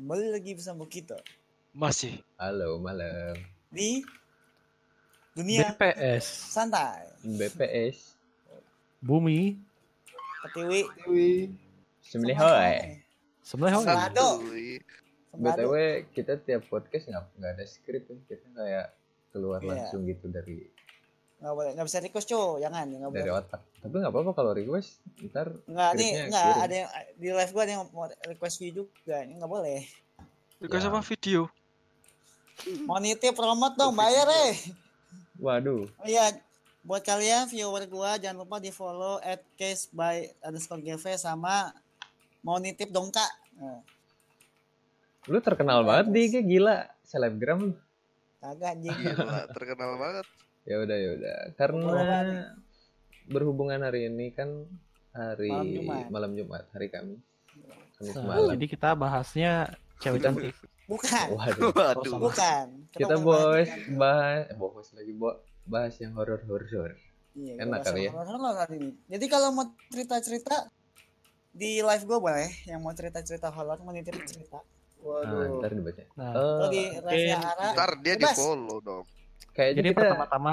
Kembali lagi bersama kita Masih. Halo malam di dunia BPS santai. BPS Bumi Ketiwi. Dewi. Sembelih hoy sebenarnya oh, Selado. BTW kita tiap podcast nggak nggak ada skrip ya kita kayak keluar Iya. langsung gitu dari Nggak boleh, nggak bisa request cuy, jangan, nggak dari boleh. otak tapi nggak apa-apa kalau request ntar Nggak, nih, nggak ada yang di live gua ada yang mau request view juga, ini nggak boleh. Request Ya. apa video? Mau nitip promote dong, bayar eh. waduh Oh iya, buat kalian viewer gua jangan lupa di follow at case by underscore gv sama mau nitip dong kak. Nah, lu terkenal banget di gila selebgram lu kagak anjing. Gila, terkenal banget. Ya udah ya udah karena berhubungan hari ini kan hari Malam Jumat. malam Jumat hari Kamis Kamis Nah, malam jadi kita bahasnya cewek cantik. Bukan, waduh Waduh. bukan. kita bos bahas- bahas eh, bos lagi bo bahas yang horor horor Iya, Enak kali ya. rasa horor kali ini. Jadi kalau mau cerita-cerita di live gue boleh, yang mau cerita-cerita horor mau nitip cerita. nah, Waduh. ntar dibaca Nah, Eh, di live Ara, Ntar dia di follow dong. Kayaknya jadi kita pertama-tama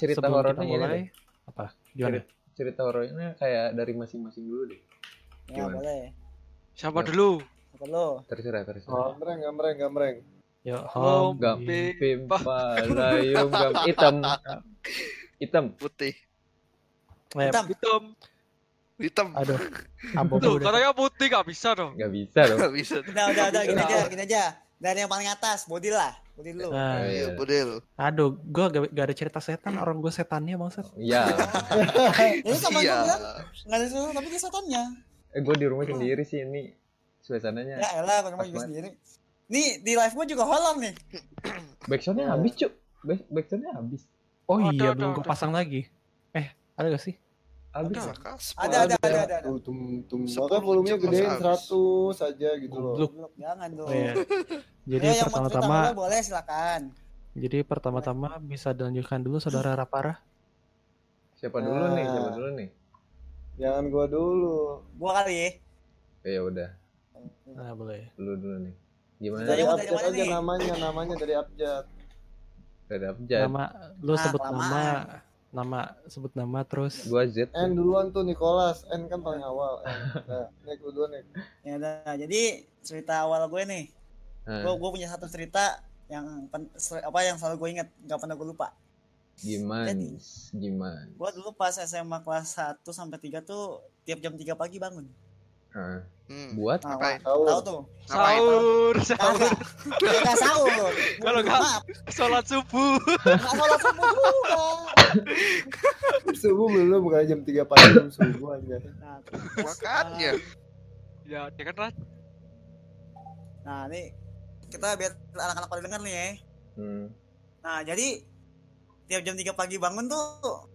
cerita horornya mulai apa? Gimana? Cerita, cerita horornya kayak dari masing-masing dulu deh. Ya Gimana? boleh. Siapa Ya. dulu? Apa lo? Terserah, terserah. Oh, Gambreng, gambreng, gambreng. ya Om, home. Gam, Pi- pim, palayum, gam, hitam, hitam. Putih. Eh, Hitam. Hitam. Hitam. aduh, abu Tuh, katanya putih gak bisa dong. Gak bisa dong. Gak bisa. Udah, udah, udah, gini aja, gini aja. Dari yang paling atas, body lah. Body dulu. Nah, Eh, Iya, budel. aduh, gua gak, gak ada cerita setan, orang gue setannya bangsat. Iya, Ini sama gue Iya. bilang, nggak ada sesuatu, tapi dia setannya. eh, gue di rumah sendiri sih ini suasananya. Ya elah, mau juga sendiri. Nih, di live gue juga horor nih. Backsoundnya habis cuk. Back, backsoundnya habis. Oh Ada, iya, belum gue pasang lagi. Eh, ada gak sih? Habis. Ada. Ada, ada, ada, ada. ada. Tum, tum. Sepuluh Makanya volumenya gedein habis. 100 aja gitu loh. Goblok, Jangan dong. Oh, iya. Jadi cerita pertama-tama, boleh silakan. jadi pertama-tama bisa dilanjutkan dulu saudara Rapara. Siapa dulu nih? Ah. Siapa dulu nih? Jangan gua dulu. Gua kali ya. Eh, ya udah, Nah, boleh. dulu dulu nih. Gimana? Dari abjad aja nih? namanya, namanya dari abjad. Dari abjad. Nama lu Ah, sebut kelamaan. nama, nama sebut nama terus. Gua Z. N duluan tuh Nicholas, N kan paling awal. N. Nah, lu duluan Nek. Ya udah, jadi cerita awal gue nih. Nah, Gue gue punya satu cerita yang pen- apa yang selalu gue inget, nggak pernah gue lupa. gimana? Jadi. Gimana? Gue dulu pas SMA kelas 1 sampai 3 tuh tiap jam 3 pagi bangun. Hmm. buat Nah, Ngapain? Tahu. tahu tuh. Sahur, sahur. Kagak sahur. Kalau nggak- Maaf, Sholat subuh. sholat subuh juga. Subuh belum bukan jam 3 pagi belum subuh aja. Nah, Makanya. ya, dia kan rat. Nah, ini kita biar anak-anak pada denger nih ya. hmm, Nah, jadi tiap jam 3 pagi bangun tuh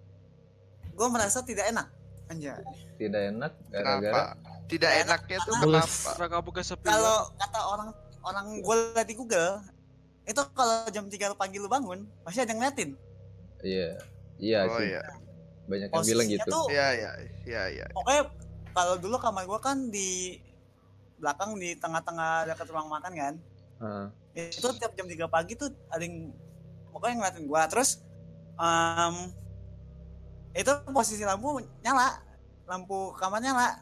gue merasa tidak enak. Anjay. tidak enak Kenapa? gara-gara Tidak enaknya tuh kenapa? Karena kamu kesepian. Kalau kata orang orang gue liat di Google, itu kalau jam 3 pagi lu bangun, pasti ada yang ngeliatin. iya iya Oh sih iya. banyak yang bilang Posisinya gitu tuh Iya, iya, iya, iya. pokoknya kalau dulu kamar gue kan di belakang di tengah-tengah dekat ruang makan kan. Ah, Itu tiap jam 3 pagi tuh ada yang pokoknya ngeliatin gua terus em, itu posisi lampu nyala lampu kamar nyala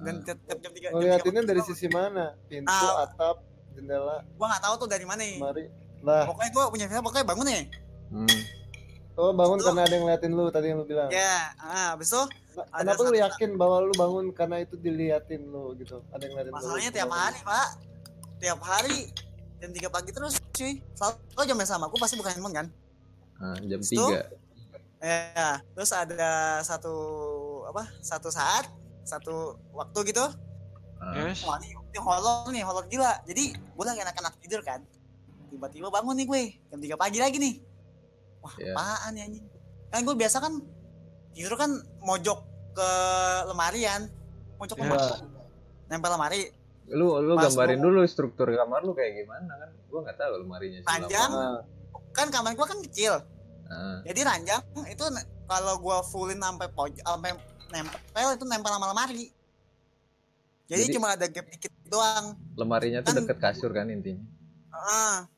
dan tiap jam 3 Ngeliatinnya dari sisi mana? Pintu, Ah. atap, jendela, gua nggak tahu tuh dari mana nih mari. Lah, pokoknya gua punya film pokoknya bangun nih Hmm, oh bangun Itu- karena ada yang ngeliatin lu tadi yang lu bilang. ya ah habis itu Nah, ada Kenapa lu yakin bahwa lu bangun karena itu diliatin lu gitu? Ada yang ngeliatin lu. masalahnya tiap hari pak tiap hari jam 3 pagi terus cuy selalu jam yang sama aku pasti bukan handphone kan ah, jam? 3 ya terus ada satu apa satu saat satu waktu gitu. Ah, Yes. wah ini, ini horor nih horor gila. Jadi gue lagi anak-anak tidur kan. Tiba-tiba bangun nih gue jam 3 pagi lagi nih. Wah Iya. apaan ya anjing? Kan gue biasa kan tidur kan mojok ke lemari kan. Mojok ke Iya. lemari. Nempel lemari. Lu lu Pas gambarin gua- dulu struktur kamar lu kayak gimana kan? Gua nggak tahu lemarinya Panjang. Nah, kan kamar gue kan kecil. Ah, jadi ranjang itu kalau gue fullin sampai pojok sampai nempel itu nempel sama lemari Jadi, Jadi- cuma ada gap dikit doang. lemarinya tuh Kan- deket kasur kan intinya Ah.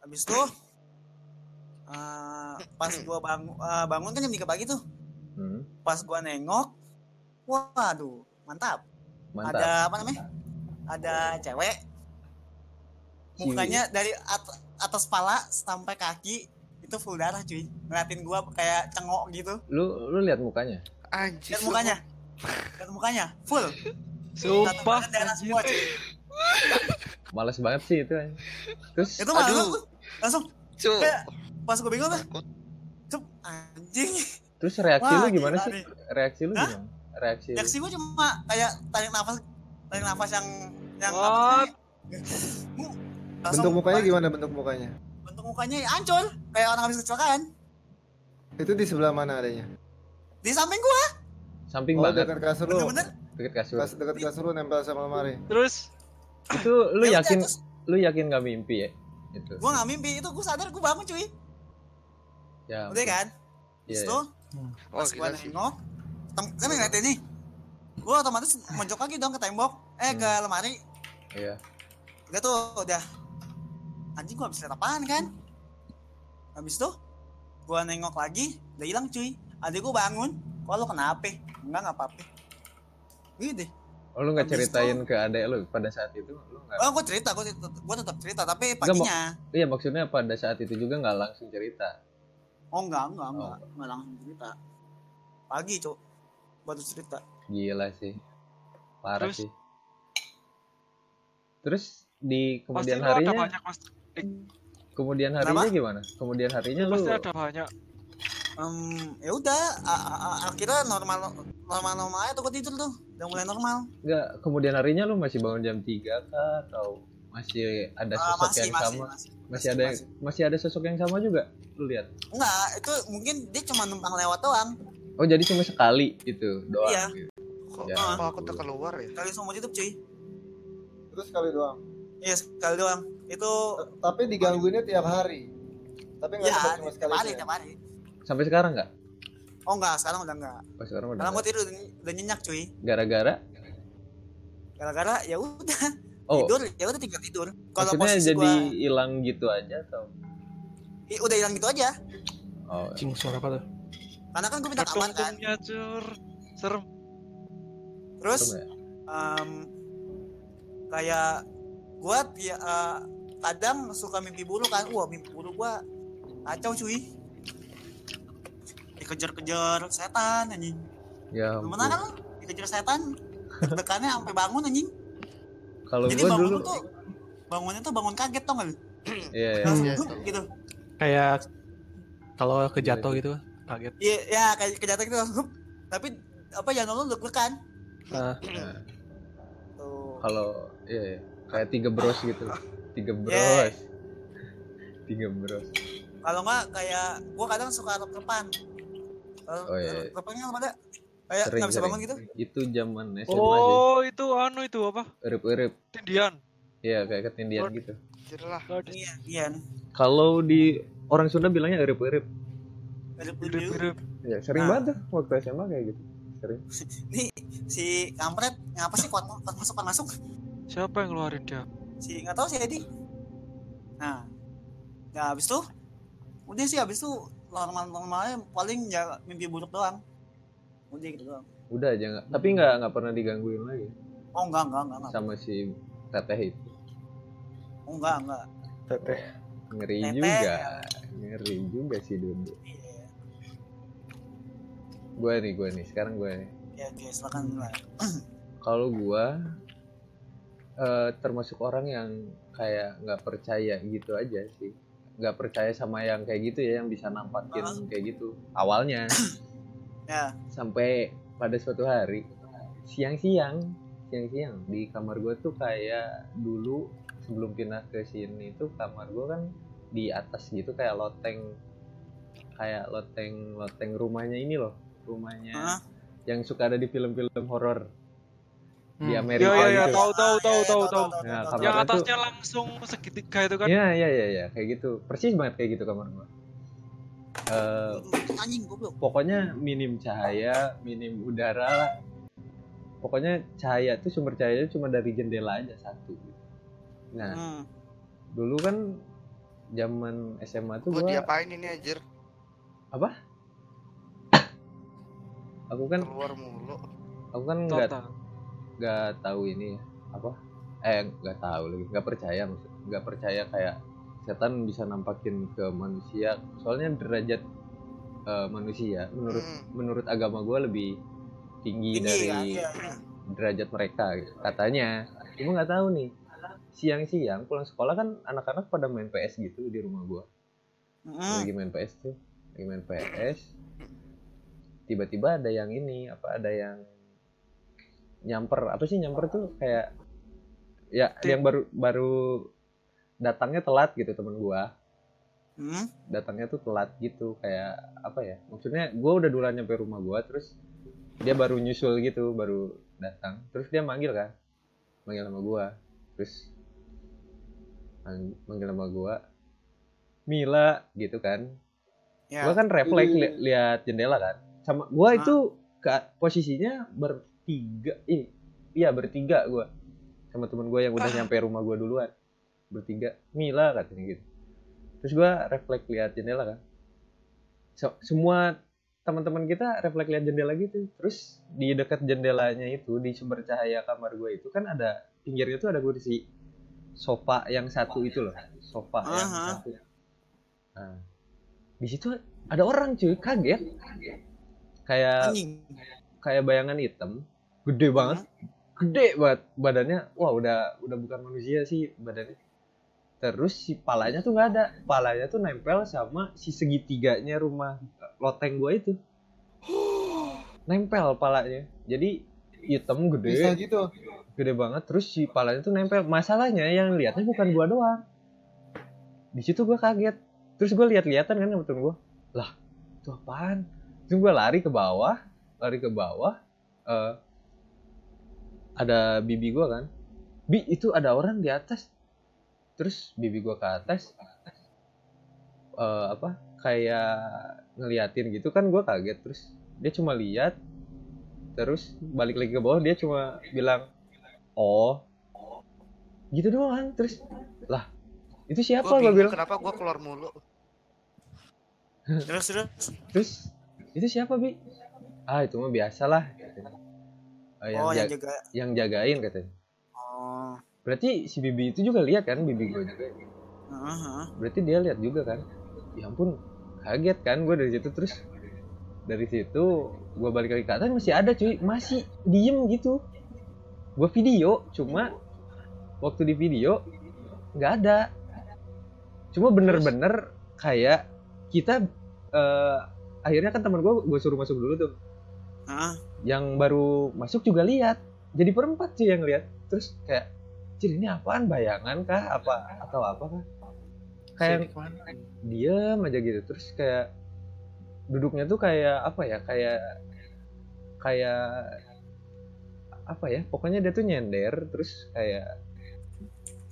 Habis itu ah, pas gua bangun bangun kan jam 3 pagi tuh. hmm, Pas gua nengok, waduh, mantap. mantap Ada apa namanya? Ada cewek. Mukanya dari at- atas pala sampai kaki itu full darah cuy. Ngeliatin gua kayak cengok gitu. lu lu lihat mukanya Anjir. Lihat mukanya. Lihat mukanya full. Sumpah. Semua cuy. males banget sih itu anjing. terus Itu malah Aduh. gua langsung Cuk. kayak pas gua bingung tuh, cep anjing. terus reaksi Wah, lu gimana gila sih nih. reaksi lu Hah? gimana reaksi reaksi gue cuma kayak tarik nafas tarik nafas yang yang What? Bentuk mukanya balik. gimana bentuk mukanya? bentuk mukanya ya hancur kayak orang habis kecelakaan Itu di sebelah mana adanya? Di samping gua. Samping Oh, banget. dekat kasur lu. bener-bener. Deket kasur. Kas dekat kasur lu nempel sama lemari. Terus? Itu lu Ya yakin terus lu yakin gak mimpi ya? Itu. Gua nggak mimpi. Itu gua sadar gua bangun cuy. Ya udah kan? Iya, Terus iya. tuh Oh, pas gua gila sih. nengok tem- kan ngeliatin nih. Gua otomatis mojok lagi dong ke tembok. Eh ke Hmm. lemari. Iya. Udah tuh udah. Anjing gua habis lihat apaan kan? Habis tuh gua nengok lagi udah hilang cuy adik gua bangun. Kok lu kenapa? Enggak nggak apa-apa. Gitu deh. Oh lu nggak ceritain ke adek lu pada saat itu? Lu nggak oh gua cerita gua, tetep- gua tetap cerita tapi paginya. iya maksudnya pada saat itu juga nggak langsung cerita? Oh enggak enggak Oh. enggak. Enggak langsung cerita. Pagi cok baru cerita. Gila sih. Parah Terus? sih. Terus di pasti kemudian harinya? banyak mas. kemudian harinya Kenapa? gimana? Kemudian harinya lu Pasti ada banyak. Em, ya udah akhirnya normal normal normal aja tuh tidur tuh udah mulai normal nggak kemudian harinya lu masih bangun jam 3 kah atau masih ada Ah, sosok masih yang masih sama masih masih ada masih ada sosok yang sama juga lu lihat enggak itu mungkin dia cuma numpang lewat doang oh jadi cuma sekali itu doang Iya. gitu. Kok, Ya. kok aku tak keluar ya? kali semua YouTube cuy Terus sekali doang. iya sekali doang itu Tapi digangguinnya tiap hari. Tapi nggak ya cuma tiap sekali. hari aja. tiap hari sampai sekarang nggak? Oh enggak sekarang udah enggak pas sekarang udah gua nggak. tidur udah, nyenyak cuy. Gara-gara? Gara-gara ya udah. Oh. Tidur ya udah tinggal tidur. Kalau posisi jadi gua hilang gitu aja atau? I- udah hilang gitu aja. Oh. Cing suara apa tuh? karena kan gua pindah kamar kan. cur. Serem. terus serem ya? em, kayak gua ya, eh, kadang suka mimpi buruk kan. Wah mimpi buruk gua kacau cuy dikejar-kejar setan anjing. Ya pernah kan dikejar setan dekannya sampai bangun anjing. Kalau jadi gua bangun dulu tuh bangunnya tuh bangun kaget tau gak lu? Iya iya. langsung Iya, gitu. Kayak kalau kejatuh gitu kaget. iya ya kayak kejatuh gitu. Tapi apa ya lu deg-degan Nah, tuh. Kalau iya, iya. kayak tiga bros gitu. Tiga Iya. bros. tiga bros. Kalau nggak kayak gua kadang suka rep Oh, iya. repannya apa ada? Kayak sering nggak bisa bangun gitu? Itu zaman SMA Oh itu anu itu apa? urip-urip. Tindian. iya kayak ketindian gitu. Iya iya kalau di orang Sunda bilangnya urip-urip. Mirip-mirip. ya sering Nah. banget tuh waktu SMA kayak gitu. Sering. Nih si kampret ngapa sih kuat, kuat masuk kuat masuk? Siapa yang ngeluarin dia? si nggak tahu si Edi. Nah ya habis tuh. Udah sih habis tuh normal normalnya paling ya mimpi buruk doang. Udah gitu doang. Udah aja nggak. Tapi nggak nggak pernah digangguin lagi? Oh enggak enggak enggak enggak sama si teteh itu? Oh, enggak enggak Teteh. ngeri Teteh. juga. ngeri juga sih dulu. Iya. Gue nih gue nih. Sekarang gue nih. Ya oke silakan kalau gue eh, termasuk orang yang kayak nggak percaya gitu aja sih nggak percaya sama yang kayak gitu ya yang bisa nampakin kayak gitu. Awalnya. Ya. Sampai pada suatu hari siang-siang siang-siang di kamar gue tuh kayak dulu sebelum pindah ke sini tuh kamar gue kan di atas gitu kayak loteng. Kayak loteng loteng rumahnya ini loh rumahnya Hah? yang suka ada di film-film horor di Hmm. Amerika Iya, iya, iya, gitu. tahu, tahu, tahu, iya, tahu, tahu. Nah, tahu, tahu. Yang itu- atasnya langsung segitiga itu kan? Iya iya iya ya, kayak gitu persis banget kayak gitu kamar Eh, anjing goblok pokoknya minim cahaya minim udara lah pokoknya cahaya tuh sumber cahayanya cuma dari jendela aja satu nah Hmm. dulu kan zaman SMA tuh Gua gua diapain ini anjir? aku kan Keluar mulu. aku kan nggak Total. Nggak tahu ini ya, apa eh nggak tahu lagi nggak percaya maksud nggak percaya kayak setan bisa nampakin ke manusia soalnya derajat eh, manusia menurut Hmm. menurut agama gue lebih tinggi, Tinggi dari? Iya, iya. derajat mereka katanya cuma nggak tahu nih siang-siang pulang sekolah kan anak-anak pada main PS gitu di rumah gue Hmm. lagi main PS tuh lagi main PS tiba-tiba ada yang ini apa ada yang nyamper apa sih nyamper tuh kayak ya yang baru baru datangnya telat gitu temen gua. Hmm. datangnya tuh telat gitu kayak apa ya maksudnya gua udah duluan nyampe rumah gua terus dia baru nyusul gitu baru datang. Terus dia manggil kan manggil sama gua. Terus mang- manggil sama gua Mila gitu kan. Ya. gua kan refleks li- lihat jendela kan. Sama gua Ah. itu ke posisinya bertiga. Ih iya bertiga gua. Sama temen gua yang udah Ah. nyampe rumah gua duluan. Bertiga. Mila katanya gitu. Terus gua refleks lihat jendela kan. So- semua teman-teman kita refleks lihat jendela gitu. Terus di dekat jendelanya itu di sumber cahaya kamar gua itu kan ada pinggirnya tuh ada kursi sofa yang satu itu loh. Sofa yang Aha. satu. Nah di situ ada orang cuy kaget. Kayak kayak bayangan hitam gede banget. Gede banget badannya. Wah udah udah bukan manusia sih badannya. Terus si palanya tuh nggak ada. Palanya tuh nempel sama si segitiganya rumah eh, loteng gua itu. Nempel palanya. Jadi hitam Bisa gede gitu. gede banget. Terus si palanya tuh nempel. Masalahnya yang lihatnya bukan gua doang. Di situ gua kaget. Terus gua lihat-lihatan kan sama temen gua. Lah itu apaan? Terus gua lari ke bawah lari ke bawah eh ada bibi gua kan. Bi itu ada orang di atas. Terus bibi gua ke atas eh apa kayak ngeliatin gitu kan gua kaget. Terus dia cuma lihat terus balik lagi ke bawah dia cuma bilang oh. Gitu doang terus lah itu siapa? Bingung bilang kenapa gua keluar mulu. Terus terus. terus itu siapa bi? Ah itu mah biasalah katanya. Ah, yang, Oh, yang ja- juga. yang jagain katanya Oh. berarti si bibi itu juga lihat kan bibi gue juga heeh. berarti dia lihat juga kan ya ampun kaget kan gue dari situ terus dari situ gue balik lagi ke atas masih ada cuy masih diem gitu gue video cuma waktu di video nggak ada cuma bener-bener kayak kita eh, akhirnya kan teman gue gue suruh masuk dulu tuh Heeh. Yang baru masuk juga lihat. Jadi perempat sih yang lihat. Terus kayak Cil ini apaan? Bayangan kah? Apa atau apa kah? Kayak diem aja gitu. Terus kayak duduknya tuh kayak apa ya? Kayak kayak apa ya? Pokoknya dia tuh nyender terus kayak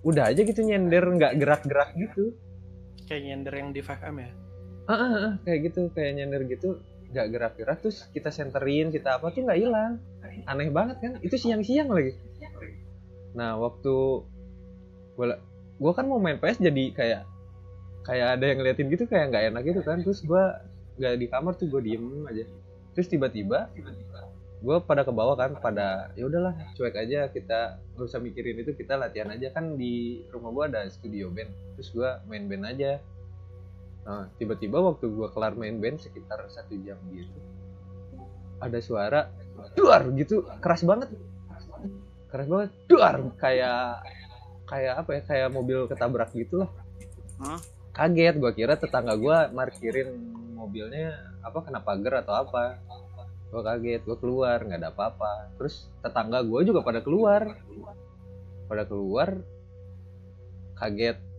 udah aja gitu nyender nggak gerak-gerak gitu. Kayak nyender yang di 5M ya. ah, ah, ah, kayak gitu kayak nyender gitu nggak gerak-gerak terus kita senterin kita apa tuh nggak hilang. Aneh banget kan? Itu siang-siang lagi. Nah waktu gua gua kan mau main PS jadi kayak kayak ada yang ngeliatin gitu kayak nggak enak gitu kan. Terus gua nggak di kamar tuh gue diem aja. Terus tiba-tiba gue pada ke bawah kan pada ya udahlah cuek aja kita nggak usah mikirin itu kita latihan aja. Kan di rumah gua ada studio band. Terus gua main band aja nah tiba-tiba waktu gua kelar main band sekitar satu jam gitu ada suara duar gitu keras banget. Keras banget. Duar kayak kayak apa ya kayak mobil ketabrak gitu lah. Kaget gua kira tetangga gua markirin mobilnya apa kena pagar atau apa. Gue kaget gue keluar nggak ada apa-apa. Terus tetangga gue juga pada keluar. Pada keluar kagetnya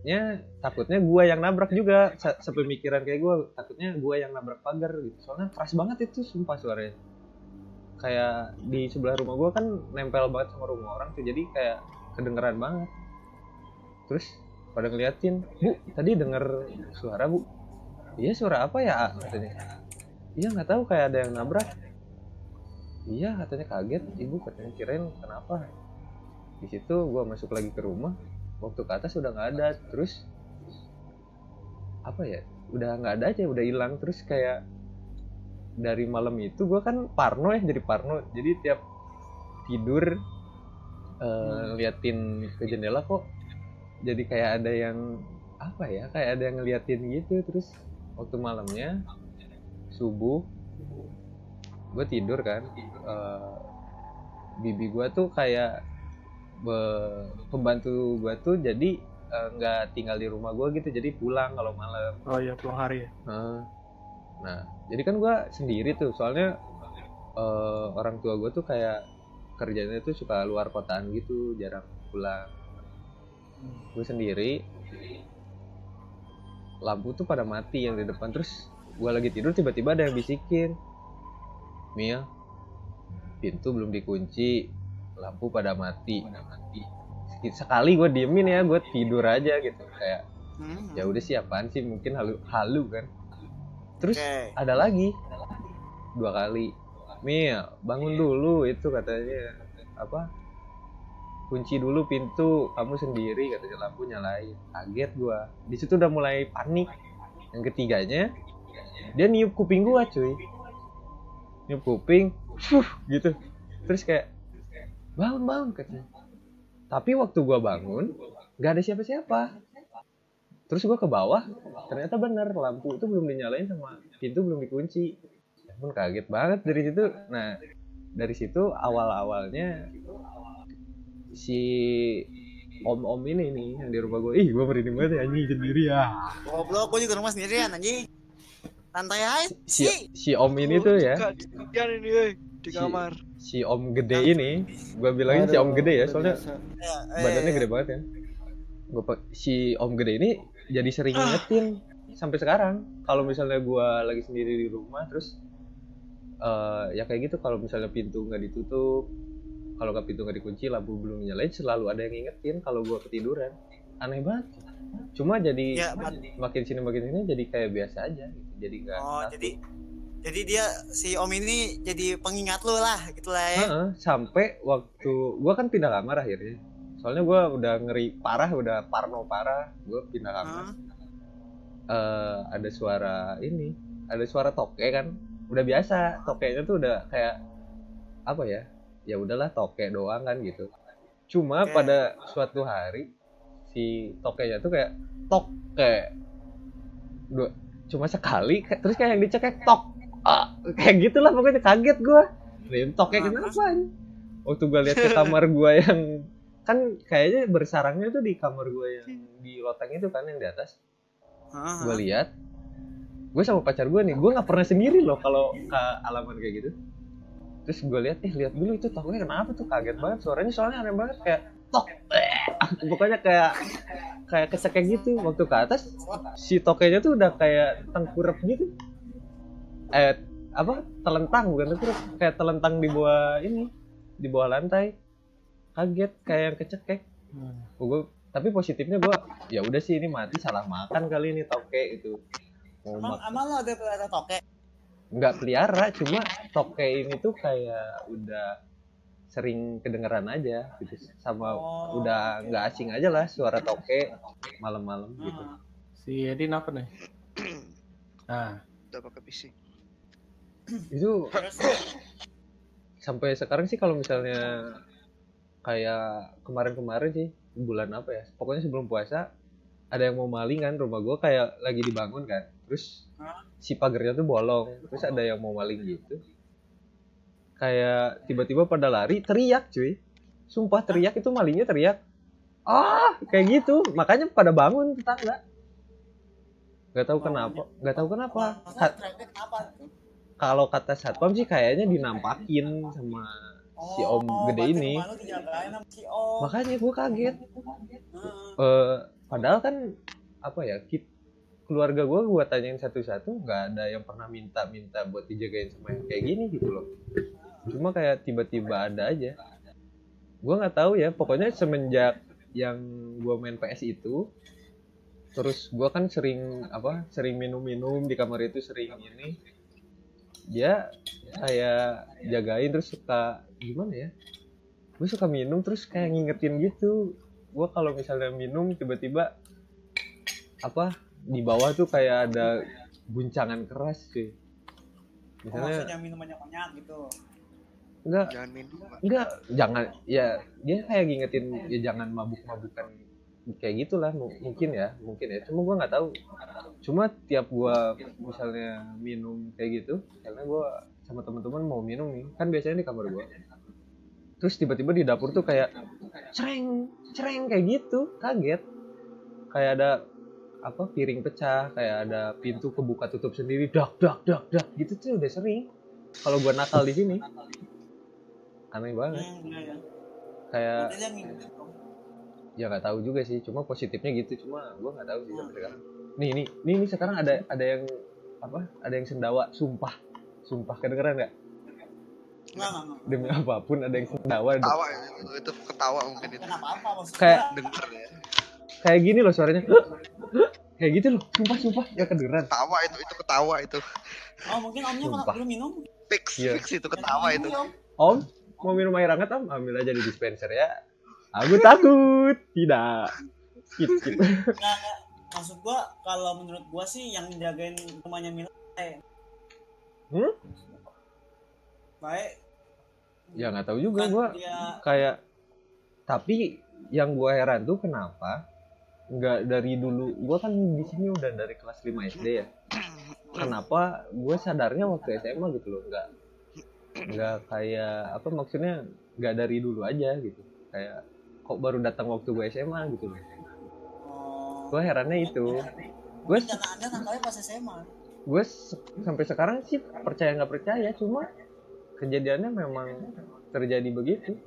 takutnya gue yang nabrak juga. Se- sepemikiran kayak gue takutnya gue yang nabrak pagar gitu. Soalnya keras banget itu sumpah suaranya. Kayak di sebelah rumah gue kan nempel banget sama rumah orang tuh jadi kayak kedengeran banget. Terus pada ngeliatin bu tadi denger suara bu. Iya suara apa ya A?" katanya. Iya nggak tahu kayak ada yang nabrak. Iya katanya kaget. Ibu katanya kirain kenapa? Di situ gua masuk lagi ke rumah waktu ke atas udah nggak ada terus apa ya udah nggak ada aja udah hilang. Terus kayak dari malam itu gua kan parno ya jadi parno. Jadi tiap tidur eh, liatin ke jendela kok jadi kayak ada yang apa ya kayak ada yang ngeliatin gitu. Terus waktu malamnya subuh gue tidur kan eh, bibi gue tuh kayak pembantu gue tuh jadi eh, nggak tinggal di rumah gue gitu jadi pulang kalau malam Oh iya, pulang hari ya. Heeh. nah jadi kan gue sendiri tuh soalnya eh, orang tua gue tuh kayak kerjanya tuh suka luar kotaan gitu jarang pulang gue sendiri lampu tuh pada mati yang di depan terus gue lagi tidur tiba-tiba ada yang bisikin Mia pintu belum dikunci lampu pada mati. Sekali gue diemin ya gue tidur aja gitu. Kayak Hmm. ya udah sih apaan sih? Mungkin halu halu kan. Terus Oke. ada lagi. Dua kali. Mia bangun dulu itu katanya. Apa? Kunci dulu pintu kamu sendiri katanya. Lampu nyalain. Kaget gua. Di situ udah mulai panik. Yang ketiganya dia niup kuping gua cuy. Niup kuping fuh, gitu. Terus kayak bangun bangun katanya. Tapi waktu gua bangun nggak ada siapa-siapa. Terus gua ke bawah ternyata bener lampu itu belum dinyalain sama pintu belum dikunci. Ya pun kaget banget dari situ. Nah dari situ awal awalnya si om om ini nih yang di rumah gue ih gue merinding banget ya anjing sendiri ya Goblok, gue juga rumah sendirian anjing. Santai aja si si om ini tuh ya. Di kamar. Si om gede ini gue bilangin si om gede ya soalnya Ya, eh, badannya gede banget ya. Gue si om gede ini jadi sering ngingetin sampai sekarang. Kalau misalnya gue lagi sendiri di rumah terus eh ya kayak gitu kalau misalnya pintu nggak ditutup kalau nggak pintu nggak dikunci lampu belum nyalain selalu ada yang ngingetin kalau gue ketiduran. Aneh banget. Cuma jadi Ya, makin sini makin sini jadi kayak biasa aja gitu jadi nggak Oh, takut. jadi jadi dia si Om ini jadi pengingat lu lah gitu lah ya. Heeh, sampai waktu gua kan pindah kamar akhirnya soalnya gua udah ngeri parah udah parno parah gua pindah kamar Hah? eh ada suara ini ada suara toke kan udah biasa tokenya tuh udah kayak apa ya ya udahlah toke doang kan gitu cuma Oke. pada suatu hari si tokenya tuh kayak toke dua cuma sekali terus kayak yang dicekek tok ah, kayak gitulah pokoknya kaget gua. Lim toke Ah, kenapa anjing? waktu gua lihat ke kamar gua yang kan kayaknya bersarangnya tuh di kamar gua yang di loteng itu kan yang di atas. Hah? gue lihat gue sama pacar gue nih gue nggak pernah sendiri loh kalau ke alaman kayak gitu. Terus gue lihat eh lihat dulu itu toknya kenapa tuh kaget banget suaranya soalnya aneh banget kayak tok pokoknya kayak kayak kesekek gitu. Waktu ke atas si tokenya tuh udah kayak tengkurap gitu eh apa telentang bukan tengkurap kayak telentang di bawah ini di bawah lantai kaget kayak yang kecekek Hmm. gue tapi positifnya gue ya udah sih ini mati salah makan kali ini toke itu mau Emang, mak- emang lo ada pelihara toke? nggak pelihara cuma toke ini tuh kayak udah sering kedengeran aja gitu sama Oh, udah nggak asing aja lah suara toke malam-malam gitu Hmm. Si Edin apa nih? Nah, Udah pakai PC. Itu sampai sekarang sih kalau misalnya kayak kemarin-kemarin sih bulan apa ya pokoknya sebelum puasa ada yang mau maling kan rumah gue kayak lagi dibangun kan. Terus si pagarnya tuh bolong terus ada yang mau maling gitu. Kayak tiba-tiba pada lari teriak cuy. Sumpah teriak itu malingnya teriak. Ah kayak gitu. Makanya pada bangun tetangga. Nggak tahu kenapa. Nggak tahu kenapa kalau kata satpam sih kayaknya dinampakin sama si om Oh, gede ini. si om. makanya gue kaget. Hmm. Eh, padahal kan apa ya kit- keluarga gue gue tanyain satu-satu nggak ada yang pernah minta-minta buat dijagain sama yang kayak gini gitu loh. Cuma kayak tiba-tiba ada aja. Gue nggak tahu ya pokoknya semenjak yang gue main PS itu terus gue kan sering apa sering minum-minum di kamar itu sering ini dia kayak jagain terus suka gimana ya gue suka minum terus kayak ngingetin gitu. Gue kalau misalnya minum tiba-tiba apa di bawah tuh kayak ada guncangan keras Oh, misalnya maksudnya minum banyak-banyak gitu. enggak. Jangan minum. Enggak. Jangan ya dia kayak ngingetin ya jangan mabuk-mabukan kayak gitulah mu- mungkin ya mungkin ya. Cuma gua nggak tahu cuma tiap gua misalnya minum kayak gitu karena gua sama teman-teman mau minum nih. Kan biasanya di kamar gua. Terus tiba-tiba di dapur tuh kayak cereng cereng kayak gitu. Kaget. Kayak ada apa piring pecah kayak ada pintu kebuka tutup sendiri. Dak dak dak dak. Gitu tuh udah sering. Kalau gua nakal di sini aneh banget. Hmm, iya, iya. kayak ya nggak tahu juga sih cuma positifnya gitu. Cuma gua nggak tahu sih sampai sekarang nih nih nih, nih sekarang ada ada yang apa ada yang sendawa sumpah sumpah kedengeran nggak Enggak, enggak, enggak. demi apa pun ada yang sendawa Ketawa ya, itu, ketawa mungkin itu. Kenapa apa maksudnya? Kayak- Denger ya. kayak gini loh suaranya kayak gitu loh sumpah sumpah ya kedengeran Ketawa itu itu ketawa itu. Oh, mungkin omnya Sumpah. belum minum. Fix Iya. fix itu ketawa itu. Om. mau minum air hangat om ambil aja di dispenser ya aku takut tidak skip skip Nggak, nggak. Maksud gua kalau menurut gua sih yang jagain rumahnya Mila eh. Hmm? Baik. ya nggak tahu juga Kan gua dia kayak tapi yang gua heran tuh kenapa nggak dari dulu gua kan di sini udah dari kelas 5 SD ya kenapa gue sadarnya waktu SMA gitu loh nggak nggak kayak apa maksudnya nggak dari dulu aja gitu kayak kok baru datang waktu gue SMA gitu loh oh, gue herannya itu. Gue anda pas SMA. gue se- sampai sekarang sih percaya nggak percaya cuma kejadiannya memang terjadi begitu.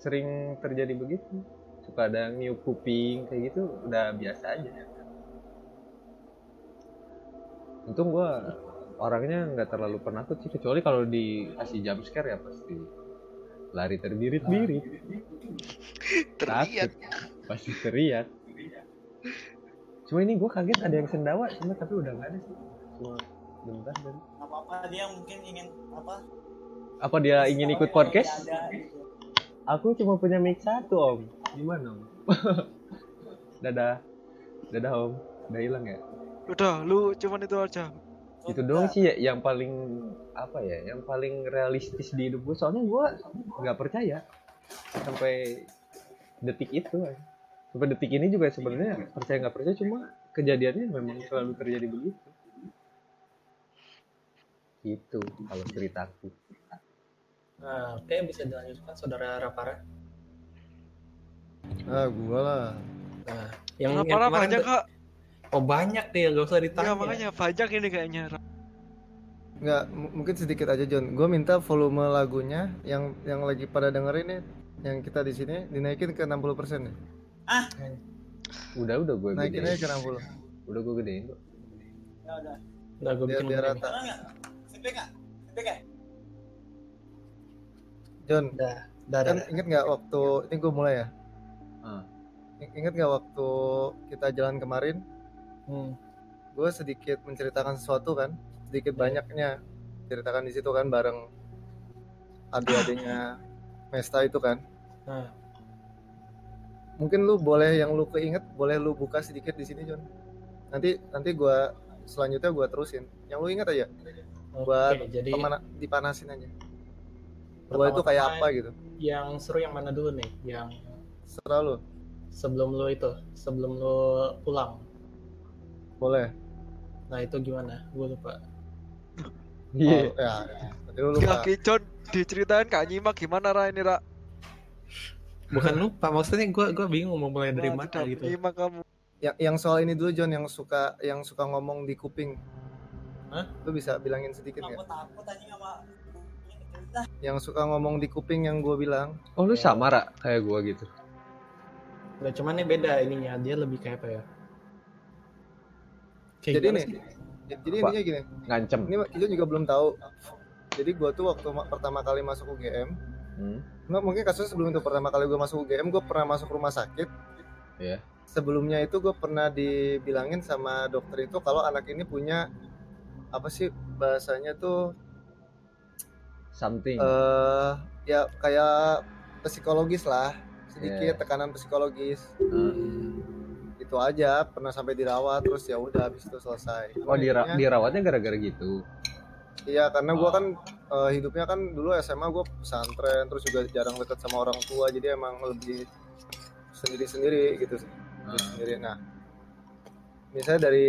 Sering terjadi begitu. Suka ada niup kuping kayak gitu udah biasa aja. Untung gue orangnya nggak terlalu penakut sih kecuali kalau dikasih jump scare ya pasti. Lari terbirit-birit. Teriak. takut. Pasti teriak cuma ini gue kaget ada yang sendawa cuma tapi udah nggak ada sih. Cuma bentar dan Nggak apa-apa dia mungkin ingin apa? apa dia ingin ikut podcast? Ada, gitu. aku cuma punya mic satu om. Gimana om? Dadah. Dadah om. Udah hilang ya? Udah, lu cuman itu aja. itu doang sih ya, yang paling apa ya yang paling realistis di hidup gue soalnya gue nggak percaya sampai detik itu. Sampai detik ini juga sebenarnya percaya nggak percaya cuma kejadiannya memang selalu terjadi begitu itu kalau ceritaku Nah, oke bisa dilanjutkan saudara Rapara. Ah, gua lah. Nah, yang, kemarin banyak kak? Oh banyak deh, gak usah ditanya. Ya makanya banyak ini kayaknya. Nggak, m- mungkin sedikit aja John. Gue minta volume lagunya yang yang lagi pada dengerin nih, yang kita di sini dinaikin ke 60% nih. udah udah gue Naikin gedein aja ke 60. udah gue gedein kok Ya udah. Udah gue bikin biar rata. Ada nggak? Feedback nggak? John, Udah, udah, kan udah. inget nggak waktu ini gue mulai ya? Ah. Ingat nggak waktu kita jalan kemarin, Hmm. gue sedikit menceritakan sesuatu kan, sedikit banyaknya ceritakan di situ kan bareng adik-adiknya Mesta itu kan. Nah, Mungkin lu boleh yang lu keinget, boleh lu buka sedikit di sini John. Nanti nanti gue selanjutnya gue terusin. Yang lu ingat aja, oke, buat jadi pemana- dipanasin aja. Bahwa itu kayak apa gitu. yang seru yang mana dulu nih? Yang Serah lu, sebelum lu itu, sebelum lu pulang. boleh. Nah itu gimana? Gue lupa. iya Oh, ya, ya. Lu lupa. Kaki John diceritain kak nyimak gimana Ra ini Ra? Bukan lupa, maksudnya gue gue bingung mau mulai dari mana gitu. Kamu. yang yang soal ini dulu John yang suka yang suka ngomong di kuping Hah? lu bisa bilangin sedikit Aku nggak yang suka ngomong di kuping yang gue bilang oh lu sama Ra kayak gue gitu Nah cuman nih beda ininya, dia lebih kayak apa ya? Kayak jadi gimana nih sih? jadi Apa? intinya gini ngancem ini kita juga belum tahu jadi gue tuh waktu ma- pertama kali masuk UGM hmm. Nggak mungkin kasusnya sebelum itu. Pertama kali gue masuk UGM gue pernah masuk rumah sakit. Iya. sebelumnya itu gue pernah dibilangin sama dokter itu kalau anak ini punya apa sih bahasanya tuh? Something. Eh ya kayak psikologis lah. Sedikit Yeah. tekanan psikologis. Hmm. itu aja pernah sampai dirawat terus ya udah habis itu selesai. Oh dira- dirawatnya gara-gara gitu iya karena Oh. kan eh, hidupnya kan dulu SMA gua pesantren terus juga jarang deket sama orang tua jadi emang lebih sendiri sendiri gitu Ah. sendiri nah misalnya dari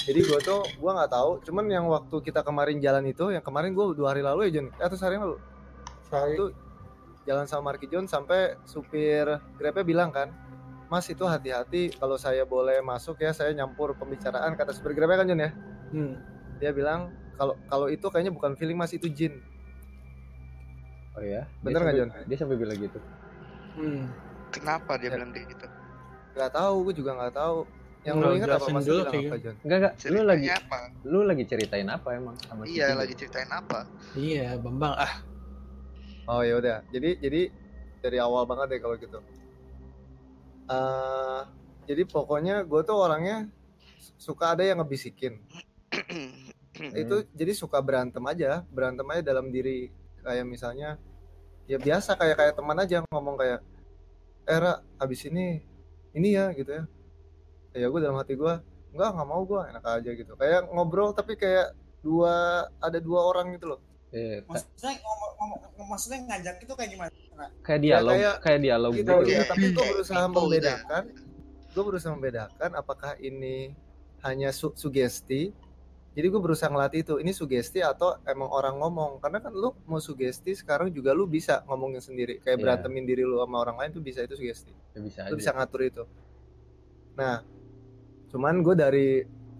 jadi gue tuh gue nggak tahu cuman yang waktu kita kemarin jalan itu yang kemarin gue dua hari lalu ya Jon eh, atau sehari lalu itu jalan sama Marky John sampai supir grabnya bilang kan Mas itu hati-hati kalau saya boleh masuk ya saya nyampur pembicaraan kata supir grabnya kan John ya Hmm. dia bilang kalau kalau itu kayaknya bukan feeling Mas itu jin oh ya Bener nggak, sampai- dia sampai bilang gitu Hmm. Kenapa dia Ya. bilang kayak gitu? nggak tahu gue juga nggak tahu yang Nggak, lu ingat apa Mas dulu apa gitu. John enggak enggak lu lagi apa? lu lagi ceritain apa emang sama Iya, lagi ceritain apa? Iya, Bambang. Ah, Oh ya udah. Jadi jadi dari awal banget deh kalau gitu. Eh jadi pokoknya gue tuh orangnya suka ada yang ngebisikin. Hmm. Itu jadi suka berantem aja, berantem aja dalam diri kayak misalnya ya biasa kayak kayak teman aja ngomong kayak era habis ini ini ya gitu ya. Ya gue dalam hati gue enggak nggak mau gue enak aja gitu. Kayak ngobrol tapi kayak dua ada dua orang gitu loh. Iya, ka- Maksudnya ngomong, ngomong, maksudnya ngajak itu kayak gimana? kayak dialog kayak- kayak dialog gitu, gitu ya. ya tapi gue berusaha people gitu ya. membedakan gue berusaha membedakan apakah ini hanya su- sugesti jadi gue berusaha ngelatih itu. Ini sugesti atau emang orang ngomong? Karena kan lu mau sugesti sekarang juga lu bisa ngomongin sendiri. Kayak Iya. berantemin diri lu sama orang lain tuh bisa itu sugesti. Ya, bisa lu aja. bisa ngatur itu. Nah cuman gue dari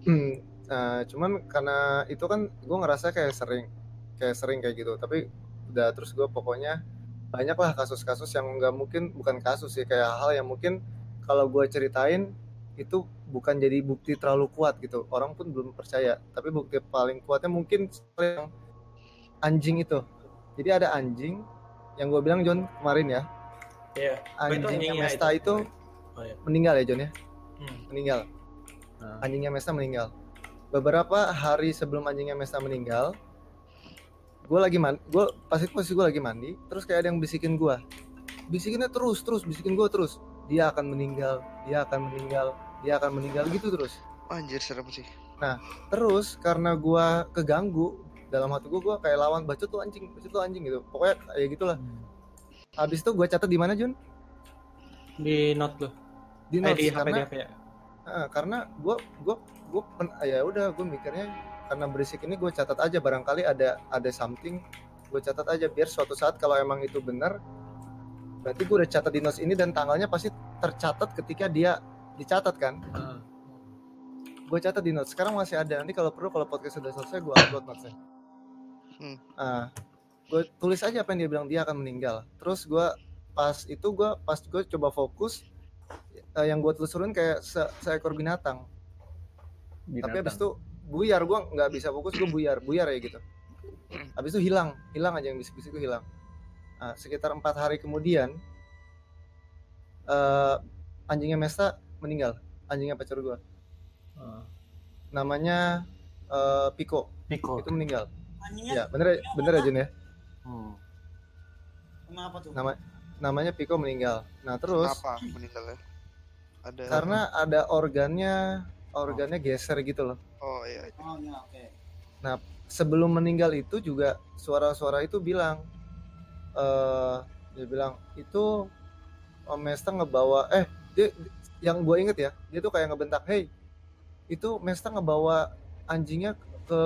eh, cuman karena itu kan gue ngerasa kayak sering kayak sering kayak gitu. Tapi udah terus gue pokoknya banyak lah kasus-kasus yang nggak mungkin bukan kasus sih kayak hal yang mungkin kalau gue ceritain itu bukan jadi bukti terlalu kuat gitu. Orang pun belum percaya. Tapi bukti paling kuatnya mungkin yang anjing itu. Jadi ada anjing yang gue bilang John kemarin ya. Iya. Oh, itu anjingnya Mesta itu, Oh, iya. meninggal ya John ya? Hmm. meninggal. Nah. anjingnya Mesta meninggal. Beberapa hari sebelum anjingnya Mesta meninggal gue lagi mandi gue pas itu posisi gue lagi mandi terus kayak ada yang bisikin gue bisikinnya terus terus bisikin gue terus. Dia akan meninggal dia akan meninggal dia akan meninggal gitu terus Anjir serem sih. terus karena gue keganggu dalam hati gue gue kayak lawan baca tuh anjing baca tuh anjing gitu pokoknya kayak gitulah habis itu gue catat di mana Jun Di note lu. di Eh, notes di HP karena di HP ya. Ah, karena gue gue gue ya udah gue mikirnya karena berisik ini gue catat aja barangkali ada ada something gue catat aja biar suatu saat kalau emang itu benar berarti gue udah catat di notes ini dan tanggalnya pasti tercatat ketika dia dicatat kan? Ah. gue catat di notes. Sekarang masih ada. Nanti kalau perlu kalau podcast sudah selesai gue upload notesnya. Hmm. ah. Gue tulis aja apa yang dia bilang dia akan meninggal. Terus gue pas itu gue pas gue coba fokus eh, yang gue telusurin kayak se- seekor binatang. Tapi habis itu buyar. Gue nggak bisa fokus gue buyar. Buyar ya gitu. Habis itu hilang. Hilang aja yang bisik-bisik itu hilang. Nah, sekitar empat hari kemudian eh anjingnya Mesta meninggal anjingnya pacar gue Ah. namanya eh, Piko Piko. itu meninggal Anjingnya ya bener bener aja ya Hmm. kenapa tuh? nama namanya Piko meninggal nah terus Kenapa meninggalnya? Ada karena ada organnya organnya geser gitu loh Oh iya. Oh ya oke. sebelum meninggal itu juga suara-suara itu bilang eh dia bilang itu Om Mesta ngebawa eh dia yang gue inget ya dia tuh kayak ngebentak hey itu Mesta ngebawa anjingnya ke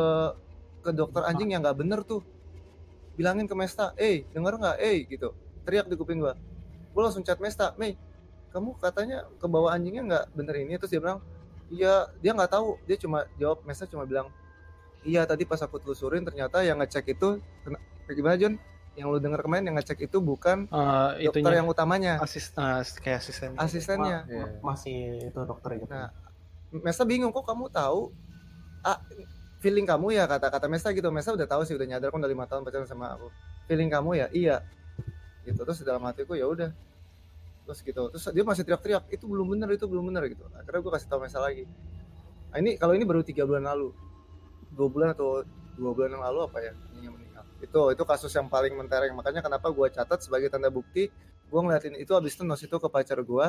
ke dokter anjing yang nggak bener tuh. Bilangin ke Mesta eh denger nggak? Eh gitu. Teriak di kuping gue gue langsung chat Mesta Mei kamu katanya kebawa anjingnya nggak bener ini? Terus dia bilang iya. Dia nggak tahu. Dia cuma jawab Mesta cuma bilang Iya tadi pas aku telusurin ternyata yang ngecek itu kena- gimana John? Yang lu dengar kemarin yang ngecek itu bukan Eh, dokter itunya yang utamanya, asis eh, kayak asisten. asistennya. Iya. Masih itu dokter gitu. Nah, Mesta bingung kok kamu tahu ah, feeling kamu ya kata-kata Mesta gitu. Mesta udah tahu sih udah nyadar kan udah lima tahun pacaran sama aku. Feeling kamu ya iya. Gitu terus dalam hatiku ya udah. Terus gitu. Terus dia masih teriak-teriak itu belum bener itu belum bener gitu. Akhirnya gue kasih tahu Mesta lagi. Nah, ini kalau ini baru tiga bulan lalu, dua bulan atau dua bulan yang lalu apa ya ini yang. Itu itu kasus yang paling mentereng. Makanya kenapa gue catat sebagai tanda bukti gue ngeliatin itu abis itu nos itu ke pacar gue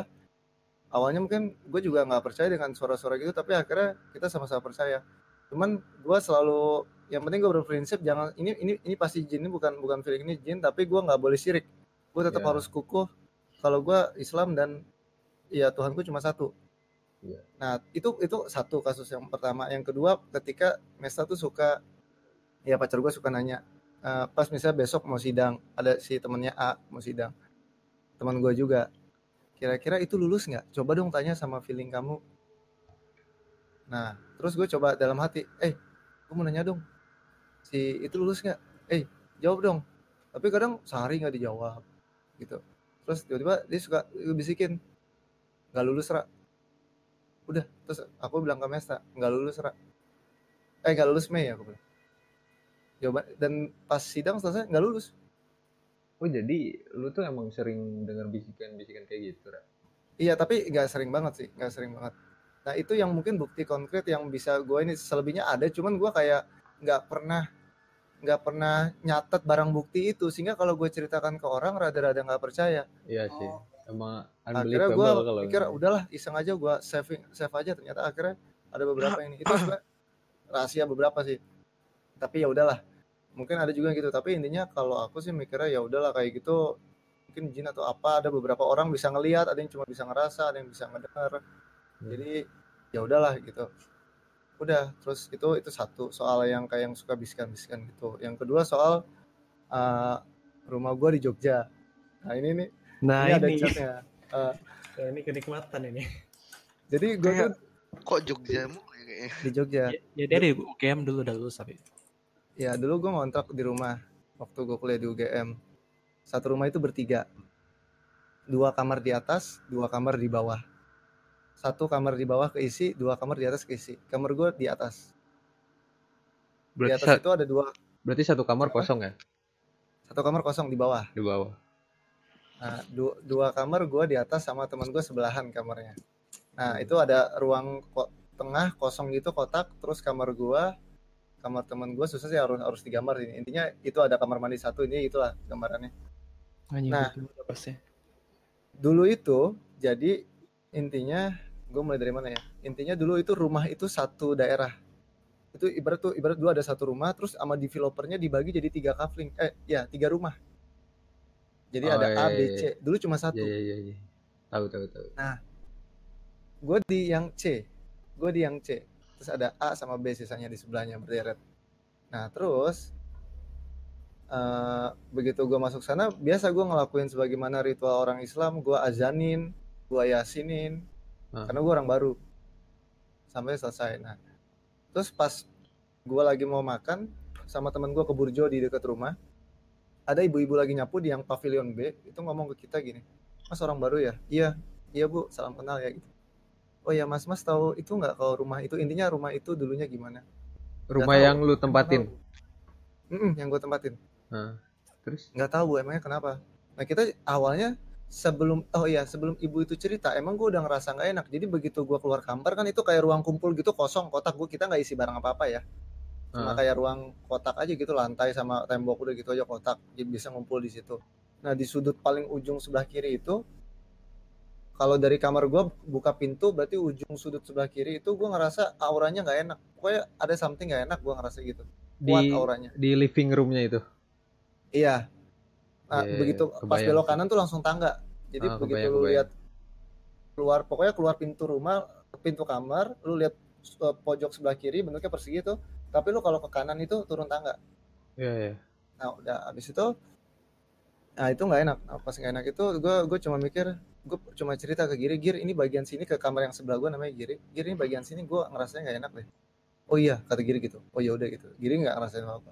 awalnya mungkin gue juga nggak percaya dengan suara-suara gitu tapi akhirnya kita sama-sama percaya. Cuman gue selalu yang penting gue berprinsip jangan ini ini ini pasti jin ini bukan bukan feeling ini jin tapi gue nggak boleh syirik gue tetap Ya. harus kukuh. Kalau gue Islam dan ya Tuhanku cuma satu. Ya. nah itu itu satu kasus yang pertama. Yang kedua ketika Mesta tuh suka ya pacar gue suka nanya eh, pas misalnya besok mau sidang ada si temennya A mau sidang teman gue juga. Kira-kira itu lulus nggak? Coba dong tanya sama feeling kamu. Nah terus gue coba dalam hati eh gue mau nanya dong si itu lulus nggak? Eh jawab dong. Tapi kadang sehari nggak dijawab gitu. Terus tiba-tiba dia suka bisikin nggak lulus ra. Udah terus aku bilang ke Mesta nggak lulus ra. Eh nggak lulus Mei aku bilang jawaban dan pas sidang selesai nggak lulus Oh jadi lu tuh emang sering dengar bisikan-bisikan kayak gitu, Ra? Iya tapi nggak sering banget sih, nggak sering banget. Nah itu yang mungkin bukti konkret yang bisa gue ini selebihnya ada, cuman gue kayak nggak pernah nggak pernah nyatet barang bukti itu sehingga kalau gue ceritakan ke orang rada-rada nggak percaya. Iya sih. Oh. Emang Akhirnya gue pikir udahlah iseng aja gue saving save aja ternyata akhirnya ada beberapa ini itu rahasia beberapa sih. Tapi ya udahlah. Mungkin ada juga yang gitu. Tapi intinya kalau aku sih mikirnya ya udahlah kayak gitu. Mungkin jin atau apa ada beberapa orang bisa ngelihat ada yang cuma bisa ngerasa ada yang bisa ngedengar jadi ya udahlah gitu. Udah terus itu itu satu soal yang kayak yang suka bisikan-bisikan gitu. Yang kedua soal uh, rumah gua di Jogja. Nah ini nih Nah ini ada ini, chatnya. Uh, Ya, ini kenikmatan ini. jadi gue tuh Kok Jogja mu kayaknya? di Jogja. Ya, ya dia di UGM dulu udah lulus tapi. Ya dulu gue ngontrak di rumah waktu gue kuliah di UGM satu rumah itu bertiga. Dua kamar di atas dua kamar di bawah. Satu kamar di bawah keisi dua kamar di atas keisi. Kamar gue di atas. Di berarti, atas sa- itu ada dua berarti satu kamar kosong ya? Satu kamar kosong di bawah. Di bawah. Nah, dua, dua kamar gue di atas sama teman gue sebelahan kamarnya. Nah, itu ada ruang ko- tengah kosong gitu kotak, terus kamar gue, kamar teman gue susah sih harus harus digambar ini. Intinya itu ada kamar mandi satu, ini itulah gambarannya. Anjing Nah. pasti. Dulu itu jadi intinya gue mulai dari mana ya? Intinya dulu itu rumah itu satu daerah. Itu ibarat tuh ibarat dulu ada satu rumah, terus sama developernya dibagi jadi tiga kafling. Eh, ya tiga rumah. Jadi Oh, ada iya, A, iya, B, iya. C. Dulu cuma satu. Iya iya iya. Tahu tahu tahu. gue di yang C gue di yang C terus ada A sama B sisanya di sebelahnya berderet nah terus eh, begitu gue masuk sana biasa gue ngelakuin sebagaimana ritual orang Islam gue azanin gue yasinin Ah. karena gue orang baru. Sampai selesai. Nah terus pas gue lagi mau makan sama temen gue ke Burjo di dekat rumah ada ibu-ibu lagi nyapu di yang pavilion B itu ngomong ke kita gini mas orang baru ya? Iya. Iya bu. Salam kenal ya gitu oh ya mas mas tahu itu nggak kalau rumah itu? Intinya rumah itu dulunya gimana? Rumah yang lu tempatin. Mm-mm, yang gue tempatin. Nah, terus? Nggak tahu bu emangnya kenapa? Nah kita awalnya sebelum oh iya sebelum ibu itu cerita emang gue udah ngerasa nggak enak. Jadi begitu gue keluar kamar kan itu kayak ruang kumpul gitu kosong. Kotak gue kita nggak isi barang apa apa ya. Cuma Ah. kayak ruang kotak aja gitu lantai sama tembok udah gitu aja kotak jadi bisa ngumpul di situ. Nah di sudut paling ujung sebelah kiri itu kalau dari kamar gue buka pintu berarti ujung sudut sebelah kiri itu gue ngerasa auranya nggak enak. Pokoknya ada something nggak enak gue ngerasa gitu. Kuat di auranya. di living roomnya itu. iya. Nah Iya, begitu pas kebayang belok sih. kanan tuh langsung tangga. Jadi Ah, begitu kebayang, lu lihat keluar pokoknya keluar pintu rumah pintu kamar lu lihat uh, pojok sebelah kiri bentuknya persegi tuh tapi lu kalau ke kanan itu turun tangga. Iya iya. Nah udah abis itu Nah itu nggak enak. Nah, Pas nggak enak itu gue gue cuma mikir Gue cuma cerita ke Giri Gir ini bagian sini ke kamar yang sebelah gue namanya Giri. Giri ini bagian sini gue ngerasanya nggak enak deh. Oh iya kata Giri gitu. Oh ya udah gitu. Giri nggak ngerasain apa-apa.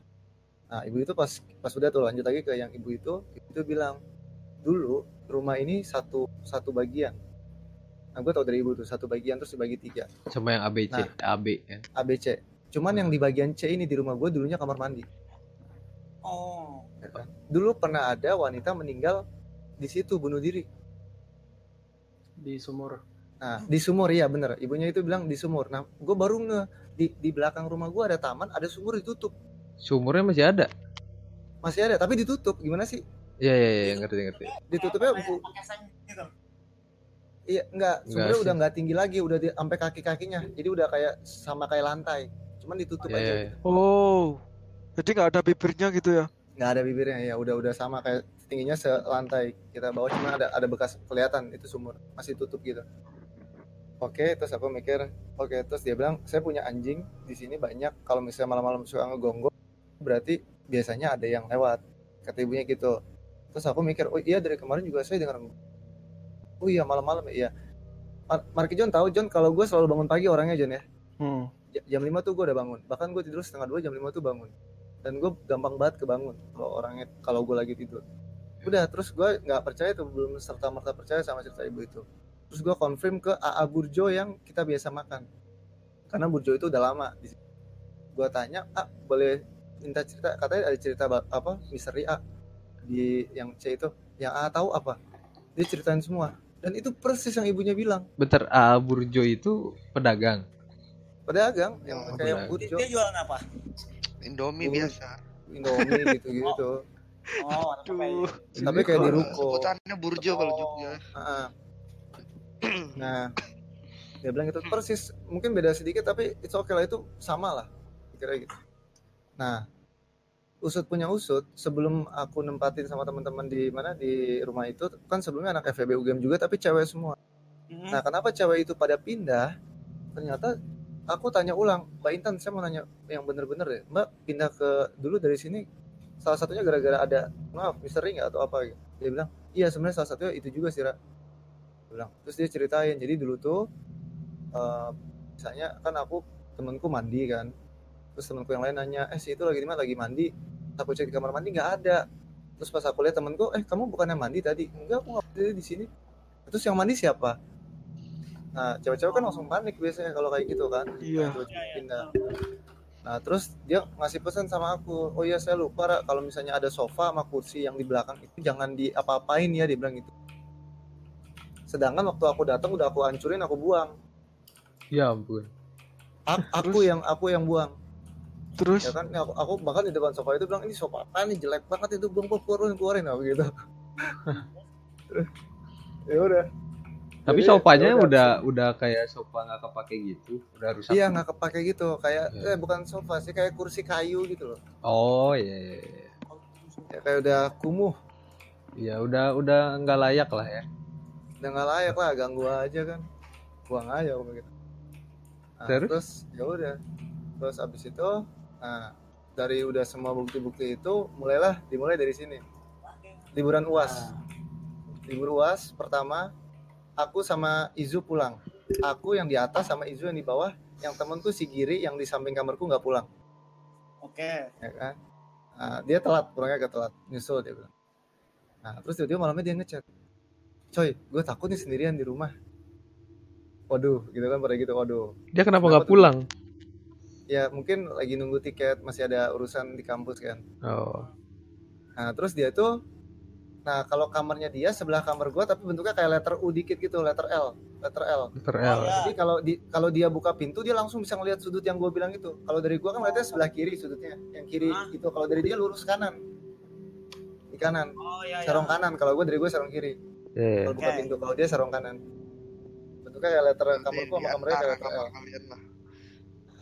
Nah ibu itu pas pas udah tuh lanjut lagi ke yang ibu itu Ibu itu bilang Dulu rumah ini satu satu bagian. Nah gue tau dari ibu tuh satu bagian terus dibagi tiga. Sama yang ABC, Nah. AB ya. ABC Cuman yang di bagian C ini di rumah gue dulunya kamar mandi. Oh. Dulu pernah ada wanita meninggal di situ bunuh diri Di sumur. Nah, di sumur ya bener. Ibunya itu bilang di sumur. Nah, gue baru nge di, di belakang rumah gue ada taman, ada sumur ditutup. Sumurnya masih ada. masih ada tapi ditutup gimana sih Iya iya iya ngerti ngerti. ditutupnya bu- gitu. iya enggak Enggak sebenarnya udah nggak tinggi lagi udah di, sampai kaki kakinya jadi udah kayak sama kayak lantai cuman ditutup Iya aja iya. gitu. Oh. Jadi nggak ada bibirnya gitu ya? Nggak ada bibirnya ya udah udah sama kayak tingginya selantai. Kita bawa cuma ada ada bekas kelihatan itu sumur masih tutup gitu. Oke terus aku mikir oke terus dia bilang saya punya anjing di sini banyak. Kalau misalnya malam-malam suka ngegonggong berarti biasanya ada yang lewat kata ibunya gitu. Terus aku mikir oh iya dari kemarin juga saya dengar oh iya malam-malam ya iya. Mar- Marki John tahu John kalau gue selalu bangun pagi orangnya John ya. Hmm. Ja- jam 5 tuh gue udah bangun. Bahkan gue tidur setengah dua jam 5 tuh bangun dan gue gampang banget kebangun kalau orangnya kalau gue lagi tidur. Udah terus gue nggak percaya tuh belum serta merta percaya sama cerita ibu itu. Terus gue confirm ke AA Burjo yang kita biasa makan. Karena Burjo itu udah lama di situ. gue tanya ah boleh minta cerita? Katanya ada cerita apa misteri A di yang C itu. Yang A tahu apa? Dia ceritain semua. Dan itu persis yang ibunya bilang. Bentar, A Burjo itu pedagang. pedagang yang Oh, kayak pedagang. Burjo. Dia jualan apa? Indomie Oh. biasa. Indomie gitu-gitu Oh, apa Aduh. tapi kayak di ruko Sebutannya Burjo kalau Jogja. Ah. Nah, dia bilang itu persis, mungkin beda sedikit tapi it's okay lah itu sama lah, kira gitu. Nah, usut punya usut, sebelum aku nempatin sama teman-teman di mana di rumah itu, kan sebelumnya anak FEB UGM juga tapi cewek semua. Hmm. Nah, kenapa cewek itu pada pindah? Ternyata aku tanya ulang, Mbak Intan, saya mau nanya yang bener-bener deh, Mbak pindah ke dulu dari sini, salah satunya gara-gara ada maaf misteri nggak atau apa gitu. Dia bilang, iya sebenarnya salah satunya itu juga sih, Ra. Dia bilang. Terus dia ceritain, jadi dulu tuh, eh, misalnya kan aku temenku mandi kan, terus temenku yang lain nanya, eh si itu lagi di mana? Lagi mandi. Aku cek di kamar mandi nggak ada. Terus pas aku lihat temenku, eh kamu bukannya mandi tadi? Enggak, aku nggak di sini. Terus yang mandi siapa? Nah, cewek-cewek kan langsung panik biasanya kalau kayak gitu kan. Iya. Tiba-tiba pindah. Nah, terus dia ngasih pesan sama aku, oh iya saya lupa Ra, kalau misalnya ada sofa sama kursi yang di belakang itu jangan diapa-apain ya, dia bilang gitu. Sedangkan waktu aku datang udah aku hancurin, aku buang. Ya ampun. A- aku yang aku yang buang. Terus Ya kan, Ini aku, aku bahkan di depan sofa itu bilang ini sofa apa nih jelek banget itu buang keluarin keluarin aku gitu. Terus, ya udah. Tapi Jadi, sofanya ya udah. udah udah kayak sofa nggak kepake gitu, udah rusak. Iya nggak kepake gitu, kayak Iya. eh bukan sofa sih, kayak kursi kayu gitu loh. Oh iya, iya, iya. Ya, kayak udah kumuh, Ya udah udah nggak layak lah ya. udah nggak layak lah, ganggu aja kan. Buang aja aku begitu. Nah, Terus? terus ya udah. Terus abis itu, nah dari udah semua bukti-bukti itu, mulailah dimulai dari sini. Liburan uas. Libur uas pertama, aku sama Izu pulang. Aku yang di atas sama Izu yang di bawah. Yang temenku si Giri yang di samping kamarku nggak pulang. Oke. ya kan nah, dia telat pulangnya agak telat nyusul dia bilang nah terus tiba-tiba malamnya dia ngechat coy gue takut nih sendirian di rumah waduh gitu kan pada gitu waduh Dia kenapa nggak tuh? pulang? ya mungkin lagi nunggu tiket masih ada urusan di kampus kan Oh. nah terus dia tuh nah kalau kamarnya dia sebelah kamar gue tapi bentuknya kayak letter U dikit gitu letter L letter L Letter Oh, L. ya. jadi kalau di kalau dia buka pintu dia langsung bisa ngelihat sudut yang gue bilang itu kalau dari gue kan ngeliatnya sebelah kiri sudutnya yang kiri Hah? itu kalau dari dia lurus kanan di kanan Oh iya. sarong kanan kalau gue dari gue sarong kiri Iya. kalau buka Oke. pintu kalau dia sarong kanan bentuknya kayak letter kamarku di sama kamarnya kayak letter kamar L kalian lah.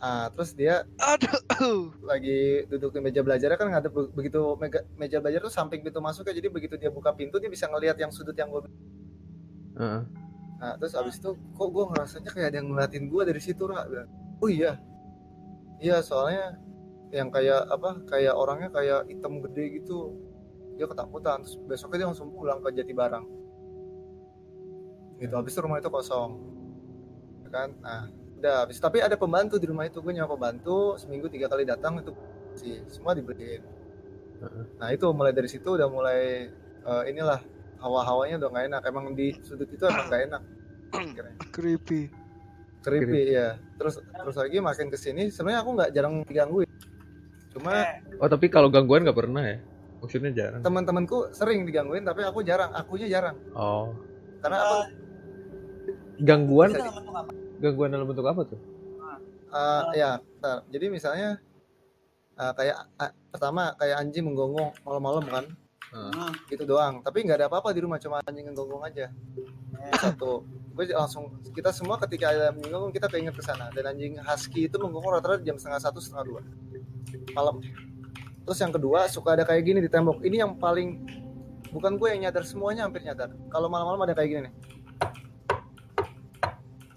Ah terus dia aduh. lagi duduk di meja belajar kan nggak ada begitu mega- meja belajar tuh samping pintu masuk ya jadi begitu dia buka pintu dia bisa ngelihat yang sudut yang gue Heeh. nah terus abis itu kok gue ngerasanya kayak ada yang ngeliatin gue dari situ Ra? Oh iya. Iya soalnya yang kayak apa kayak orangnya kayak hitam gede gitu. Dia ketakutan terus besoknya dia langsung pulang ke Jatibarang gitu habis itu rumah itu kosong. Ya kan? Nah udah habis tapi ada pembantu di rumah itu gue nyawa pembantu seminggu tiga kali datang itu sih semua dibeliin Heeh. nah itu mulai dari situ udah mulai eh, inilah hawa-hawanya udah nggak enak emang di sudut itu emang nggak enak akhirnya. Creepy. creepy ya terus terus lagi makin ke sini sebenarnya aku nggak jarang digangguin cuma Oke. Oh tapi kalau gangguan nggak pernah ya? Maksudnya jarang. teman-temanku sering digangguin tapi aku jarang akunya jarang Oh. karena aku Gangguan Gangguan dalam bentuk apa tuh? eh, ya bentar. jadi misalnya Ah, kayak ah, pertama kayak anjing menggonggong malam-malam kan. Hmm. gitu doang. Tapi nggak ada apa-apa di rumah cuma anjing menggonggong aja. Eh, satu. Gue langsung kita semua ketika ada menggonggong kita keinget ke sana. Dan anjing husky itu menggonggong rata-rata jam setengah satu setengah dua. Malam. Terus yang kedua suka ada kayak gini di tembok. Ini yang paling bukan gue yang nyadar semuanya hampir nyadar. Kalau malam-malam ada kayak gini nih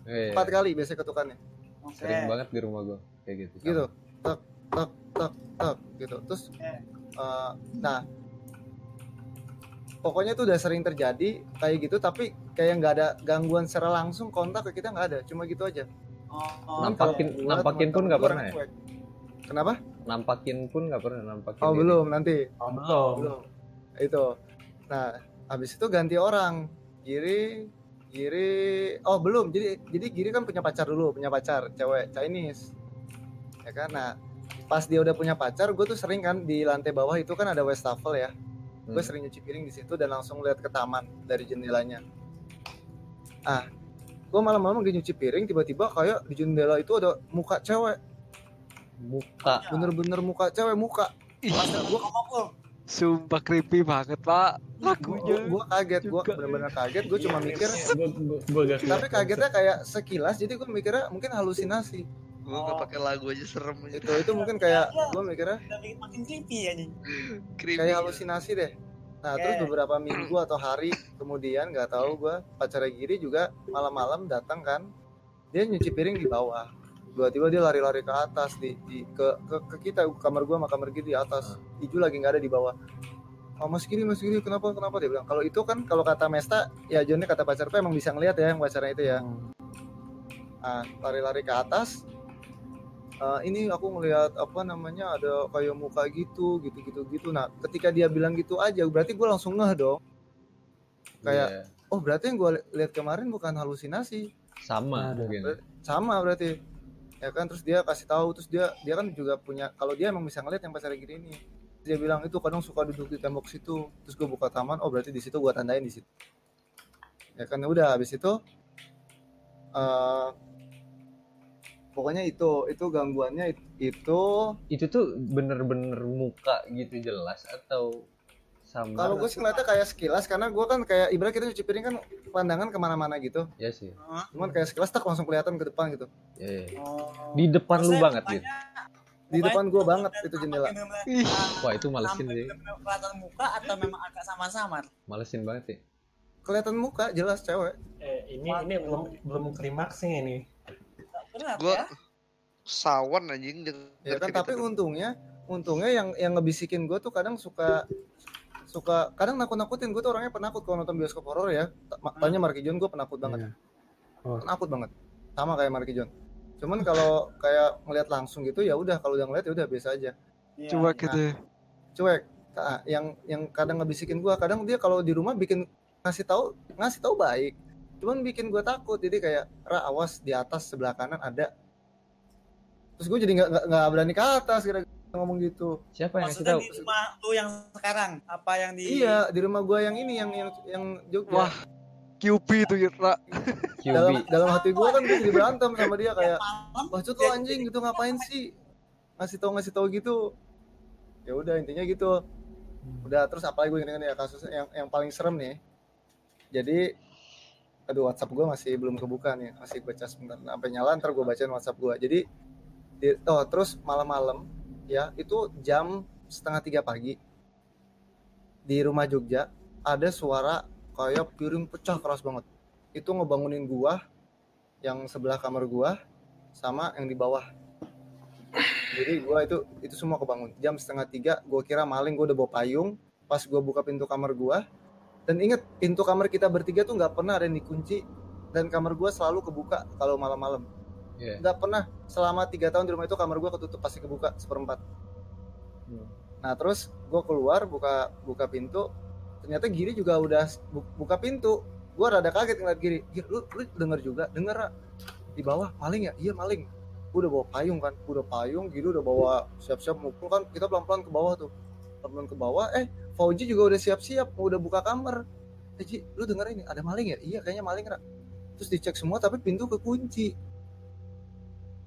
Eh, empat kali biasanya ketukannya oke. sering banget di rumah gue kayak gitu. gitu tak tak tak tak gitu terus Eh. eh, nah pokoknya itu udah sering terjadi kayak gitu tapi kayak nggak ada gangguan secara langsung kontak ke kita nggak ada cuma gitu aja Oh, oh, Nampakin- kalau gua, nampakin pun nggak gua pernah ya? kenapa Nampakin pun nggak pernah nampakin. oh diri. belum nanti Oh, belum. belum itu nah habis itu ganti orang Giri Giri oh belum. Jadi jadi Giri kan punya pacar dulu punya pacar cewek Chinese. Ya kan? Nah pas dia udah punya pacar gue tuh sering kan di lantai bawah itu kan ada wastafel ya. Gue Hmm. sering nyuci piring di situ dan langsung lihat ke taman dari jendelanya. Ah gue malam-malam lagi nyuci piring tiba-tiba kayak di jendela itu ada muka cewek. Muka. Bener-bener muka cewek muka. Ngomong tuh. Sumpah creepy banget pak lagunya. gue kaget gue juga. bener-bener kaget gue cuma mikir Gue gak tapi kagetnya kayak sekilas jadi gue mikirnya mungkin halusinasi Gue gak pakai lagu aja serem aja. itu itu mungkin kayak gue mikirnya makin creepy anjing. Creepy. kayak halusinasi deh nah terus beberapa minggu atau hari kemudian nggak tahu gue pacarnya Giri juga malam-malam datang kan dia nyuci piring di bawah tiba-tiba dia lari-lari ke atas di, di ke, ke ke kita kamar gue sama kamar Giri di atas Iju lagi nggak ada di bawah Oh Mas Giri, Mas Giri, kenapa, kenapa? Dia bilang, kalau itu kan, kalau kata Mesta, ya Johnnya kata pacarku emang bisa ngeliat ya yang pacarnya itu ya. Nah, lari-lari ke atas. Eh, ini aku ngelihat apa namanya ada kayak muka gitu, gitu, gitu, gitu. Nah, ketika dia bilang gitu aja, berarti gue langsung ngeh dong. Kayak, Iya. oh berarti yang gue lihat kemarin bukan halusinasi, sama mungkin. sama berarti. Ya kan, terus dia kasih tahu, terus dia dia kan juga punya, kalau dia emang bisa ngeliat yang pacarnya gini ini. Dia bilang itu kadang suka duduk di tembok situ, terus gue buka taman, oh berarti di situ gue tandain di situ. Ya kan udah habis itu, eh pokoknya itu itu gangguannya it- itu Itu tuh bener-bener muka gitu jelas atau sama? kalau gue sih ngeliatnya kayak sekilas karena gue kan kayak ibarat kita cuci piring kan pandangan ke mana-mana gitu ya sih. Cuman kayak sekilas tak langsung kelihatan ke depan gitu Ya, ya. Oh. Di depan lu Maksudnya banget gitu. di depan gue banget itu jendela Ih. ah, Wah itu malesin sih. kelihatan muka atau memang agak samar-samar? Malesin banget sih. kelihatan muka jelas cewek Eh, ini ini belum belum klimaksnya ini. Gue ya? sawan anjing ya kan tapi untungnya untungnya yang yang ngebisikin gue tuh kadang suka suka kadang nakut-nakutin. Gue tuh orangnya penakut kalau nonton bioskop horor ya. Tanya Marky John gue penakut banget. Iya. Oh. penakut banget. Sama kayak Marky John cuman kalau kayak ngelihat langsung gitu ya udah. Kalau udah ngeliat ya udah biasa aja. Iya, Cuek gitu ya. cuek. Nah, yang yang kadang ngebisikin gue kadang dia kalau di rumah bikin ngasih tahu ngasih tahu baik. Cuman bikin gue takut. Jadi kayak ra awas di atas sebelah kanan ada. Terus gue jadi nggak nggak- berani ke atas kira ngomong gitu Siapa yang ngasih Maksudnya tahu? di rumah lu yang sekarang apa yang di iya di rumah gue yang ini yang yang yang Jogja Wah. QB itu ya, Ra. dalam QB. dalam hati gue kan gue jadi berantem sama dia kayak wah cut lo anjing gitu ngapain sih ngasih tau ngasih tau gitu ya udah intinya gitu udah terus apalagi gue ingat ya kasus yang yang paling serem nih jadi aduh WhatsApp gue masih belum kebuka nih masih baca sebentar sampai nyala ntar gue bacain WhatsApp gue jadi di- oh terus malam-malam ya itu jam setengah tiga pagi. Di rumah Jogja ada suara kayak piring pecah keras banget. Itu ngebangunin gua yang sebelah kamar gua sama yang di bawah. Jadi gua itu itu semua kebangun. Jam setengah tiga gua kira maling gua udah bawa payung. Pas gua buka pintu kamar gua dan inget pintu kamar kita bertiga tuh nggak pernah ada yang dikunci dan kamar gua selalu kebuka kalau malam-malam Iya. nggak pernah. Selama tiga tahun di rumah itu kamar gua ketutup pasti kebuka seperempat. Hmm. nah terus gua keluar buka buka pintu ternyata Giri juga udah bu- buka pintu. Gua rada kaget ngeliat Giri. Giri lu, lu denger juga? Denger Ra? di bawah maling ya? Iya maling. Gua udah bawa payung kan. Gua udah payung Giri udah bawa siap-siap mukul kan. Kita pelan-pelan ke bawah tuh. Pelan-pelan ke bawah. Eh Fauji juga udah siap-siap udah buka kamar. Eh Ji, lu denger ini? Ada maling ya? Iya kayaknya maling Ra. terus dicek semua tapi pintu kekunci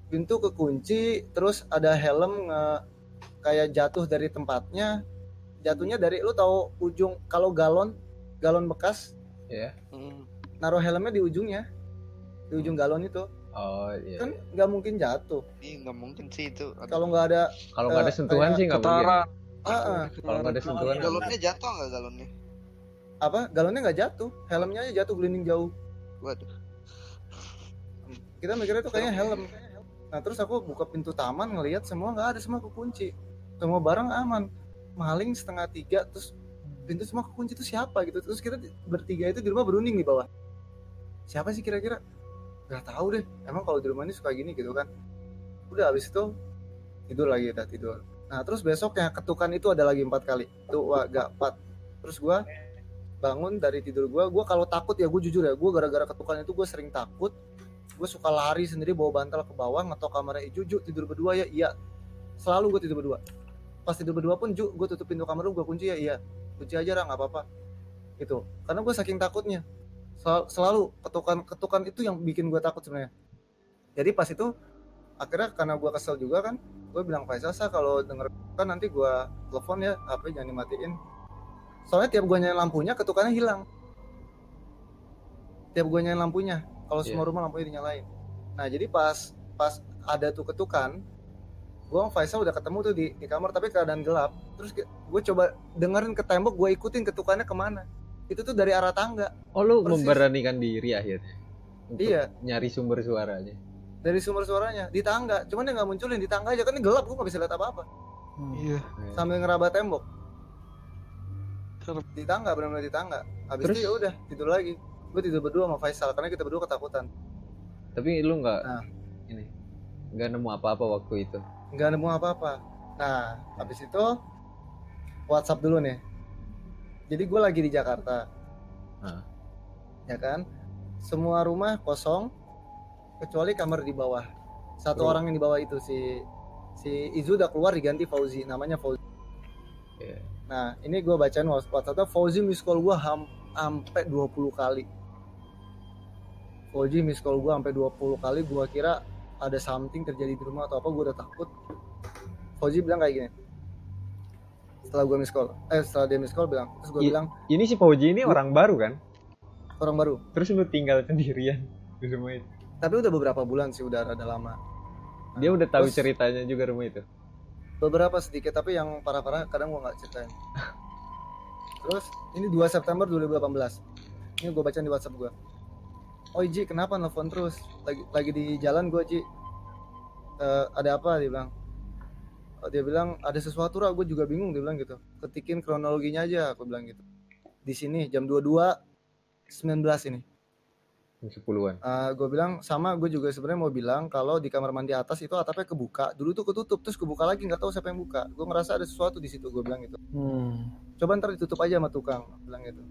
pintu kekunci terus ada helm nge kayak jatuh dari tempatnya. Jatuhnya dari lu tahu ujung kalau galon galon bekas ya Hmm. naruh helmnya di ujungnya di ujung galon itu. Oh iya kan nggak mungkin jatuh. Nggak mungkin sih itu. kalau nggak ada kalau nggak ada eh, sentuhan sih nggak mungkin. ah, ah, kalau nggak ada sentuhan. Galonnya jatuh nggak galonnya? apa? Galonnya nggak jatuh. Helmnya aja jatuh gelinding jauh. Waduh. kita mikirnya tuh kayaknya helm nah terus aku buka pintu taman ngelihat semua nggak ada semua kekunci. Semua barang aman. Maling setengah tiga terus pintu semua kekunci itu siapa gitu? Terus kita bertiga itu di rumah berunding di bawah. Siapa sih kira-kira? Nggak tahu deh. Emang kalau di rumah ini suka gini gitu kan. Udah habis itu tidur lagi udah tidur. Nah terus besoknya ketukan itu ada lagi empat kali. Tuh wah gak empat. Terus gua bangun dari tidur gua gua kalau takut ya gue jujur ya gua gara-gara ketukan itu gue sering takut gue suka lari sendiri bawa bantal ke bawah ngetok kamarnya eh, Juju tidur berdua ya? Iya. Selalu gue tidur berdua. Pas tidur berdua pun Ju gue tutup pintu kamar gue kunci ya? Iya. Kunci aja lah nggak apa-apa. Itu karena gue saking takutnya. Sel- selalu ketukan ketukan itu yang bikin gue takut sebenarnya. Jadi pas itu akhirnya karena gue kesel juga kan gue bilang Faisal Sa kalau denger kan nanti gue telepon ya HP jangan dimatiin. Soalnya tiap gue nyalain lampunya ketukannya hilang. Tiap gue nyalain lampunya kalau semua rumah lampunya dinyalain. Nah jadi pas pas ada tuh ketukan gue sama Faisal udah ketemu tuh di, di kamar tapi keadaan gelap. Terus gue coba dengerin ke tembok gue ikutin ketukannya ke mana. Itu tuh dari arah tangga. Oh lu Persis. memberanikan diri akhirnya? Untuk iya. nyari sumber suaranya? Dari sumber suaranya di tangga. Cuman dia nggak munculin di tangga aja kan ini gelap gue nggak bisa lihat apa apa Iya. sambil ngeraba tembok. Terus- di tangga benar-benar di tangga. Habis Terus? itu ya udah tidur lagi gue tidur berdua sama Faisal karena kita berdua ketakutan. Tapi lu nggak Nah. ini nggak nemu apa-apa waktu itu? Nggak nemu apa-apa. Nah habis itu WhatsApp dulu nih. Jadi gue lagi di Jakarta. Ah. ya kan? Semua rumah kosong kecuali kamar di bawah. Satu Bro. orang yang di bawah itu si si Izu udah keluar diganti Fauzi namanya Fauzi. Iya. nah ini gue bacain WhatsAppnya Fauzi miss call gue ham sampai 20 kali Fauzi miss call gue sampai 20 kali gue kira ada something terjadi di rumah atau apa gue udah takut. Fauzi bilang kayak gini. Setelah gue miss call eh setelah dia miss call bilang terus gue bilang ini si Fauji ini orang baru kan? Orang baru. Terus lu tinggal sendirian di rumah itu. Tapi udah beberapa bulan sih udah rada lama. Dia udah tahu Terus- ceritanya juga rumah itu? Beberapa sedikit tapi yang parah-parah kadang gua nggak ceritain. Terus ini 2 September 2018 ini gue baca di WhatsApp gua oh Ji kenapa nelfon terus? Lagi lagi di jalan gua Ji. "Eh, ada apa? Dia bilang. Oh, dia bilang ada sesuatu lah gue juga bingung dia bilang gitu. Ketikin kronologinya aja aku bilang gitu. Di sini jam 22 19 ini. Jam sepuluhan. Gue bilang sama gue juga sebenarnya mau bilang kalau di kamar mandi atas itu atapnya kebuka. Dulu tuh ketutup terus kebuka lagi nggak tahu siapa yang buka. Gue ngerasa ada sesuatu di situ gue bilang gitu. Hmm. coba ntar ditutup aja sama tukang Gua bilang gitu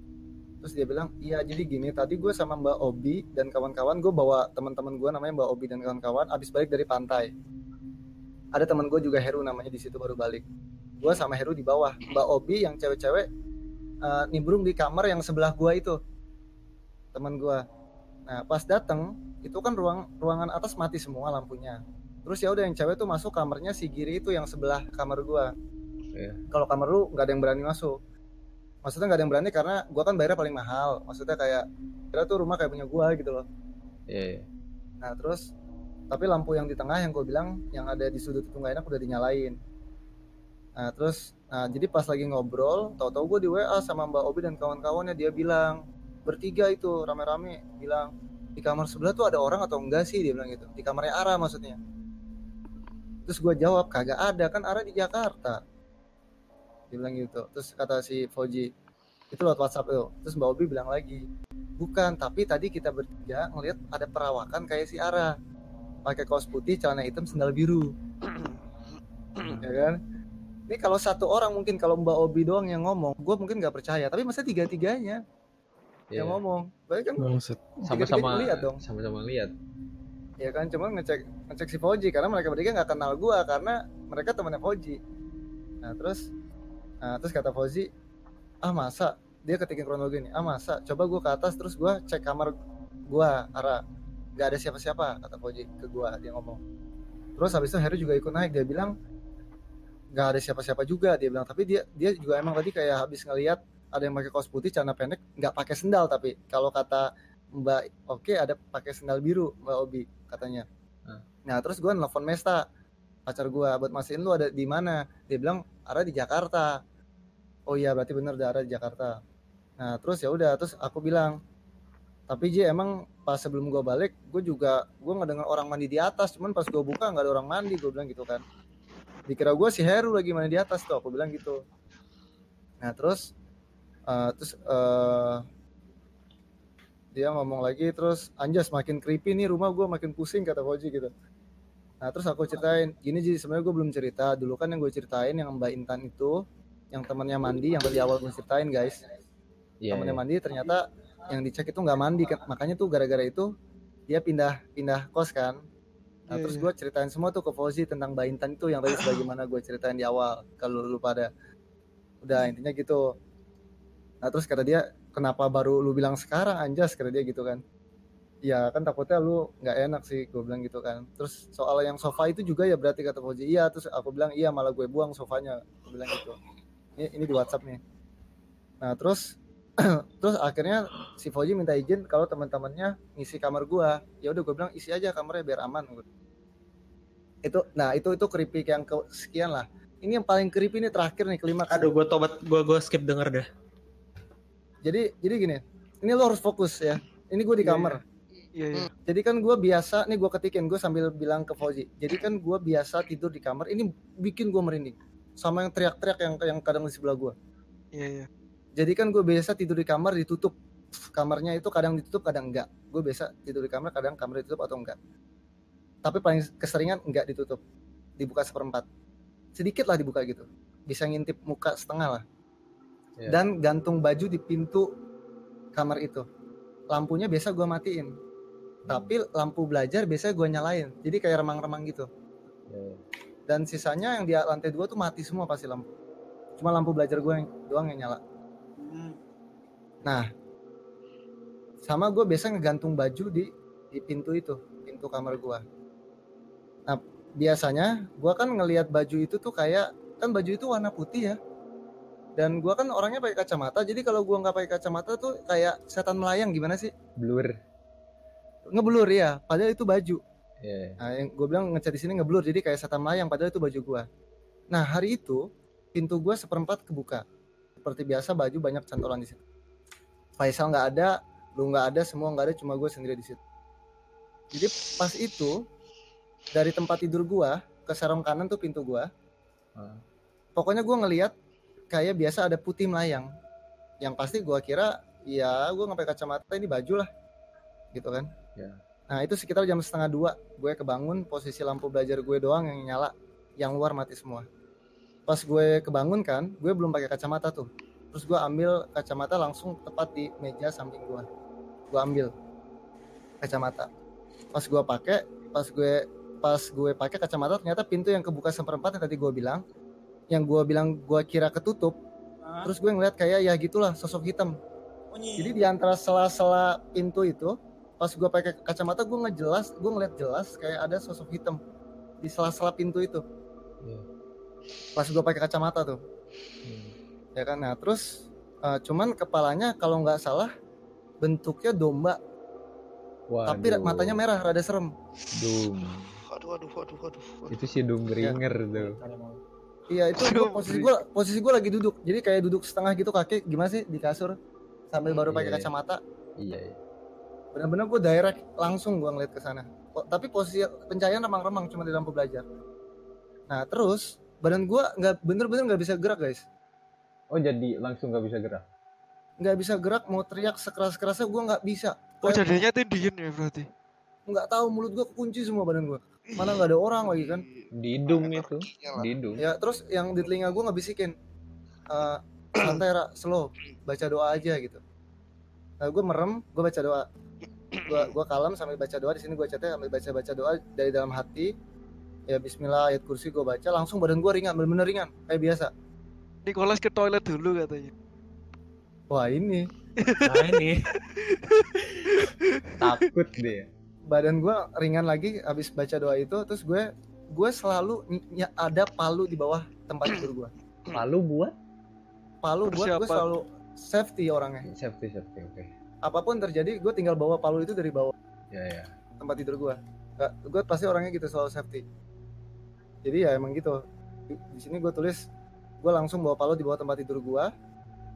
terus dia bilang iya jadi gini tadi gue sama mbak Obi dan kawan-kawan gue bawa teman-teman gue namanya mbak Obi dan kawan-kawan abis balik dari pantai. Ada teman gue juga Heru namanya di situ baru balik. Gue sama Heru di bawah. Mbak Obi yang cewek-cewek eh, nimbrung di kamar yang sebelah gue itu teman gue nah pas dateng itu kan ruang ruangan atas mati semua lampunya. Terus ya udah yang cewek tuh masuk kamarnya si Giri itu yang sebelah kamar gue Iya. kalau kamar lu nggak ada yang berani masuk maksudnya nggak ada yang berani karena gua kan bayarnya paling mahal. Maksudnya kayak kira tuh rumah kayak punya gua gitu loh. Iya iya. nah terus tapi lampu yang di tengah yang gue bilang yang ada di sudut itu nggak enak udah dinyalain. Nah terus nah jadi pas lagi ngobrol tahu-tahu gue di WA sama Mbak Obi dan kawan-kawannya dia bilang bertiga itu rame-rame bilang di kamar sebelah tuh ada orang atau enggak sih? Dia bilang gitu. Di kamarnya Ara maksudnya. Terus gue jawab kagak ada kan Ara di Jakarta bilang gitu. Terus kata si Fauji itu lewat WhatsApp itu terus Mbak Obi bilang lagi bukan tapi tadi kita bertiga ngelihat ada perawakan kayak si Ara. Pakai kaos putih celana hitam sendal biru. Ya kan? Ini kalau satu orang mungkin kalau Mbak Obi doang yang ngomong gue mungkin nggak percaya. Tapi masa tiga tiganya Iya. yang ngomong? Berarti kan sama-sama lihat dong. sama-sama lihat ya kan? Cuma ngecek ngecek si Fauji karena mereka bertiga nggak kenal gua karena mereka temannya Fauji. Nah terus nah, terus kata Fauji ah masa? Dia ketikin kronologi nih ah masa? Coba gua ke atas terus gua cek kamar gua arah nggak ada siapa-siapa kata Fauji ke gua dia ngomong. Terus habis itu Heru juga ikut naik dia bilang nggak ada siapa-siapa juga dia bilang. Tapi dia dia juga emang tadi kayak habis ngelihat ada yang pakai kaos putih celana pendek nggak pakai sendal tapi. Kalau kata Mbak oke ada pakai sendal biru Mbak Obi katanya. Hmm. nah terus gue nelfon Mesta pacar gue buat mastiin lu ada di mana? Dia bilang ada di Jakarta. Oh iya berarti bener ada di Jakarta. Nah terus ya udah terus aku bilang tapi J emang pas sebelum gue balik gue juga gue ngedengar orang mandi di atas. Cuman pas gue buka nggak ada orang mandi gue bilang gitu kan. Dikira gue si Heru lagi mandi di atas tuh aku bilang gitu. Nah terus eh, terus eh, dia ngomong lagi terus anjas makin creepy nih rumah gue makin pusing kata Koji gitu nah terus aku ceritain gini Ji sebenarnya gue belum cerita. Dulu kan yang gue ceritain yang Mbak Intan itu yang temannya mandi yang tadi awal gue ceritain guys. Iya, temennya iya. mandi ternyata yang dicek itu nggak mandi kan. Makanya tuh gara-gara itu dia pindah pindah kos kan. Nah Iya, terus iya. gue ceritain semua tuh ke Fauzi tentang Mbak Intan itu yang tadi sebagaimana gue ceritain di awal kalau lu pada udah intinya gitu. Nah terus kata dia kenapa baru lu bilang sekarang anjas? Kata dia gitu kan ya kan takutnya lu nggak enak sih gue bilang gitu kan. Terus soal yang sofa itu juga ya berarti kata Fauzi. Iya terus aku bilang iya malah gue buang sofanya. Gue bilang gitu. Ini ini di WhatsApp nih. Nah terus terus akhirnya si Fauzi minta izin kalau teman-temannya ngisi kamar gua. Ya udah gue bilang isi aja kamarnya biar aman. Itu nah itu itu keripik yang kesekian lah. Ini yang paling creepy ini terakhir nih kelima Aduh, gue tobat, gue gue skip denger dah. jadi jadi gini ini lo harus fokus ya. Ini gue di Iya, kamar Iya, iya. jadi kan gue biasa nih gue ketikin gue sambil bilang ke Fauzi. Jadi kan gue biasa tidur di kamar ini bikin gue merinding. Sama yang teriak-teriak yang yang kadang di sebelah gue Iya, iya. jadi kan gue biasa tidur di kamar ditutup. Kamarnya itu kadang ditutup kadang enggak. Gue biasa tidur di kamar kadang kamar ditutup atau enggak. Tapi paling keseringan enggak ditutup. Dibuka seperempat. Sedikit lah dibuka gitu. Bisa ngintip muka setengah lah. Iya. dan gantung baju di pintu kamar itu. Lampunya biasa gue matiin tapi lampu belajar biasa gue nyalain. Jadi kayak remang-remang gitu. Iya, iya. dan sisanya yang di lantai dua tuh mati semua pasti lampu. Cuma lampu belajar gue yang doang yang nyala. Hmm. sama gue biasa ngegantung baju di di pintu itu pintu kamar gue nah biasanya gue kan ngelihat baju itu tuh kayak kan baju itu warna putih ya. Dan gue kan orangnya pakai kacamata jadi kalau gue nggak pakai kacamata tuh kayak setan melayang gimana sih? Blur ngeblur ya padahal itu baju. Iya, nah yang gue bilang ngecat di sini ngeblur jadi kayak setan melayang padahal itu baju gue nah hari itu pintu gue seperempat kebuka. Seperti biasa baju banyak cantolan di situ. Faisal nggak ada lu nggak ada semua nggak ada cuma gue sendiri di situ. Jadi pas itu dari tempat tidur gue ke sarung kanan tuh pintu gue Ah. pokoknya gue ngelihat kayak biasa ada putih melayang. Yang pasti gue kira ya gue nggak pakai kacamata ini baju lah. Gitu kan Ya. nah itu sekitar jam setengah dua gue kebangun posisi lampu belajar gue doang yang nyala yang luar mati semua. Pas gue kebangun kan gue belum pakai kacamata tuh. Terus gue ambil kacamata langsung tepat di meja samping gue. Gue ambil kacamata. Pas gue pakai pas gue pas gue pakai kacamata ternyata pintu yang kebuka seperempat yang tadi gue bilang yang gue bilang gue kira ketutup Hah? terus gue ngeliat kayak ya gitulah sosok hitam. Jadi di antara sela-sela pintu itu pas gue pakai kacamata gue ngejelas gue ngeliat jelas kayak ada sosok hitam di sela-sela pintu itu Iya. pas gue pakai kacamata tuh Hmm. ya kan nah terus eh, cuman kepalanya kalau nggak salah bentuknya domba tapi Waduh. matanya merah rada serem Doom. Aduh, aduh, aduh, aduh. Itu si Doom Bringer tuh. iya itu gua- posisi gue posisi gue lagi duduk jadi kayak duduk setengah gitu kaki gimana sih di kasur sambil baru pakai Iya, iya. kacamata Iya, iya. Benar-benar gue direct langsung gue ngeliat ke sana. Po- tapi posisi pencahayaan remang-remang cuma di lampu belajar. Nah terus badan gue nggak bener-bener nggak bisa gerak guys. Oh jadi langsung gak bisa gerak? nggak bisa gerak mau teriak sekeras-kerasnya gue nggak bisa. Oh, Kayak jadinya tindihin ya berarti. nggak tahu mulut gue kekunci semua badan gue mana nggak ada orang lagi kan? Di hidung itu. Di hidung. ya terus yang di telinga gue ngebisikin eh santai Ra, slow. Baca doa aja gitu. Nah gue merem gue baca doa gue gue kalem sambil baca doa di sini gue catat sambil baca baca doa dari dalam hati ya Bismillah ayat kursi gue baca langsung badan gue ringan bener-bener ringan kayak biasa Nicholas ke toilet dulu katanya. wah ini Nah ini. Takut dia. badan gue ringan lagi habis baca doa itu terus gue gue selalu ada palu di bawah tempat tidur gue Palu buat palu buat gue selalu safety orangnya safety safety oke. Apa pun terjadi gue tinggal bawa palu itu dari bawah Ya ya. tempat tidur gue gue pasti orangnya gitu selalu safety jadi ya emang gitu di, di sini gue tulis gue langsung bawa palu di bawah tempat tidur gue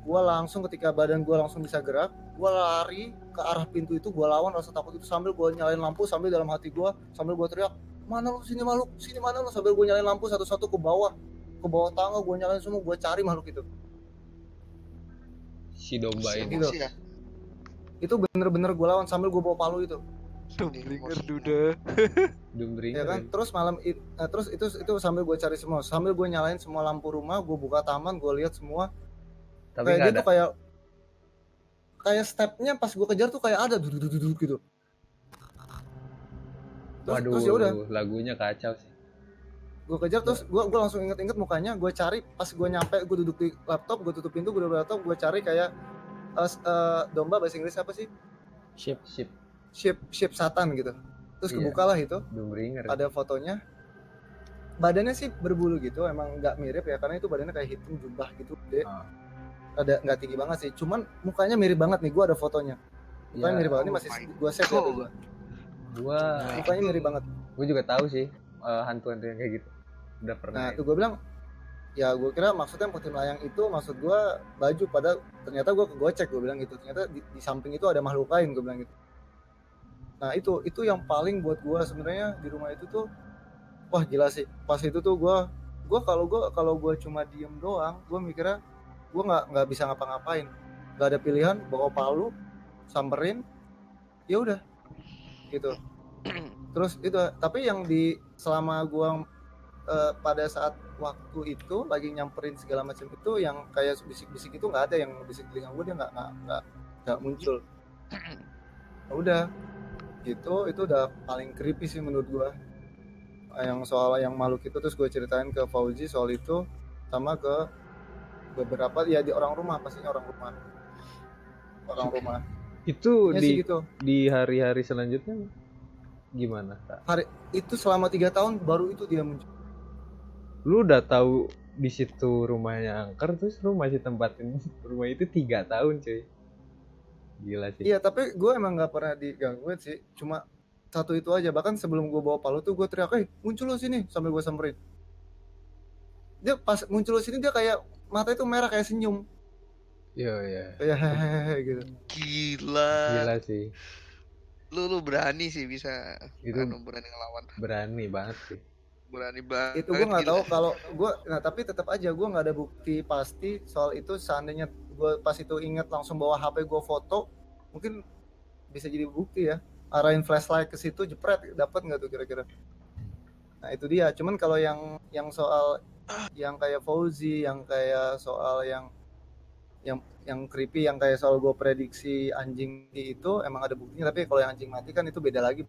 gue langsung ketika badan gue langsung bisa gerak gue lari ke arah pintu itu gue lawan rasa takut itu sambil gue nyalain lampu sambil dalam hati gue sambil gue teriak mana lu sini makhluk sini mana lu sambil gue nyalain lampu satu-satu ke bawah ke bawah tangga gue nyalain semua gue cari makhluk itu Si domba ini. Gitu. Ya. Itu bener-bener gue lawan sambil gue bawa palu itu. Dumbringer duda. Dumbringer. ya. Kan terus malam it, eh, terus itu itu sambil gue cari semua. Sambil gue nyalain semua lampu rumah gue buka taman gue lihat semua. Tapi kayak dia ada. tuh kayak kayak stepnya pas gue kejar tuh kayak ada duduk duduk duduk gitu. Terus, Waduh, terus ya udah. lagunya kacau sih. gue kejar terus gue gue langsung inget-inget mukanya. Gue cari pas gue nyampe gue duduk di laptop gue tutup pintu gue duduk di laptop gue cari kayak eh, eh, domba bahasa Inggris apa sih Ship. Ship ship ship satan gitu terus Iya. kebuka lah itu Dumbringer. ada fotonya badannya sih berbulu gitu emang nggak mirip ya karena itu badannya kayak hitam jubah gitu gede Ah. ada nggak tinggi banget sih cuman mukanya mirip banget nih gue ada fotonya mukanya Ya, mirip banget ini oh masih my gue save ya tuh gua. Gua mukanya mirip banget gua juga tahu sih eh, hantu-hantu yang kayak gitu. Udah pernah. nah ya. itu gue bilang ya gue kira maksudnya putih melayang itu maksud gue baju pada ternyata gue kegocek gue bilang gitu. Ternyata di, di samping itu ada makhluk lain gue bilang gitu. Nah itu itu yang paling buat gue sebenarnya di rumah itu tuh wah gila sih. Pas itu tuh gue gue kalau gue kalau gue cuma diem doang gue mikirnya gue nggak nggak bisa ngapa-ngapain. Nggak ada pilihan bawa palu samperin ya udah gitu. Terus itu tapi yang di selama gue eh, pada saat waktu itu lagi nyamperin segala macam itu yang kayak bisik-bisik itu nggak ada yang bisik telinga gue dia nggak nggak nggak muncul. Ya udah gitu itu udah paling creepy sih menurut gue. Yang soal yang makhluk itu terus gue ceritain ke Fauzi soal itu sama ke beberapa ya di orang rumah pastinya orang rumah. Orang rumah. Itu ya di gitu. di hari-hari selanjutnya gimana, Kak? itu selama tiga tahun baru itu dia muncul Lu udah tahu di situ rumahnya angker terus lu masih tempatin rumah itu tiga tahun cuy. Gila sih. Iya tapi gue emang nggak pernah digangguin sih. Cuma satu itu aja. Bahkan sebelum gue bawa palu tuh gue teriak eh muncul lo sini sambil gue samperin. Dia pas muncul lo sini dia kayak mata itu merah kayak senyum. Iya iya kayak hehehe gitu. Gila. gila sih. Lu lu berani sih bisa itu anu, berani ngelawan. berani banget sih Berani banget. itu gue nggak tahu kalau gue nah tapi tetap aja gue nggak ada bukti pasti soal itu seandainya gue pas itu inget langsung bawa HP gue foto mungkin bisa jadi bukti ya. Arahin flashlight ke situ jepret dapat nggak tuh kira-kira? Nah itu dia. Cuman kalau yang yang soal yang kayak Fauzi yang kayak soal yang yang yang creepy yang kayak soal gue prediksi anjing itu emang ada buktinya. Tapi kalau yang anjing mati kan itu beda lagi.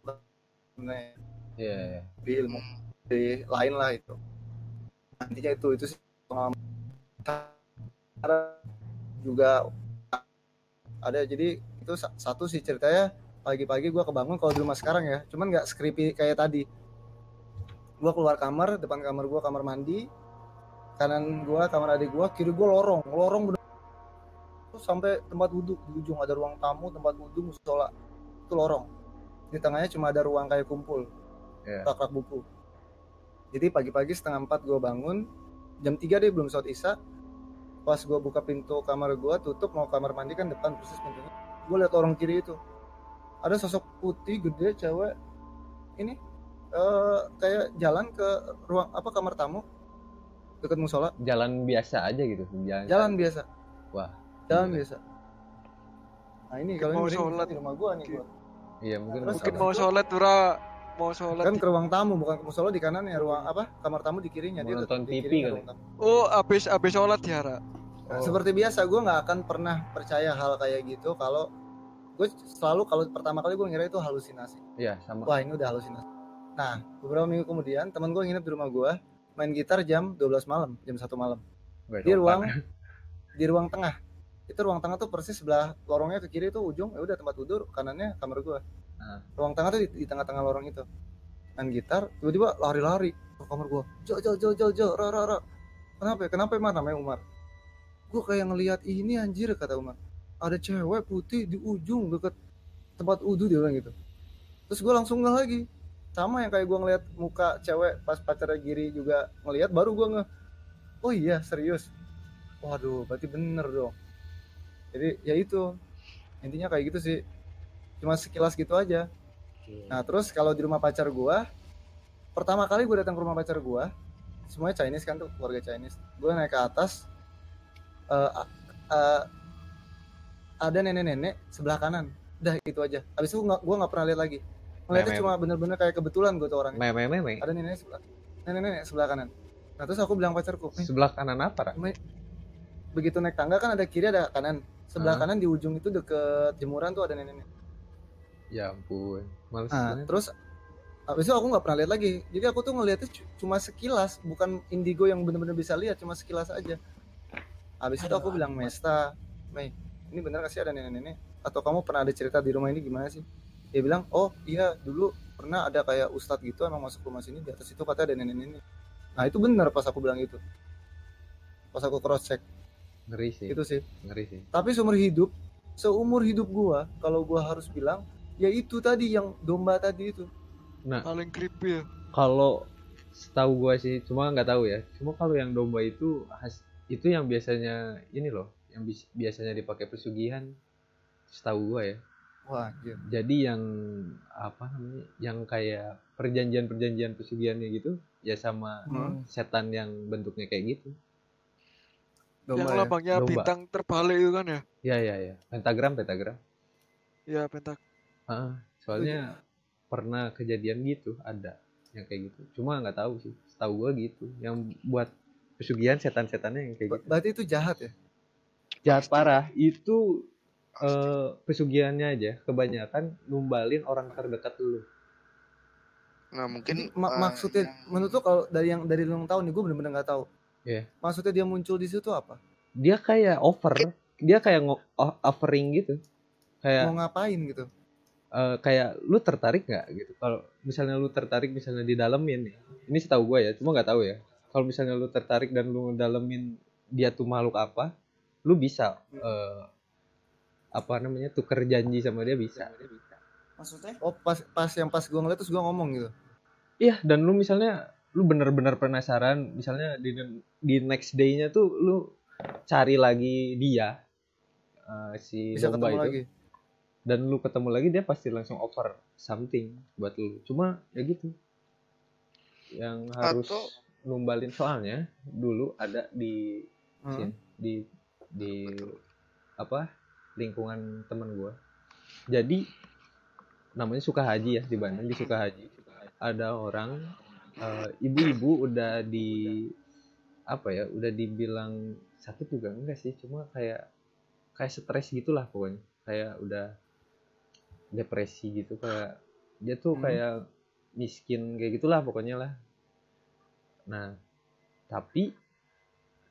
Sebenarnya iya iya. di ilmu lain lah itu. Nantinya itu itu sih juga ada jadi itu sa- satu sih ceritanya pagi-pagi gue kebangun kalau di rumah sekarang ya. Cuman nggak creepy kayak tadi. Gue keluar kamar depan kamar gue kamar mandi kanan gue kamar adik gue kiri gue lorong. Lorong bener terus sampai tempat duduk di ujung ada ruang tamu tempat duduk musola. Itu lorong. Di tengahnya cuma ada ruang kayak kumpul. Iya. rak-rak buku jadi pagi-pagi setengah empat gue bangun jam 3 deh belum sholat isya. Pas gue buka pintu kamar gue tutup mau kamar mandi kan depan persis pintunya. Gue lihat orang kiri itu. Ada sosok putih gede cewek. Ini eh kayak jalan ke ruang apa kamar tamu? Dekat musola. Jalan biasa aja gitu jalan. Jalan biasa. Wah, jalan gila. biasa. Nah ini kalau Mau ini sholat. di rumah gue nih gua. iya mungkin Terus Mungkin mau sholat Tura, mau sholat. kan ke ruang tamu bukan ke musola di kanannya ruang apa kamar tamu di kirinya Mau dia nonton di TV tamu. Oh, abis abis sholat ya, Ra. Nah, Oh. seperti biasa gue nggak akan pernah percaya hal kayak gitu kalau gue selalu kalau pertama kali gue ngira itu halusinasi iya sama wah ini udah halusinasi nah beberapa minggu kemudian teman gue nginep di rumah gue main gitar jam 12 malam jam satu malam Gak di ruang di ruang tengah itu ruang tengah tuh persis sebelah lorongnya ke kiri itu ujung ya udah tempat tidur kanannya kamar gue Ah. ruang tengah tuh di, di tengah-tengah lorong itu. Main gitar tiba-tiba lari-lari ke kamar gue jo jo jo jo jo ra ra ra. Kenapa ya? kenapa emang namanya Umar. Gue kayak ngelihat ini anjir kata Umar. Ada cewek putih di ujung deket tempat udu dia bilang gitu. Terus gue langsung nggak lagi. Sama yang kayak gue ngeliat muka cewek pas pacarnya Giri juga ngelihat baru gue nge oh iya serius? Waduh berarti bener dong. Jadi ya itu. Intinya kayak gitu sih cuma sekilas gitu aja. Nah terus kalau di rumah pacar gue pertama kali gue datang ke rumah pacar gue semuanya Chinese kan tuh keluarga Chinese. Gue naik ke atas a- eh, ada nenek-nenek sebelah kanan. Udah itu aja. Habis itu gue nggak pernah lihat lagi. Ngeliatnya Meme. cuma bener-bener kayak kebetulan gue tuh orangnya. Meme meme ada nenek sebelah nenek-nenek sebelah kanan. Nah terus aku bilang pacarku "Eh, sebelah kanan apa Ra? begitu naik tangga kan ada kiri ada kanan. Sebelah Ah. kanan di ujung itu deket jemuran tuh ada nenek-nenek ya ampun males nah terus habis itu aku nggak pernah lihat lagi. Jadi aku tuh ngeliatnya cu- cuma sekilas bukan indigo yang bener-bener bisa lihat cuma sekilas aja. Habis itu aku bilang Mesta Mei ini bener gak sih ada nenek-nenek? Atau kamu pernah ada cerita di rumah ini gimana sih? Dia bilang oh iya dulu pernah ada kayak ustadz gitu emang masuk rumah sini di atas itu katanya ada nenek-nenek. Nah itu bener pas aku bilang itu. Pas aku cross check ngeri sih. Itu sih. Ngeri sih. Tapi seumur hidup seumur hidup gua kalau gua harus bilang ya itu tadi yang domba tadi itu Paling creepy ya. kalau setahu gua sih cuma nggak tahu ya cuma kalau yang domba itu has, itu yang biasanya ini loh yang biasanya dipakai pesugihan setahu gua ya wah anjir. jadi yang apa namanya yang kayak perjanjian-perjanjian pesugihannya gitu ya sama Hmm. setan yang bentuknya kayak gitu yang domba ya. lambangnya Domba. bintang terbalik itu kan ya? ya ya ya pentagram pentagram Ya pentak. Ah, soalnya pernah kejadian gitu ada yang kayak gitu. Cuma nggak tahu sih setahu gua gitu. Yang buat pesugihan setan-setannya yang kayak Ber- gitu. berarti itu jahat ya? Jahat parah. Itu eh, pesugihannya aja. Kebanyakan numbalin orang terdekat dulu Nah mungkin Ma- eh, maksudnya yang- menurut lo kalau dari yang dari lu tahu nih gue bener-bener nggak tahu. Iya. maksudnya dia muncul di situ apa? Dia kayak over. Dia kayak offering gitu. Kayak mau ngapain gitu eh, kayak lu tertarik nggak gitu? Kalau misalnya lu tertarik misalnya di dalemin nih ini setahu gue ya cuma nggak tahu ya. Kalau misalnya lu tertarik dan lu dalemin dia tuh makhluk apa lu bisa eh, apa namanya tuker janji sama dia bisa. Maksudnya? oh pas pas yang pas gue ngeliat terus gue ngomong gitu? Iya dan lu misalnya lu bener-bener penasaran misalnya di di next day-nya tuh lu cari lagi dia eh, si bisa domba ketemu itu. lagi dan lu ketemu lagi dia pasti langsung offer something buat lu. Cuma ya gitu. Yang harus Atau- numbalin soalnya dulu ada di Hmm. sini, di di apa lingkungan temen gua. Jadi namanya Sukahaji ya di Bandung di Sukahaji ada orang eh, ibu-ibu udah di apa ya udah dibilang sakit juga enggak sih. Cuma kayak kayak stres gitulah pokoknya. Kayak udah depresi gitu kayak dia tuh Hmm. kayak miskin kayak gitulah pokoknya lah. Nah tapi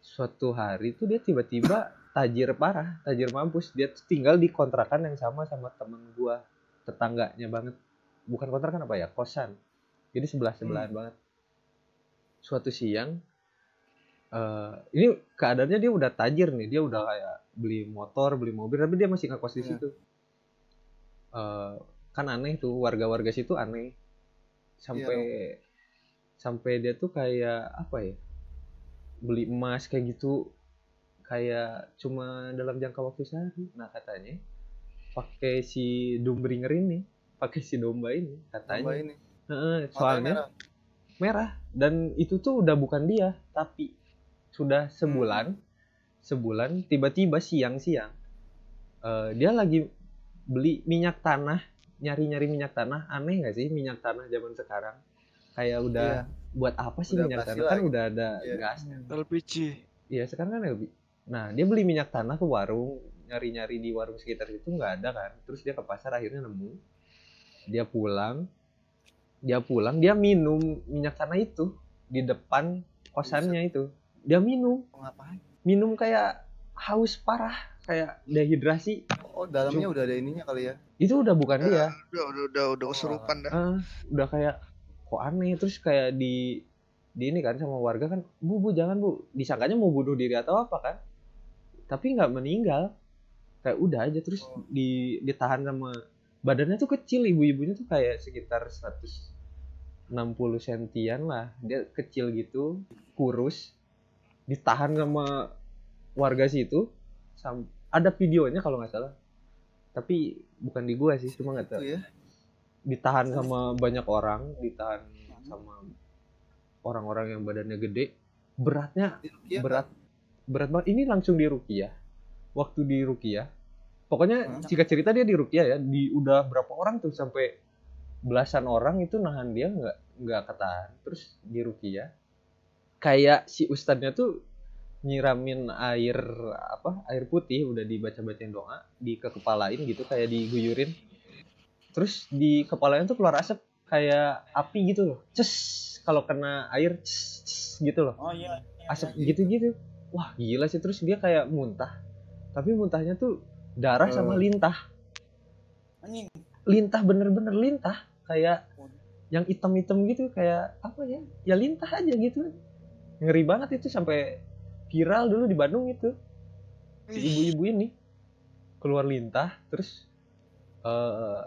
suatu hari tuh dia tiba-tiba tajir parah tajir mampus. Dia tuh tinggal di kontrakan yang sama sama temen gua tetangganya banget. Bukan kontrakan apa ya kosan. Jadi sebelah sebelahan banget. Suatu siang eh ini keadaannya dia udah tajir nih. Dia udah kayak beli motor beli mobil tapi dia masih ngekos di Iya. situ Eh, kan aneh tuh warga-warga situ aneh. Sampai sampai dia tuh kayak apa ya beli emas kayak gitu. Kayak cuma dalam jangka waktu sehari. Nah katanya pakai si dumbringer ini pakai si domba ini Domba katanya ini. Heeh, Matanya soalnya merah. merah. Dan itu tuh udah bukan dia tapi sudah sebulan sebulan tiba-tiba siang-siang eh, dia lagi beli minyak tanah nyari-nyari minyak tanah aneh nggak sih minyak tanah zaman sekarang kayak udah Iya. buat apa sih Udah minyak tanah kan udah ada Iya. gasnya LPG. Iya sekarang kan lebih. Nah dia beli minyak tanah ke warung, nyari-nyari di warung sekitar itu nggak ada kan. Terus dia ke pasar akhirnya nemu. Dia pulang, dia pulang, dia minum minyak tanah itu di depan kosannya itu. Dia minum, ngapain minum kayak haus parah, kayak dehidrasi. oh dalamnya udah ada ininya kali ya? Itu udah bukan dia. udah udah udah udah Oh, kesurupan dah. Ah, udah kayak kok aneh? Terus kayak di di ini kan sama warga kan bu bu jangan bu. Disangkanya mau bunuh diri atau apa kan? Tapi nggak meninggal. Kayak udah aja terus di ditahan sama badannya tuh kecil ibu-ibunya tuh kayak sekitar 160 sentian lah. Dia kecil gitu kurus. Ditahan sama warga situ ada videonya kalau nggak salah. Tapi bukan di gua sih cuma nggak tahu. ya. ditahan sama banyak orang ditahan sama orang-orang yang badannya gede. Beratnya Di Rukiah, berat berat banget. Ini langsung di Rukiah. Waktu di Rukiah. Pokoknya Hmm. jika cerita dia di Rukiah ya. Di udah berapa orang tuh sampai belasan orang itu nahan dia nggak nggak ketahan. Terus di Rukiah kayak si ustadznya tuh nyiramin air apa air putih udah dibaca-bacain doa di kekepalain gitu kayak diguyurin. Terus di kepalanya tuh keluar asap kayak api gitu loh. Ces kalau kena air ces, ces, gitu loh. Oh iya. iya, asap iya. gitu-gitu. Wah gila sih. Terus dia kayak muntah. Tapi muntahnya tuh darah sama lintah. Anjing. lintah bener-bener lintah. Kayak yang hitam-hitam gitu kayak apa ya? Ya lintah aja gitu. Ngeri banget itu sampai viral dulu di Bandung itu. Si ibu-ibu ini keluar lintah terus eh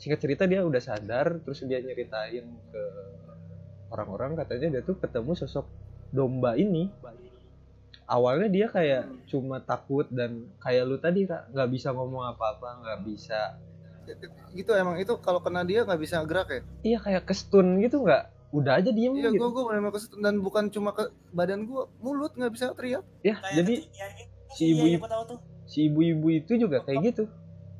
singkat cerita dia udah sadar terus dia nyeritain ke orang-orang katanya dia tuh ketemu sosok domba ini. Awalnya dia kayak cuma takut dan kayak lu tadi nggak bisa ngomong apa-apa nggak bisa gitu emang itu kalau kena dia nggak bisa gerak ya? Iya kayak kestun gitu nggak udah aja diem iya gitu gue gue dan bukan cuma ke badan gue mulut nggak bisa teriak ya Kayak jadi si Iya, ibu- iya, tuh. si ibu-ibu itu juga kayak gitu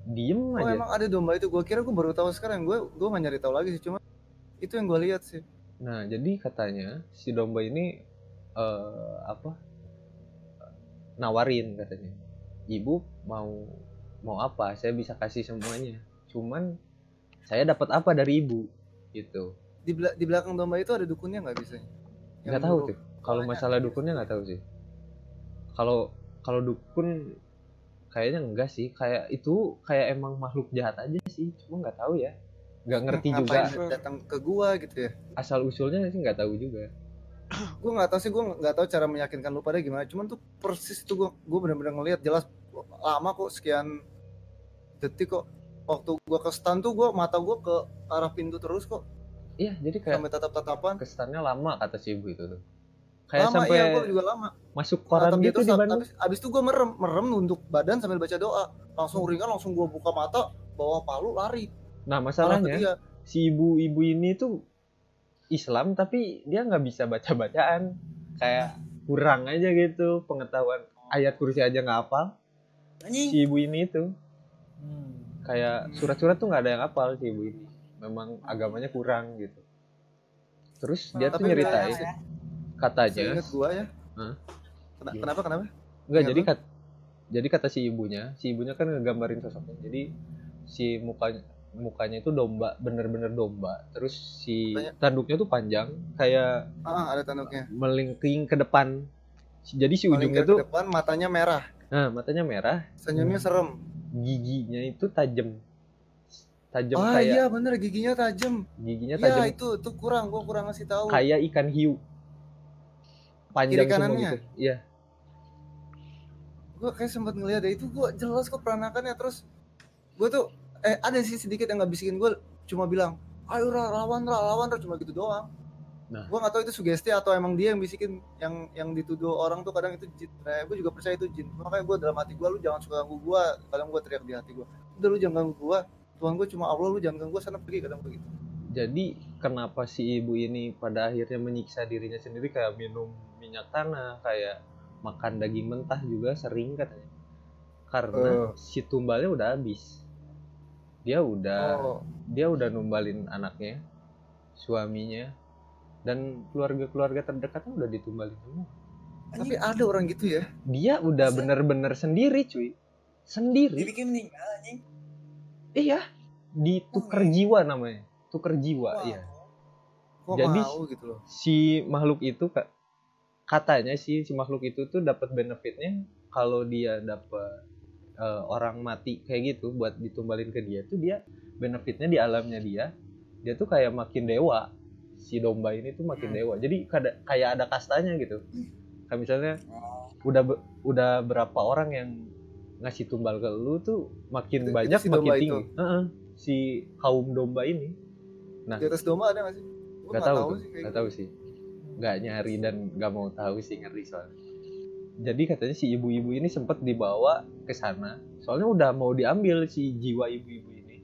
diem oh aja emang ada domba itu gue kira gue baru tahu sekarang gue gue nggak nyari tahu lagi sih cuma itu yang gue lihat sih Nah, jadi katanya si domba ini eh apa? nawarin katanya. Ibu mau mau apa? Saya bisa kasih semuanya. Cuman saya dapat apa dari ibu? Gitu. Di, bela- di belakang domba itu ada dukunnya nggak bisa Nggak tahu tuh. Kalau masalah dukunnya nggak tahu sih. Kalau kalau dukun kayaknya enggak sih. Kayak itu kayak emang makhluk jahat aja sih. Cuma nggak tahu ya. Nggak ngerti juga Ngapain datang ke gua gitu ya asal usulnya sih nggak tahu juga. gue nggak tahu sih gue nggak tahu cara meyakinkan lu pada gimana cuman tuh persis itu gue gue benar-benar ngelihat jelas lama kok sekian detik kok waktu gue ke stand tuh gue mata gue ke arah pintu terus kok Iya, jadi kayak sampai tatap-tatapan. kesannya lama kata si ibu itu tuh. Kayak lama sampai iya gue juga lama. masuk koran Tatap dia gitu di Bandung. abis, abis itu gue merem merem nunduk badan sambil baca doa. Langsung ringan langsung gue buka mata bawa palu lari. Nah masalahnya si ibu-ibu ini tuh Islam tapi dia nggak bisa baca-bacaan. Kayak kurang aja gitu pengetahuan. Ayat kursi aja nggak hafal. Anjing. si ibu ini itu kayak surat-surat tuh nggak ada yang hafal si ibu ini memang agamanya kurang gitu terus dia tuh nyeritain sih, katanya ya Hah? Kena- Gimana? kenapa kenapa Enggak, Iya, jadi kat, jadi kata si ibunya, si ibunya kan ngegambarin sosoknya. Jadi si mukanya mukanya itu domba, bener-bener domba. Terus si Banyak. tanduknya tuh panjang, kayak ah ada tanduknya melingking ke depan. Jadi si ujungnya ke tuh, depan matanya merah nah matanya merah, senyumnya serem giginya itu tajam, tajam ah kayak iya bener giginya tajam giginya Iya tajam itu tuh kurang gua kurang ngasih tahu kayak ikan hiu. Panjang Kiri semua kanannya? gitu. Iya. gue kayak sempat ngeliat deh itu gue jelas kok peranakannya terus gue tuh eh ada sih sedikit yang nggak bisikin gue cuma bilang ayo Ra, lawan Ra, lawan Ra, cuma gitu doang Nah. gue nggak tahu itu sugesti atau emang dia yang bisikin yang yang dituduh orang tuh kadang itu jin nah, gue juga percaya itu jin makanya gue dalam hati gue lu jangan suka ganggu gue kadang gue teriak di hati gue udah lu jangan ganggu gue Tuhan gue cuma Allah lu jangan ganggu sana pergi kadang begitu Jadi kenapa si ibu ini pada akhirnya menyiksa dirinya sendiri kayak minum minyak tanah, kayak makan daging mentah juga sering katanya. Karena si tumbalnya udah habis. Dia udah oh dia udah numbalin anaknya, suaminya, dan keluarga-keluarga terdekatnya udah ditumbalin semua. tapi ada orang gitu ya Dia udah bener-bener sendiri, cuy. Sendiri. Dibikin meninggal anjing. Iya. Ditukar jiwa namanya. Tuker jiwa, Wah. iya. kok Jadi, mau gitu loh si makhluk itu kak katanya sih si makhluk itu tuh dapat benefitnya kalau dia dapat eh, orang mati kayak gitu buat ditumbalin ke dia tuh dia benefitnya di alamnya dia dia tuh kayak makin dewa si domba ini tuh makin dewa jadi kada- kayak ada kastanya gitu kayak misalnya udah be- udah berapa orang yang ngasih tumbal ke lu tuh makin Itu- itu banyak si makin tinggi itu? Heeh, si kaum domba ini Nah. Di atas domba ada nggak sih? Gua nggak nggak tahu tuh sih nggak gitu. tahu sih nggak nyari dan nggak mau tahu sih ngeri soalnya jadi katanya si ibu-ibu ini sempat dibawa ke sana soalnya udah mau diambil si jiwa ibu-ibu ini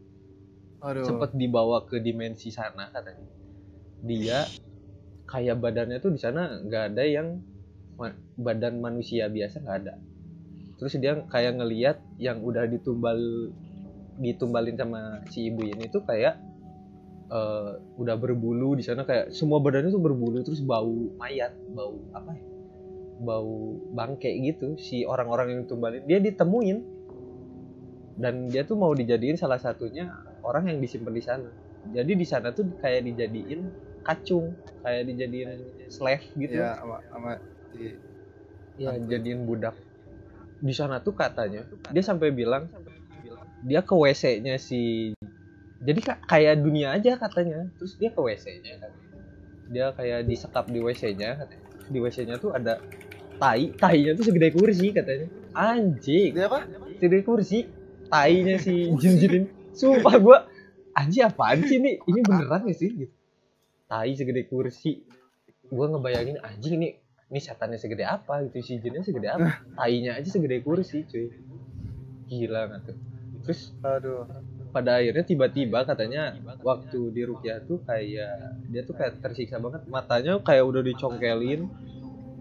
Aduh. sempat dibawa ke dimensi sana katanya dia kayak badannya tuh di sana nggak ada yang badan manusia biasa nggak ada terus dia kayak ngeliat yang udah ditumbal ditumbalin sama si ibu ini tuh kayak eh, udah berbulu di sana kayak semua badannya tuh berbulu terus bau mayat bau apa ya? Bau bangke gitu si orang-orang yang tumbalin dia ditemuin. Dan dia tuh mau dijadiin salah satunya orang yang disimpan di sana. Jadi di sana tuh kayak dijadiin kacung kayak dijadiin slave gitu. Iya, sama sama di ya jadiin budak di sana tuh katanya dia sampai bilang dia ke WC-nya si jadi ka- kayak dunia aja katanya. Terus dia ke WC-nya kan. Dia kayak disekap di WC-nya katanya. Di WC-nya tuh ada tai tainya tuh segede kursi katanya. Anjing. Dia apa? segede kursi tainya si jin jin sumpah gua anjing apaan sih ini? Ini beneran gak sih? Gitu. Tai segede kursi. Gua ngebayangin anjing ini ini setannya segede apa gitu si jinnya segede apa tainya aja segede kursi cuy. Gila nggak tuh? Terus Aduh. pada akhirnya tiba-tiba katanya waktu di Rukiah tuh kayak dia tuh kayak tersiksa banget. Matanya kayak udah dicongkelin.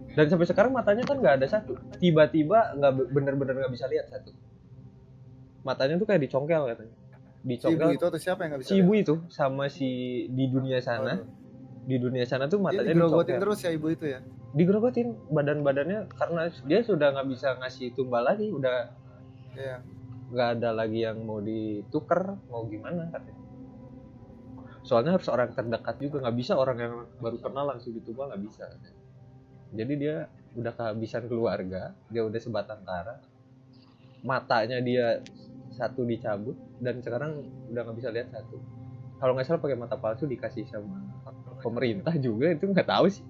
Dan sampai sekarang matanya kan nggak ada satu. Tiba-tiba nggak be- bener-bener nggak bisa lihat satu. Matanya tuh kayak dicongkel katanya. Si ibu dicongkel itu atau siapa yang nggak bisa? si ibu itu sama si di dunia sana. Di dunia sana tuh Dia matanya digerogotin dicongkel. terus ya ibu itu ya. Digerogotin badan-badannya karena dia sudah nggak bisa ngasih tumbal lagi udah Iya. nggak ada lagi yang mau ditukar mau gimana katanya. Soalnya harus orang terdekat juga nggak bisa orang yang baru kenal langsung ditumbal nggak bisa. Jadi dia udah kehabisan keluarga dia udah sebatang kara. Matanya dia satu dicabut dan sekarang udah nggak bisa lihat satu. Kalau nggak salah pakai mata palsu dikasih sama pemerintah juga itu nggak tahu sih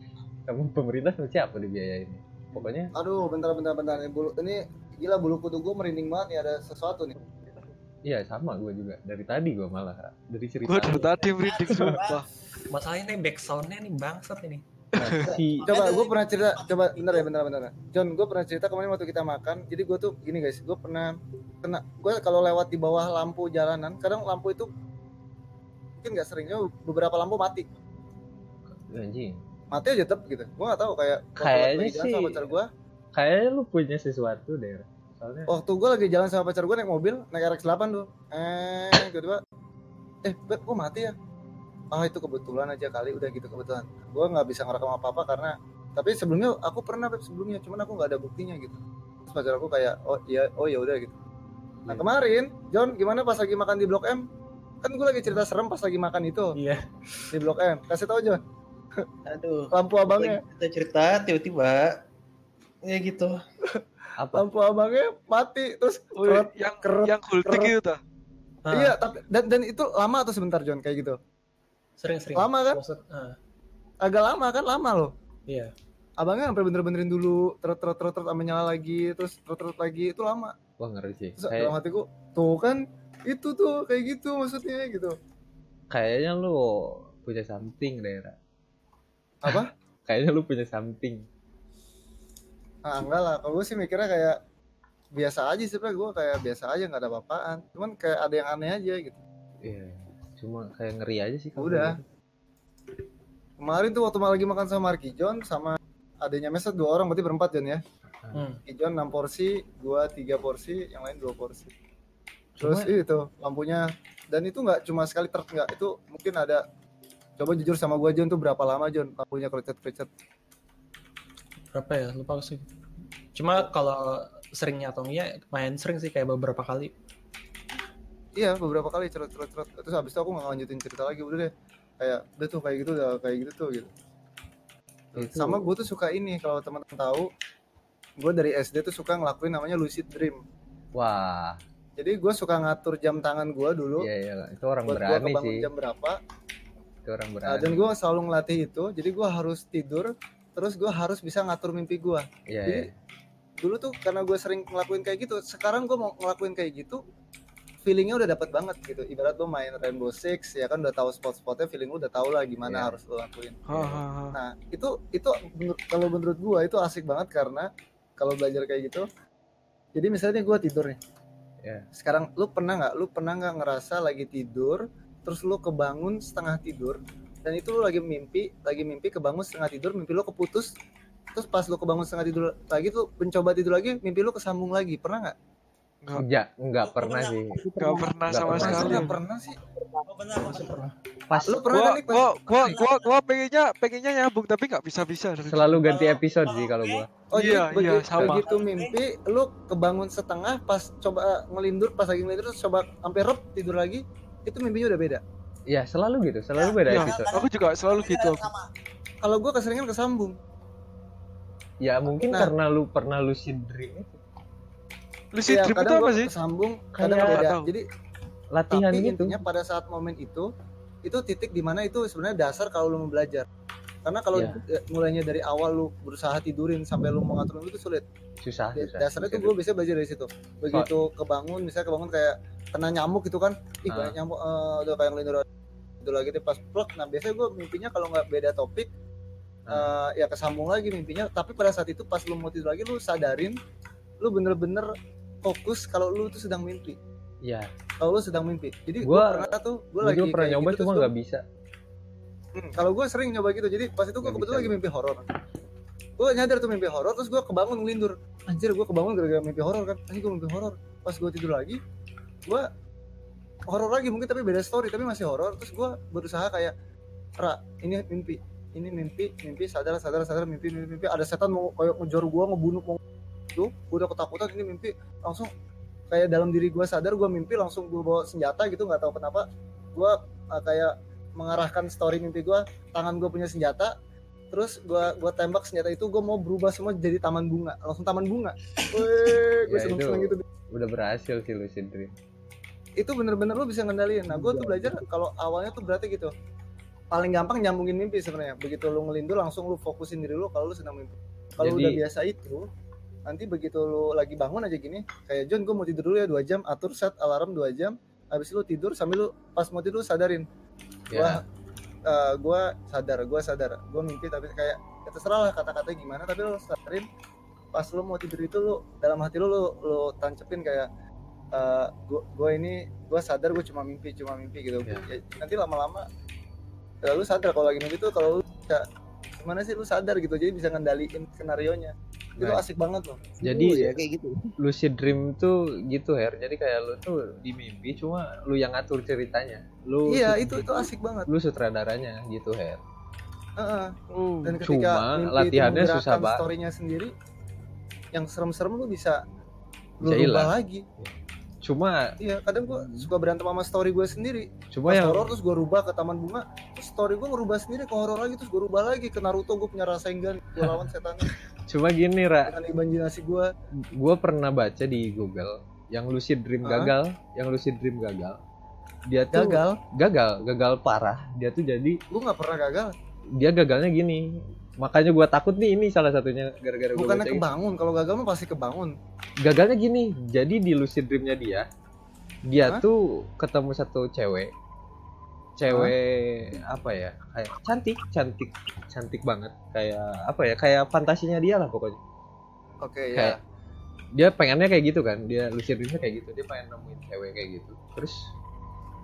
sama pemerintah sama siapa dibiayain pokoknya Aduh, bentar bentar bentar ini bulu ini gila bulu kudu gue merinding banget nih ada sesuatu nih. iya sama gue juga dari tadi gue malah dari cerita Gua dari tadi merinding sumpah. Masalahnya nih back soundnya nih bangsat ini. Nah, si Coba gue pernah cerita, coba bentar ya bentar bentar. John, gue pernah cerita kemarin waktu kita makan. Jadi gue tuh gini guys, gue pernah kena gue kalau lewat di bawah lampu jalanan, kadang lampu itu mungkin nggak seringnya beberapa lampu mati. anjing Mati aja tetap gitu. Gue nggak tahu kayak Kayaknya sih- sama pacar gue, kayaknya lu punya sesuatu deh soalnya waktu gue lagi jalan sama pacar gue naik mobil, naik RX-8 tuh. Eh, tiba-tiba eh, Beb, kok mati ya? Ah, itu kebetulan aja kali udah gitu kebetulan. Gue nggak bisa ngerekam apa-apa karena tapi sebelumnya aku pernah Beb sebelumnya, cuman aku nggak ada buktinya gitu. Terus pacar aku kayak, "Oh iya, oh ya udah gitu." Nah, Iya. kemarin, John, gimana pas lagi makan di Blok M? Kan gue lagi cerita serem pas lagi makan itu Iya. di Blok M. Kasih tau John, Aduh. lampu abangnya, kita cerita tiba-tiba ya gitu. apa lampu abangnya mati terus keret, yang keret, yang gultik keret. itu tah. Ah, Iya, tapi dan, dan itu lama atau sebentar John kayak gitu? Sering-sering. Lama kan? Maksud, ah, Agak lama kan? Lama loh. iya. Abangnya sampai bener-benerin dulu, terus terus terus terus sampai nyala lagi, terus terus terus lagi itu lama. wah ngeri sih Terus kayak dalam hatiku, tuh kan itu tuh kayak gitu maksudnya gitu. kayaknya lu punya something daerah Apa? kayaknya lu punya something Ah enggak lah, kalau gue sih mikirnya kayak biasa aja sih, Pak. gue kayak biasa aja nggak ada apa-apaan. Cuman kayak ada yang aneh aja gitu. iya cuma kayak ngeri aja sih kalau Udah. gitu. Kemarin tuh waktu lagi makan sama Marky John sama adanya Meset dua orang berarti berempat John ya. Hmm. Marky John 6 porsi, gua 3 porsi, yang lain 2 porsi. Terus Cuma- itu lampunya dan itu nggak cuma sekali ter nggak itu mungkin ada coba jujur sama gua John tuh berapa lama John lampunya kerecet-kerecet Berapa ya? Lupa sih. Cuma kalau seringnya atau enggak main sering sih kayak beberapa kali. iya beberapa kali cerut-cerut terus habis itu aku nggak lanjutin cerita lagi udah deh. Kayak udah tuh kayak gitu udah kayak gitu tuh gitu. Itu- sama gue tuh suka ini kalau teman-teman tahu gue dari SD tuh suka ngelakuin namanya lucid dream. Wah. Jadi gue suka ngatur jam tangan gue dulu. Iya iya itu orang buat gue berani kebangun sih. jam berapa itu orang Nah, berani dan gue selalu ngelatih itu jadi gue harus tidur terus gue harus bisa ngatur mimpi gue Iya, jadi iya. dulu tuh karena gue sering ngelakuin kayak gitu sekarang gue mau ngelakuin kayak gitu feelingnya udah dapat banget gitu ibarat lo main Rainbow Six ya kan udah tahu spot-spotnya feeling lu udah tahu lah gimana Iya. harus lo lakuin Hahaha. nah itu itu menur- kalau menurut gue itu asik banget karena kalau belajar kayak gitu jadi misalnya gue tidur nih Iya. sekarang lu pernah nggak lu pernah nggak ngerasa lagi tidur terus lu kebangun setengah tidur dan itu lu lagi mimpi lagi mimpi kebangun setengah tidur mimpi lu keputus terus pas lu kebangun setengah tidur lagi tuh mencoba tidur lagi mimpi lu kesambung lagi pernah nggak Enggak, enggak enggak pernah sih enggak pernah sama pernah. Sekali. nggak pernah sih Oh, benar, benar. pas lu pernah Gua, kan nih pas gua, gua, gua, gua pengennya, pengennya nyambung tapi nggak bisa bisa. selalu ganti episode sih kalau gua oh Iya, iya, sama. begitu mimpi lu kebangun setengah pas coba ngelindur pas lagi ngelindur terus coba sampai rep tidur lagi itu mimpinya udah beda Iya selalu gitu selalu beda Iya, episode aku juga selalu gitu. aku. Sama. kalau gua keseringan kesambung ya mungkin Nah. karena lu pernah lucid dream itu Lucid Iya, dream itu apa sih? kesambung kadang Kayak- beda tahu. jadi latihan tapi gitu intinya pada saat momen itu itu titik di mana itu sebenarnya dasar kalau lu mau belajar karena kalau Iya. eh, mulainya dari awal lu berusaha tidurin sampai lu mau ngatur mimpi itu sulit. Susah susah. dasarnya tuh gue bisa belajar dari situ. Begitu kebangun misalnya kebangun kayak kena nyamuk gitu kan ih Ah. banyak nyamuk eh, udah kayak ngelindur itu lagi deh pas plek nah biasanya gue mimpinya kalau nggak beda topik Ah. eh, ya kesambung lagi mimpinya. Tapi pada saat itu pas lu mau tidur lagi lu sadarin lu bener-bener fokus kalau lu tuh sedang mimpi. Iya. Kalau lu sedang mimpi. Jadi gue Gua- pernah tuh gue gua lagi pernah nyoba gitu, cuma nggak bisa. gua- Hmm, kalau gue sering nyoba gitu jadi pas itu gue kebetulan lagi mimpi horor. Gue nyadar tuh mimpi horor terus gue kebangun ngelindur. Anjir gue kebangun gara-gara mimpi horor kan. Anjir gue mimpi horor. Pas gue tidur lagi gue horor lagi mungkin tapi beda story tapi masih horor. Terus gue berusaha kayak ra ini mimpi ini mimpi mimpi sadar sadar sadar mimpi mimpi, mimpi. ada setan mau kayak ngejar gue ngebunuh mau tuh gue udah ketakutan ini mimpi. Langsung kayak dalam diri gue sadar gue mimpi langsung gue bawa senjata gitu nggak tahu kenapa. Gue uh, kayak mengarahkan story mimpi gue tangan gue punya senjata terus gue gua tembak senjata itu gue mau berubah semua jadi taman bunga langsung taman bunga. Gue Ya, seneng seneng gitu. udah berhasil sih lucid dream itu bener-bener lu bisa ngendaliin. Nah gue tuh belajar kalau awalnya tuh berarti gitu. Paling gampang nyambungin mimpi sebenarnya. Begitu lu ngelindur langsung lu fokusin diri lu kalau lu sedang mimpi. Kalau Jadi- udah biasa itu nanti begitu lu lagi bangun aja gini kayak John gue mau tidur dulu ya dua jam atur set alarm dua jam habis lu tidur sambil lu pas mau tidur lu sadarin ya. eh, gua sadar gua sadar. Gua mimpi tapi kayak ya terserah lah kata-katanya gimana tapi lu sadarin pas lu mau tidur itu lu dalam hati lu lu, lu tancepin kayak eh, gua, gua ini gua sadar gua cuma mimpi cuma mimpi gitu. Ya. Ya, nanti lama-lama ya, lu sadar kalau lagi mimpi tuh kalau lu gimana sih lu sadar gitu? Jadi bisa ngendaliin skenario nya itu Right. asik banget loh. Jadi ya kayak gitu. lucid dream tuh gitu Her. Jadi kayak lu tuh di mimpi cuma lu yang ngatur ceritanya. Lu iya itu itu asik banget. lu sutradaranya gitu Her. Heeh. Oh, dan ketika Cuma mimpi latihannya itu susah banget. storynya sendiri yang serem-serem lu bisa lu Bisa rubah lagi cuma iya kadang gua suka berantem sama story gue sendiri. Cuma yang horor terus gue rubah ke taman bunga terus story gue ngerubah sendiri ke horor lagi terus gue rubah lagi ke Naruto gue punya Rasengan gue lawan setannya. Cuma gini Ra. Dengan imajinasi gue gue pernah baca di Google yang lucid dream Hah? gagal yang lucid dream gagal dia tuh gagal? gagal gagal parah. Dia tuh jadi gue nggak pernah gagal? dia gagalnya gini makanya gua takut nih ini salah satunya gara-gara gue bukannya kebangun kalau gagal mah pasti kebangun. Gagalnya gini jadi di lucid dreamnya dia dia Hah? tuh ketemu satu cewek. Cewek apa ya? Kayak cantik cantik cantik banget. Kayak apa ya? Kayak fantasinya dia lah pokoknya. Oke Kayak- ya dia pengennya kayak gitu kan dia lucid dreamnya kayak gitu. Dia pengen nemuin cewek kayak gitu. Terus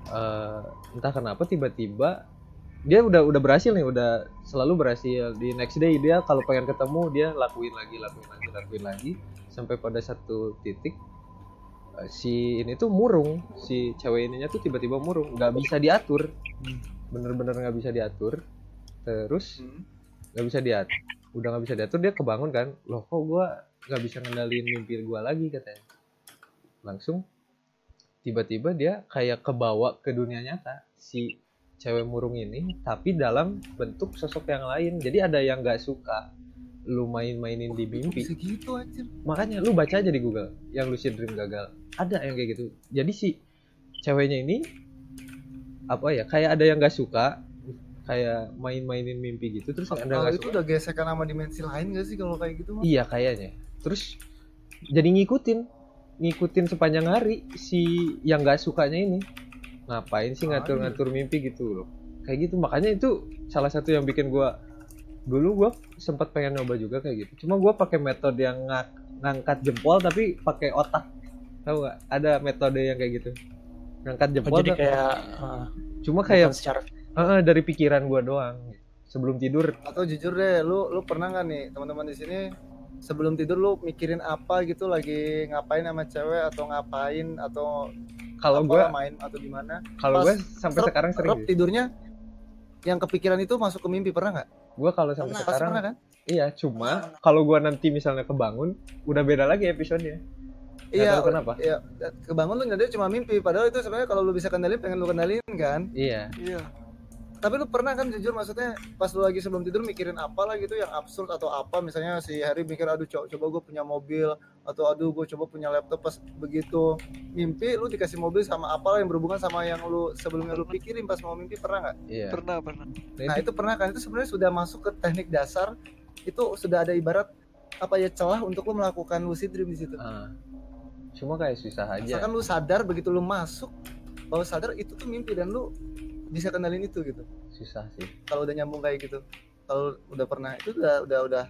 eh, entah kenapa tiba-tiba dia udah udah berhasil nih udah selalu berhasil. Di next day dia kalau pengen ketemu dia lakuin lagi lakuin lagi lakuin lagi. Sampai pada satu titik eh, si ini tuh murung. Si cewek ininya tuh tiba-tiba murung. Nggak bisa diatur. Bener-bener nggak bisa diatur. Terus nggak bisa diatur udah nggak bisa diatur dia kebangun kan. Loh kok gua nggak bisa ngendaliin mimpi gua lagi katanya. Langsung tiba-tiba dia kayak kebawa ke dunia nyata. Si cewek murung ini tapi dalam bentuk sosok yang lain. Jadi ada yang nggak suka lu main-mainin di mimpi. gitu anjir? Makanya lu baca aja di Google yang lucid dream gagal. Ada yang kayak gitu. Jadi si ceweknya ini apa ya kayak ada yang nggak suka kayak main-mainin mimpi gitu terus ada nggak itu suka. udah gesekan sama dimensi lain gak sih kalau kayak gitu mah? iya kayaknya. Terus jadi ngikutin ngikutin sepanjang hari si yang nggak sukanya ini ngapain sih ngatur-ngatur mimpi gitu loh. Kayak gitu makanya itu salah satu yang bikin gua dulu gua sempat pengen nyoba juga kayak gitu. Cuma gua pakai metode yang ngak- ngangkat jempol tapi pakai otak. Tahu nggak? Ada metode yang kayak gitu. Ngangkat Oh, jempol jadi tapi- kayak uh, cuma kayak secara Heeh, dari pikiran gua doang. Sebelum tidur. Atau jujur deh, lu lu pernah nggak nih teman-teman di sini sebelum tidur lu mikirin apa gitu? Lagi ngapain sama cewek atau ngapain? Atau kalau gua main atau gimana? kalau gua pas sampai Rep- sekarang sering Rep tidurnya yang kepikiran itu masuk ke mimpi pernah nggak? gua kalau sampai Pernah. Sekarang pernah kan? iya cuma kalau gua nanti misalnya kebangun udah beda lagi episodenya Nggak Iya, tahu kenapa. Iya, kebangun lu nyadar cuma mimpi. Padahal itu sebenarnya kalau lu bisa kendalin pengen lu kendalin kan. iya Iya. Tapi lu pernah kan jujur maksudnya pas lu lagi sebelum tidur mikirin apa lah gitu yang absurd atau apa misalnya si Harry mikir aduh co- coba gue punya mobil atau aduh gue coba punya laptop pas begitu mimpi lu dikasih mobil sama apa yang berhubungan sama yang lu sebelumnya lu pikirin pas mau mimpi pernah nggak? iya Pernah, pernah. Nah itu pernah kan itu sebenarnya sudah masuk ke teknik dasar itu sudah ada ibarat apa ya celah untuk lu melakukan lucid dream di situ. Ah. cuma kayak susah aja Asalkan lu sadar begitu lu masuk bahwa sadar itu tuh mimpi dan lu bisa kenalin itu gitu. susah sih Kalau udah nyambung kayak gitu. Kalau udah pernah itu udah udah udah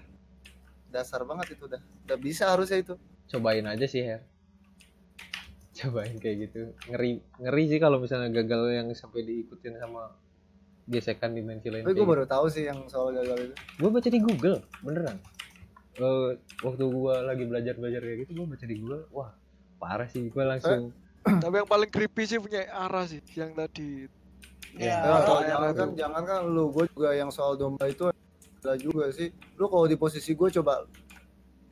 dasar banget itu udah. Udah bisa harusnya itu. cobain aja sih Her cobain kayak gitu ngeri ngeri sih kalau misalnya gagal yang sampai diikutin sama gesekan dimensi lain Tapi gue baru tahu sih yang soal gagal itu. gue baca di Google beneran Eh, waktu gue lagi belajar belajar kayak gitu gue baca di Google wah parah sih gue langsung Tapi yang paling creepy sih punya arah sih yang tadi. Ya, kalau iya, jangan iya. kan jangan kan lu gue juga yang soal domba itu ada juga sih. Lu kalau di posisi gue coba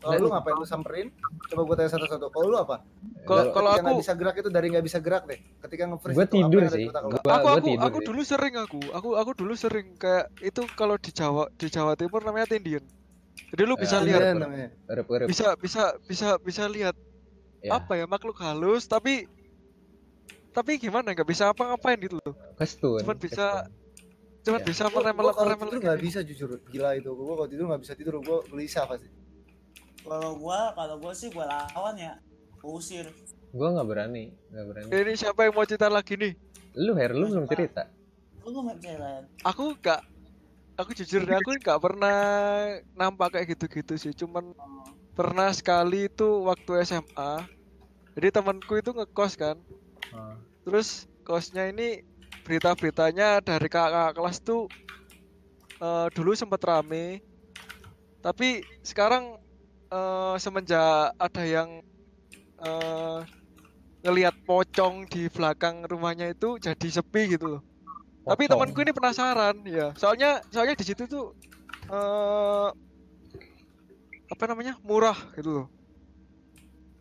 kalau lu ngapain lu samperin? Coba gue tanya satu-satu. Kalau lu apa? Kalau kalau Ketika nggak aku bisa gerak itu dari nggak bisa gerak deh. Ketika nge-freeze gue itu apa tidur yang ada di sih gue aku aku tidur aku sih. dulu sering aku aku aku dulu sering kayak itu kalau di Jawa di Jawa Timur namanya tindian jadi lu bisa Ya, lihat Iya, bisa bisa bisa bisa lihat Ya. apa ya makhluk halus tapi tapi gimana? Nggak bisa apa-ngapain gitu loh. Kestun. Cuman bisa- cuman Ya. bisa meremel meremel nggak bisa jujur. Gila itu. Gue kalau tidur nggak bisa tidur gue gelisah pasti. Kalau gua, kalau gua sih gua lawan ya. Gua usir. gue nggak berani nggak berani. Ini siapa yang mau cerita lagi nih? Lu Her lu belum cerita? Lu nggak percaya. aku nggak aku jujur deh aku nggak pernah nampak kayak gitu-gitu sih. Cuman pernah sekali itu waktu SMA jadi temanku itu ngekos kan Terus kosnya ini berita-beritanya dari kakak kelas tuh eh, dulu sempat rame. Tapi sekarang eh, semenjak ada yang eh, ngelihat pocong di belakang rumahnya itu jadi sepi gitu loh. Tapi Pocong. temanku ini penasaran ya. Soalnya soalnya di situ tuh eh apa namanya? Murah gitu loh.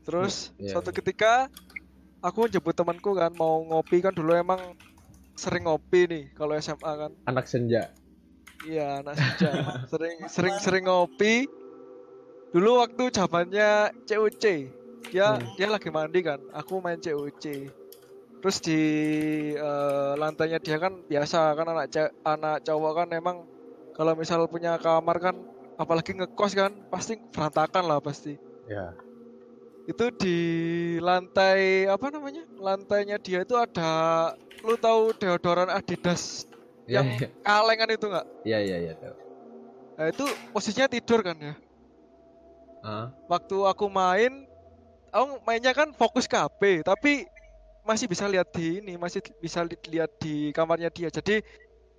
Terus Iya, suatu ketika aku jemput temanku kan mau ngopi kan dulu emang sering ngopi nih kalau SMA kan. Anak senja. Iya anak senja. Sering sering sering ngopi. Dulu waktu zamannya COC dia Hmm. dia lagi mandi kan aku main COC terus di eh, lantainya dia kan biasa kan anak anak cowok kan emang kalau misal punya kamar kan apalagi ngekos kan pasti berantakan lah pasti. Ya itu di lantai apa namanya? Lantainya dia itu ada lu tahu deodoran Adidas ya Yang- kalengan itu nggak? Ya ya ya tahu. Nah itu posisinya tidur kan ya? Ah waktu aku main aku mainnya kan fokus ke HP tapi masih bisa lihat di ini masih bisa li- lihat di kamarnya dia. Jadi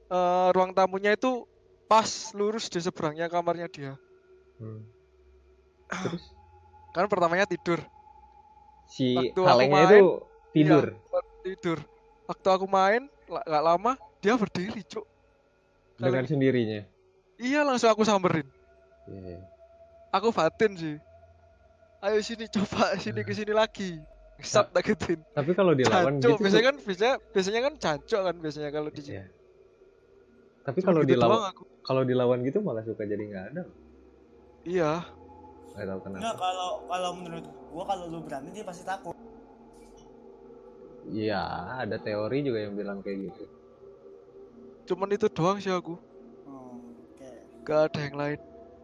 eh, ruang tamunya itu pas lurus di seberangnya kamarnya dia. Hmm. terus kan pertamanya tidur. Si Waktu kalengnya main, itu tidur. Iya, tidur. Waktu aku main nggak lama dia berdiri cuk. Dengan sendirinya. Iya langsung aku samperin. Iya, iya. aku batin sih. Ayo sini coba sini ke sini lagi. Sat tak gituin tapi kalau dilawan Jancuk, gitu biasanya kan biasanya biasanya kan jancuk kan biasanya kalau di Iya. tapi kalau gitu dilawan kalau dilawan gitu malah suka jadi nggak ada. Iya, nggak tahu kenapa Enggak kalau kalau menurut gua kalau lu berani dia pasti takut. Iya, ada teori juga yang bilang kayak gitu. cuman itu doang sih aku Oh, Oke. gak ada yang lain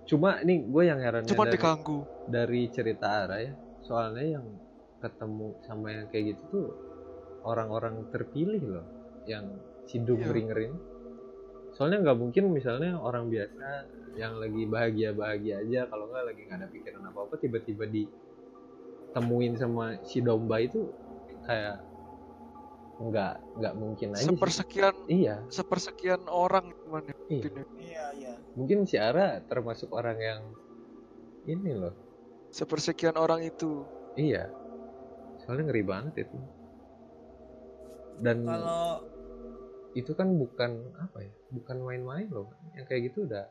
Cuma nih gue yang herannya cuman dari, diganggu dari cerita Ara ya. Soalnya yang ketemu sama yang kayak gitu tuh orang-orang terpilih loh, yang cidung Iya. Soalnya nggak mungkin misalnya orang biasa yang lagi bahagia-bahagia aja kalau nggak lagi nggak ada pikiran apa-apa tiba-tiba ditemuin sama si domba itu kayak nggak nggak mungkin aja sih. sepersekian Iya, sepersekian orang gimana Iya. mungkin ya. Iya, iya. mungkin si Ara termasuk orang yang ini loh. sepersekian orang itu Iya. Soalnya ngeri banget itu. Dan Kalau itu kan bukan apa ya? Bukan main-main loh. Yang kayak gitu udah.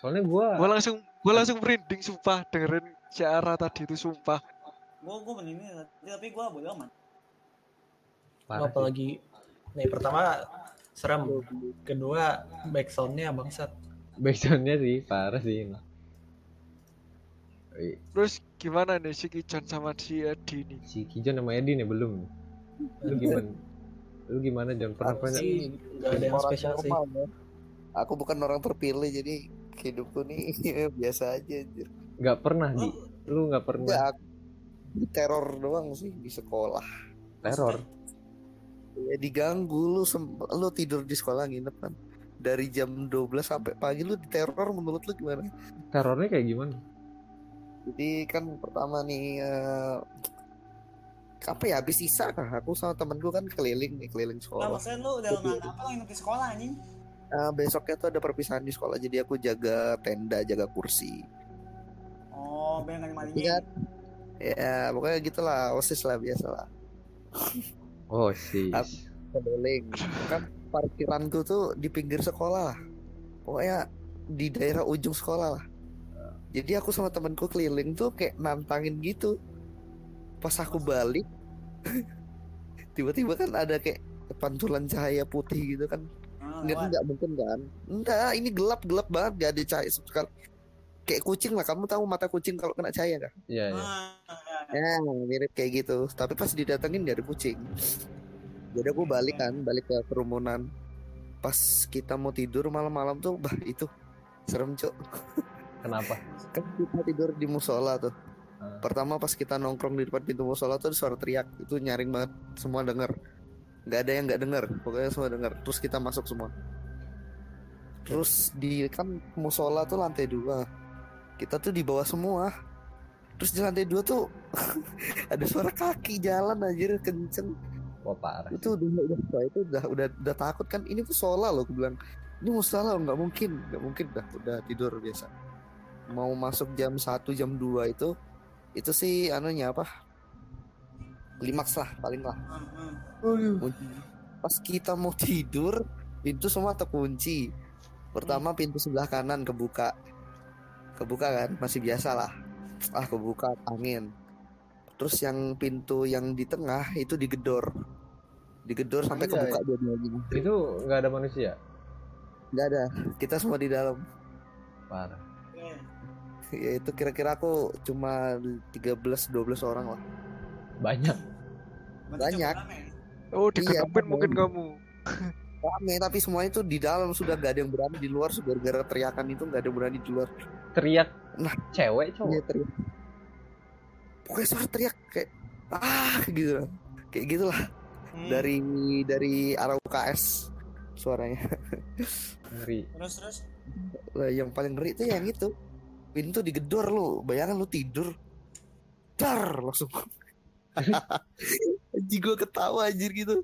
Soalnya gua gua langsung gua langsung merinding sumpah dengerin Ciara tadi itu sumpah gua gua ini tapi gua bodo amat. parah sih. apalagi nih pertama serem kedua backsoundnya bangsat Backsoundnya sih parah sih terus gimana nih si Kijon sama si Edi nih Si Kijon sama Edi nih belum. Lu gimana? Lu gimana Aku pernah? sih nggak ada yang Orang spesial sih normal, ya. Aku bukan orang terpilih jadi hidupku nih biasa aja anjir. Nggak pernah di. Lu nggak pernah aku teror doang sih di sekolah. teror. Ya diganggu lu lu tidur di sekolah nginep kan. Dari jam 12 sampai pagi lu diteror menurut lu gimana? Terornya kayak gimana? Jadi kan pertama nih eh, apa ya habis isa kah aku sama temenku kan keliling nih keliling Lah sekolah. maksudnya lu udah nggak apa nginep di sekolah anjing? Eh, besoknya tuh ada perpisahan di sekolah jadi aku jaga tenda jaga kursi. Oh, biar nggak dimalingin. Iya. Ya pokoknya gitulah osis lah biasa lah. Oh sih. Keliling kan parkiranku tuh di pinggir sekolah lah. Pokoknya di daerah ujung sekolah lah. Jadi aku sama temanku keliling tuh kayak nantangin gitu. Pas aku balik, tiba-tiba kan ada kayak pantulan cahaya putih gitu kan. Ah, Enggak, mungkin kan? Enggak, ini gelap gelap banget gak ada cahaya sekali. Kayak kucing lah, kamu tahu mata kucing kalau kena cahaya kan? Iya iya. Ah, ya. Ya, mirip kayak gitu. Tapi pas didatengin gak ada kucing. Jadi aku balik kan, balik ke kerumunan. Pas kita mau tidur malam-malam tuh, bah itu serem cok. Kenapa? Kan kita tidur di musola tuh. Pertama pas kita nongkrong di depan pintu musola tuh ada suara teriak. Itu nyaring banget, semua denger. Gak ada yang nggak denger, pokoknya semua denger. Terus kita masuk semua. Terus di kan musola tuh lantai dua. Kita tuh di bawah semua. Terus di lantai dua tuh ada suara kaki jalan anjir kenceng. Wah parah. Itu udah udah wah, itu udah udah udah takut kan. Ini musola loh, aku bilang. Ini musola loh, nggak mungkin, nggak mungkin dah udah tidur biasa. Mau masuk jam 1 jam 2 itu itu sih anunya apa? Klimaks lah paling lah. Hmm, hmm. Pas kita mau tidur, pintu semua terkunci. Pertama pintu sebelah kanan kebuka. Kebuka kan, masih biasa lah. Ah, kebuka angin. Terus yang pintu yang di tengah itu digedor. Digedor sampai Anjay. kebuka dua-duanya. Itu nggak ada manusia. Nggak ada, kita semua di dalam. Parah. Ya itu kira-kira aku cuma 13 12 orang lah. Banyak. Banyak. rame. oh Iya, digenepin mungkin kamu Rame tapi semuanya itu di dalam sudah gak ada yang berani di luar sudah gara-gara teriakan itu nggak ada yang berani di luar. Teriak. Nah. Cewek cowok. Iya teriak. Pokoknya suara teriak kayak ah gitu. Kayak gitulah Hmm. dari dari arah UKS suaranya. Ngeri. Terus terus. Lah yang paling ngeri itu yang itu. Pintu digedor lu, bayangin lu tidur. Dar langsung. Anjing gue ketawa anjir gitu.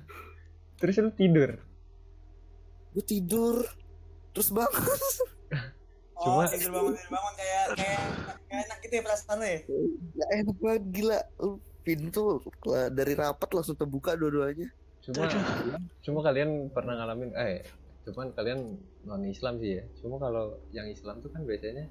Terus lu tidur. Gue tidur. Terus bangun. Oh, Cuma- tidur bangun tidur bangun kayak kayak kayak enak gitu ya perasaan lu ya. Gak enak banget gila. Lu pintu lah, dari rapat langsung terbuka dua-duanya. Cuma cuma kalian pernah ngalamin eh cuman kalian non Islam sih ya. Cuma kalau yang Islam tuh kan biasanya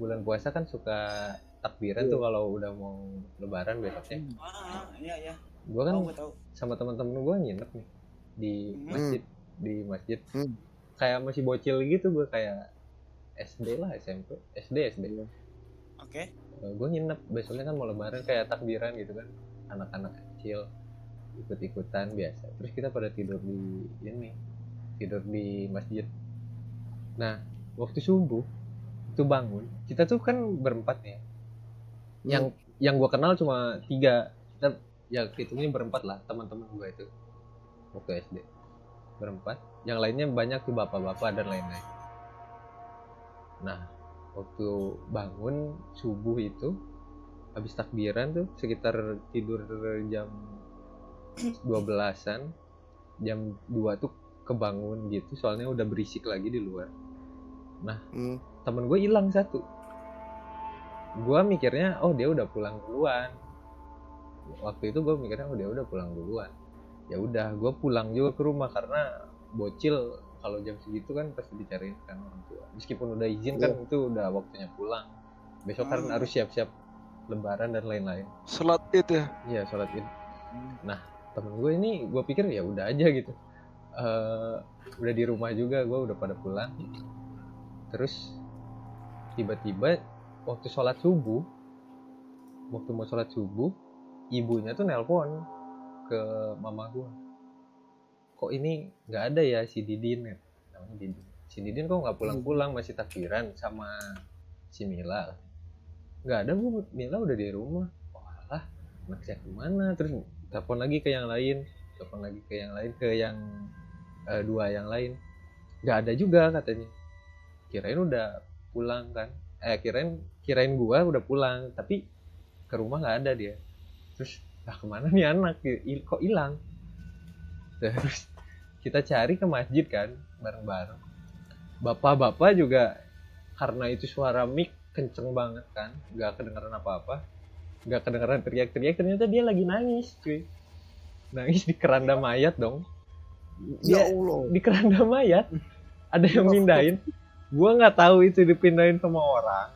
bulan puasa kan suka takbiran tuh kalau udah mau lebaran besoknya. Ah, ah, iya iya. Gua kan gue tahu. sama teman-teman gua nginep nih di Hmm. masjid di masjid Hmm. kayak masih bocil gitu gua kayak SD lah SMP SD SD Oke. gue nginep besoknya kan mau lebaran kayak takbiran gitu kan anak-anak kecil ikut-ikutan biasa terus kita pada tidur di ini tidur di masjid. Nah waktu subuh itu bangun kita tuh kan berempat ya. Yang yang gua kenal cuma tiga. Kita ya hitungnya berempat lah teman-teman gua itu waktu SD berempat. Yang lainnya banyak tuh bapak-bapak dan lain-lain. Nah waktu bangun subuh itu habis takbiran tuh sekitar tidur jam 12-an jam 2 tuh kebangun gitu soalnya udah berisik lagi di luar Hmm. temen gue hilang satu gue mikirnya oh dia udah pulang duluan waktu itu gue mikirnya oh dia udah pulang duluan ya udah gue pulang juga ke rumah karena bocil kalau jam segitu kan pasti dicariin kan orang tua meskipun udah izin kan itu udah waktunya pulang besok kan Hmm. harus siap-siap lebaran dan lain-lain Sholat id ya. Iya sholat id. Nah temen gue ini gue pikir ya udah aja gitu. Eh udah di rumah juga gue udah pada pulang. Terus tiba-tiba waktu sholat subuh, waktu mau sholat subuh, ibunya tuh nelpon ke mama gue. Kok ini nggak ada ya si Didin ya? Namanya Didin. Si Didin kok nggak pulang-pulang masih takbiran sama si Mila. Nggak ada bu, Mila udah di rumah. Walah, anak saya ke mana terus telepon lagi ke yang lain telepon lagi ke yang lain ke yang eh, dua yang lain. Nggak ada juga katanya. Kirain udah pulang kan? Eh kirain kirain gua udah pulang tapi ke rumah nggak ada dia. Terus lah ke mana nih anak? Kok hilang? Terus kita cari ke masjid kan bareng-bareng. Bapak-bapak juga karena itu suara mic kenceng banget kan nggak kedengeran apa-apa. Nggak kedengeran teriak-teriak ternyata dia lagi nangis cuy. Nangis di keranda mayat dong Ya dia Allah. di keranda mayat ada yang mindahin gua nggak tahu itu dipindahin sama orang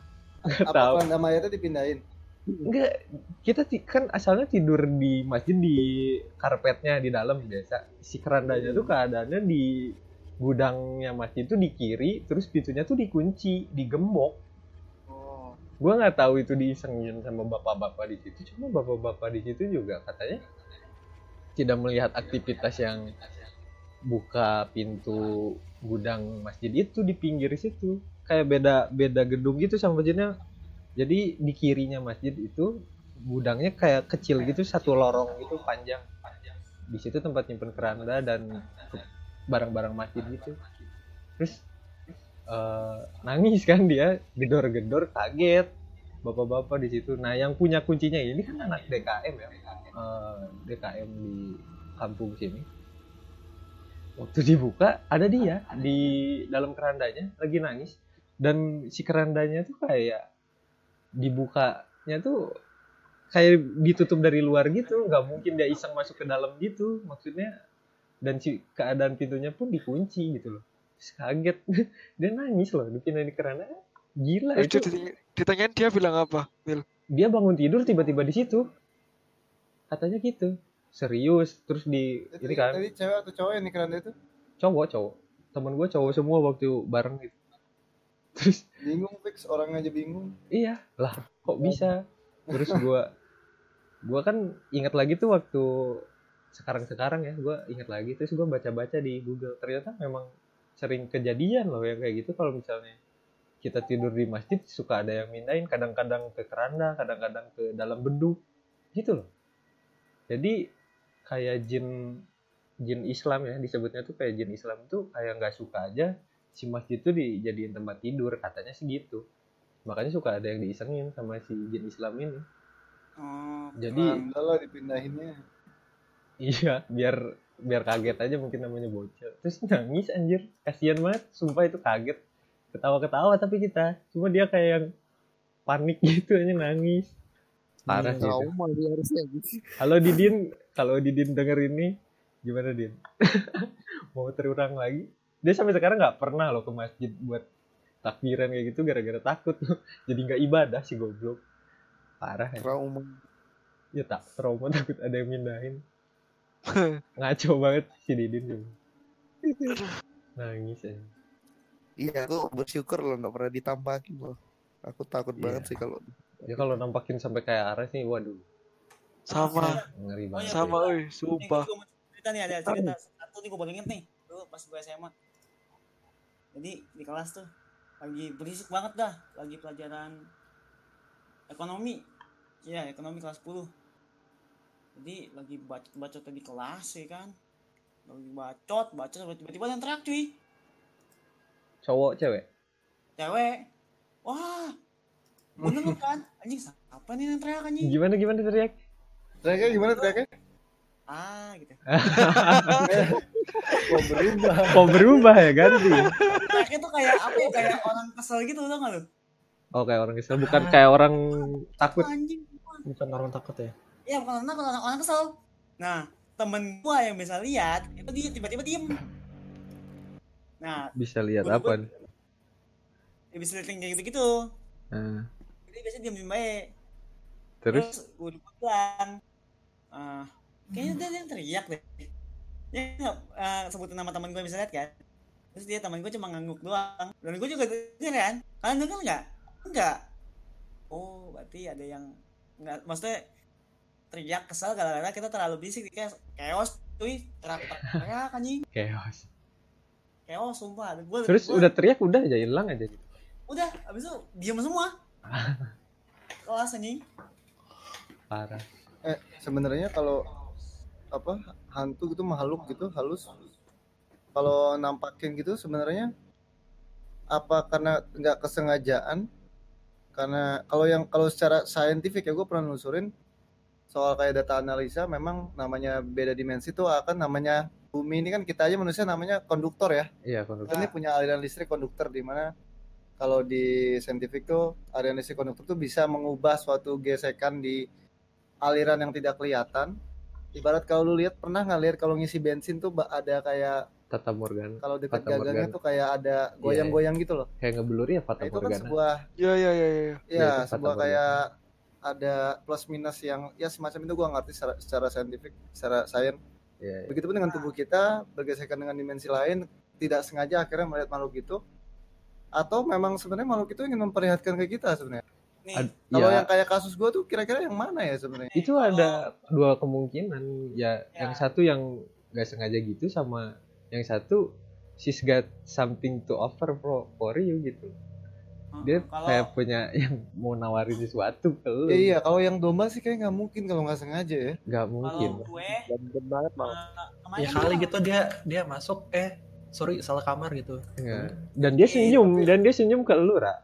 nggak tahu keranda mayatnya dipindahin? Enggak, kita kan asalnya tidur di masjid di karpetnya di dalam biasa. Si kerandanya tuh keadaannya di gudangnya masjid tuh di kiri, terus pintunya tuh dikunci, digembok. Oh. Gua nggak tahu itu diisengin sama bapak-bapak di situ. Cuma bapak-bapak di situ juga katanya tidak melihat aktivitas yang buka pintu gudang masjid itu di pinggir situ. Kayak beda beda gedung gitu sama masjidnya. Jadi di kirinya masjid itu gudangnya kayak kecil gitu satu lorong gitu panjang. Di situ tempat nyimpen keranda dan barang-barang masjid gitu. Terus eh, nangis kan dia gedor-gedor kaget. Bapak-bapak di situ. Nah yang punya kuncinya ini kan anak DKM ya. Eh, DKM di kampung sini waktu dibuka ada dia di dalam kerandanya lagi nangis. Dan si kerandanya tuh kayak dibukanya tuh kayak ditutup dari luar gitu. Nggak mungkin dia iseng masuk ke dalam gitu maksudnya. Dan si keadaan pintunya pun dikunci gitu loh. Terus kaget. Dia nangis loh dipindahin di keranda. Gila Itu itu. ditanya- ditanyain dia bilang apa, Mil? dia bangun tidur tiba-tiba di situ. Katanya gitu serius terus di Tadi, ini kan. tadi cewek atau cowok yang di keranda itu? cowok cowok. Temen gue cowok semua waktu bareng gitu. Terus Bingung fix, orang aja bingung. iya. Lah kok bisa? Terus gua gua kan ingat lagi tuh waktu sekarang sekarang ya gua ingat lagi. Terus gua baca baca di Google. Ternyata memang sering kejadian loh yang kayak gitu kalau misalnya kita tidur di masjid suka ada yang mindahin kadang-kadang ke keranda kadang-kadang ke dalam beduk. Gitu loh. Jadi kayak jin jin Islam ya disebutnya tuh kayak jin Islam tuh kayak nggak suka aja si masjid tuh dijadiin tempat tidur katanya sih gitu. Makanya suka ada yang diisengin sama si jin Islam ini. Oh, jadi lah dipindahinnya. iya biar biar kaget aja mungkin namanya bocil. Terus nangis anjir. Kasihan banget sumpah itu kaget. Ketawa-ketawa tapi kita. Cuma dia kayak yang panik gitu aja nangis parah sih itu. Trauma dia harusnya. halo Didin kalau Didin denger ini gimana Din mau terulang lagi dia sampai sekarang nggak pernah loh ke masjid buat takbiran kayak gitu gara-gara takut jadi nggak ibadah sih goblok parah ya Trauma. ya tak trauma takut ada yang mindahin ngaco banget si Didin juga nangis ya Iya, aku bersyukur loh nggak pernah ditampakin loh. Aku takut Iya. banget sih kalau dia kalau nampakin sampai kayak Ares nih waduh. Sama, ngeri Oh, banget. Iya, sama, ya. oi, Nih, sumpah. gua mau cerita nih ada cerita. Satu nih gue baru inget nih. Dulu pas gue SMA jadi di kelas tuh lagi berisik banget dah. Lagi pelajaran ekonomi. Iya ekonomi kelas 10 jadi lagi bacot bacot di kelas ya kan? Lagi bacot bacot tiba-tiba yang teriak cuy. Cowok cewek. cewek. Wah bener lu kan anjing siapa nih yang teriak anjing Gimana gimana teriak? Teriaknya gimana teriaknya? ah gitu Kok berubah? Kok berubah ya ganti? teriaknya tuh kayak apa ya kayak orang kesel gitu tau gak lu Oh kayak orang kesel bukan kayak orang takut. Anjing Bukan orang takut ya. Iya bukan orang takut orang, orang kesel nah temen gua yang bisa lihat itu dia tiba-tiba diem nah Bisa lihat apa? nih? dia bisa lihat yang kayak gitu-gitu Nah, biasanya diem diem baik terus gue bilang ah kayaknya dia, dia yang teriak deh. Dia nggak eh, sebutin nama teman gue bisa lihat kan? Terus dia teman gue cuma ngangguk doang. Dan gue juga denger kan? Kalian denger nggak? Enggak. Oh berarti ada yang nggak maksudnya teriak kesal gara-gara kita terlalu bisik kayak chaos cuy. Teriak teriak anjing. Chaos. chaos sumpah. Gue Terus udah teriak udah aja hilang aja gitu. udah abis itu diem semua kelas anjing Parah. Eh, sebenarnya kalau apa hantu gitu makhluk gitu halus kalau nampakin gitu sebenarnya apa karena nggak kesengajaan karena kalau yang kalau secara saintifik ya gue pernah nelusurin soal kayak data analisa memang namanya beda dimensi tuh akan namanya bumi ini kan kita aja manusia namanya konduktor ya Iya konduktor. ini punya aliran listrik konduktor di mana kalau di saintifik tuh aliran listrik konduktor tuh bisa mengubah suatu gesekan di aliran yang tidak kelihatan. Ibarat kalau lu lihat pernah nggak lihat kalau ngisi bensin tuh ada kayak Tata Morgana. kalau dekat Fata gagangnya tuh kayak ada goyang-goyang gitu loh. Kayak ngeblur ya Nah, Fata itu kan Morgana. sebuah Ya ya ya ya. Iya, ya itu Fata sebuah Morgana. kayak ada plus minus yang ya semacam itu gua ngerti secara secara saintifik, secara sains. Iya, iya. Begitupun dengan tubuh kita bergesekan dengan dimensi lain tidak sengaja akhirnya melihat makhluk itu atau memang sebenarnya makhluk itu ingin memperlihatkan ke kita sebenarnya. Ad- Kalau ya, yang kayak kasus gua tuh kira-kira yang mana ya sebenarnya? itu ada dua kemungkinan. Ya, Ya. yang satu yang nggak sengaja gitu sama yang satu she's got something to offer for, for you gitu. Dia kalau kayak punya yang mau nawarin sesuatu ke lu. Ya, iya, kalau yang domba sih kayak nggak mungkin kalau nggak sengaja ya. Nggak kalau mungkin. gue Dan banget kemarin Ya kali gitu dia dia masuk eh sorry salah kamar gitu. Iya. Dan dia senyum, dan dia senyum ke lu, Ra.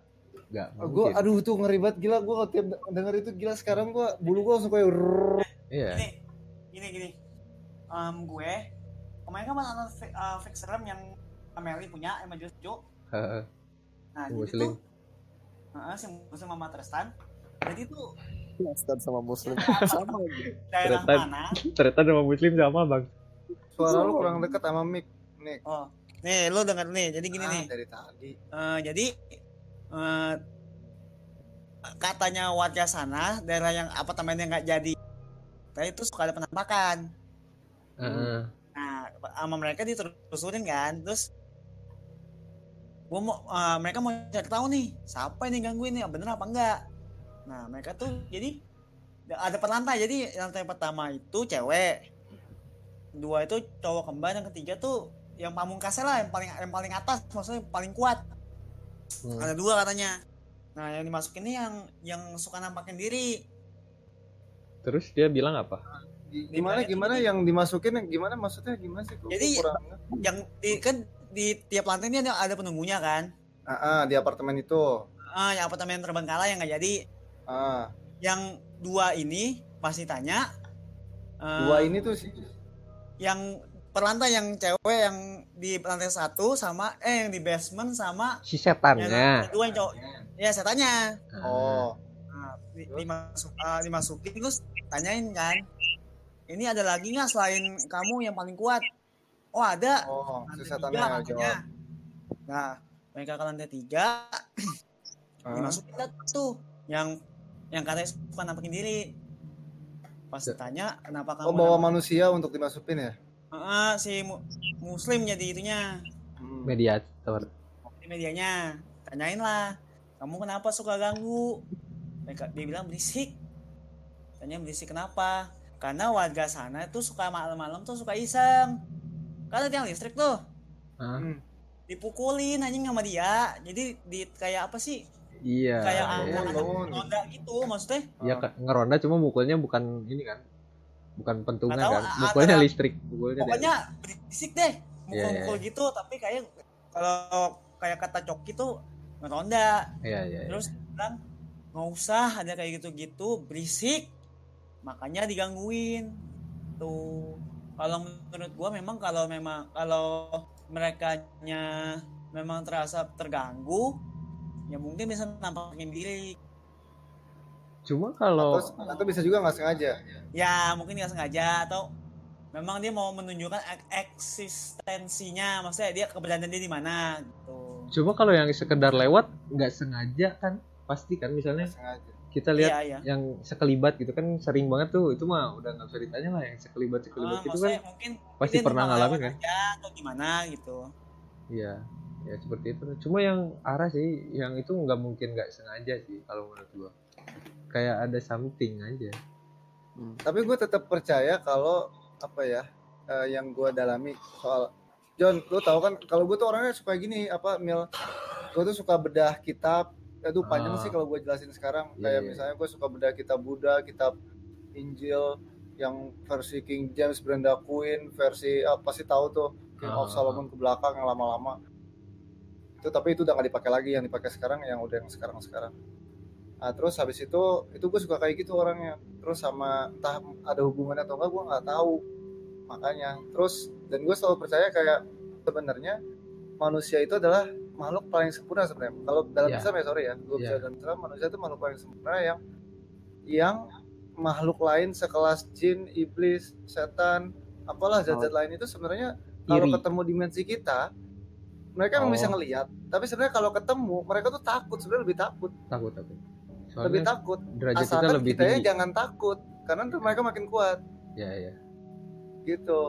Nggak Gue mungkin. aduh tuh ngeri banget gila gue kalau tiap denger itu gila sekarang gue bulu gue langsung kayak. Iya. gini gini gini Em, gue kemarin kan nonton eh, fix serem yang Ameli punya sama Jojo Heeh. nah jadi Muslim. tuh Heeh, si Muslim sama Tristan jadi tuh Ustad sama muslim sama gitu. daerah Tristan. mana Ternyata nama muslim sama, Bang. Suara lu kurang dekat sama mic. Nih, oh nih lo denger nih jadi gini ah, nih dari tadi. Eh, jadi eh, katanya warga sana daerah yang apartemennya nggak jadi tadi itu suka ada penampakan Heeh. Nah, sama mereka diterusurin kan, terus gua mau eh, mereka mau cari tahu nih siapa ini gangguin nih bener apa enggak. Nah, mereka tuh jadi ada per lantai. Jadi lantai pertama itu cewek, dua itu cowok kembar, yang ketiga tuh yang pamungkasnya lah, yang paling yang paling atas, maksudnya paling kuat. Hmm. Ada dua katanya. Nah, yang dimasukin ini yang yang suka nampakin diri. Terus dia bilang apa? Di- Gimana gimana yang dimasukin yang gimana maksudnya gimana sih? Jadi- kurang. Yang di, kan di tiap lantai ini ada, ada penunggunya kan. Ah, ah, di apartemen itu. Ah, yang apartemen terbengkalai yang nggak jadi. Ah, yang dua ini masih tanya eh, dua ini tuh sih yang per lantai yang cewek yang di lantai satu sama eh yang di basement sama Si yang setannya. lantai dua yang cowok. Ya saya tanya oh. Nah, di, dimasuk, ah, dimasukin terus tanyain kan ini ada lagi nggak selain kamu yang paling kuat? Oh ada. Oh si lantai setannya tiga yang katanya. jawab nah mereka ke lantai tiga Ah, dimasukin tuh yang yang katanya suka nampakin diri. Pas ditanya kenapa kamu oh bawa nampakin- manusia untuk dimasukin ya Ah, si mu- muslim jadi itunya Hmm. Mediator. di medianya tanyain lah kamu kenapa suka ganggu mereka dia bilang berisik tanya berisik kenapa karena warga sana tuh suka malam-malam tuh suka iseng kan ada tiang listrik tuh? Hmm. dipukulin anjing sama dia jadi di kayak apa sih Iya. kayak iya. anak ronda gitu maksudnya Ya ka- ngeronda cuma mukulnya bukan ini kan. Bukan pentungan tahu, kan. Mukulnya listrik, mukulnya pokoknya berisik deh Iya, mukul-mukul gitu tapi kayak kalau kayak kata coki tuh ngeronda Iya, iya. iya. terus bilang nggak usah ada kayak gitu-gitu berisik makanya digangguin tuh kalau menurut gua memang kalau memang kalau mereka memang terasa terganggu ya mungkin bisa nampakin diri Cuma kalau Terus atau bisa juga nggak sengaja. ya mungkin nggak sengaja atau memang dia mau menunjukkan ek- eksistensinya maksudnya dia keberadaan dia di mana gitu. Cuma kalau yang sekedar lewat nggak sengaja kan? Pasti kan misalnya kita lihat iya iya. yang sekelibat gitu kan sering banget tuh itu mah udah nggak usah ditanya lah yang sekelibat sekelibat Ah, gitu maksudnya kan mungkin pasti pernah ngalamin kan? aja atau gimana gitu. Iya ya seperti itu. Cuma yang arah sih yang itu nggak mungkin nggak sengaja sih kalau menurut gua kayak ada something aja Tapi gue tetap percaya kalau apa ya eh, yang gue dalami soal John, lu tahu kan kalau gue tuh orangnya suka gini apa mil gue tuh suka bedah kitab itu panjang Ah. sih kalau gue jelasin sekarang Iya, kayak iya. misalnya gue suka bedah kitab Buddha kitab Injil yang versi King James Brenda Queen versi apa sih tahu tuh King of Ah. Solomon ke belakang yang lama-lama itu tapi itu udah gak dipakai lagi yang dipakai sekarang yang udah yang sekarang sekarang Nah, terus habis itu itu gue suka kayak gitu orangnya. Terus sama entah ada hubungannya atau enggak gue nggak tahu. Makanya terus dan gue selalu percaya kayak sebenarnya manusia itu adalah makhluk paling sempurna sebenarnya. Kalau dalam Ya. Islam ya sorry ya gue bisa dalam Islam manusia itu makhluk paling sempurna yang yang makhluk lain sekelas jin iblis setan apalah zat-zat lain itu sebenarnya kalau ketemu dimensi kita mereka Oh. bisa ngelihat tapi sebenarnya kalau ketemu mereka tuh takut sebenarnya lebih takut. Takut takut lebih soalnya takut. derajat kita asalkan lebih kita ya tinggi. jangan takut karena ntar mereka makin kuat. Ya ya. Gitu.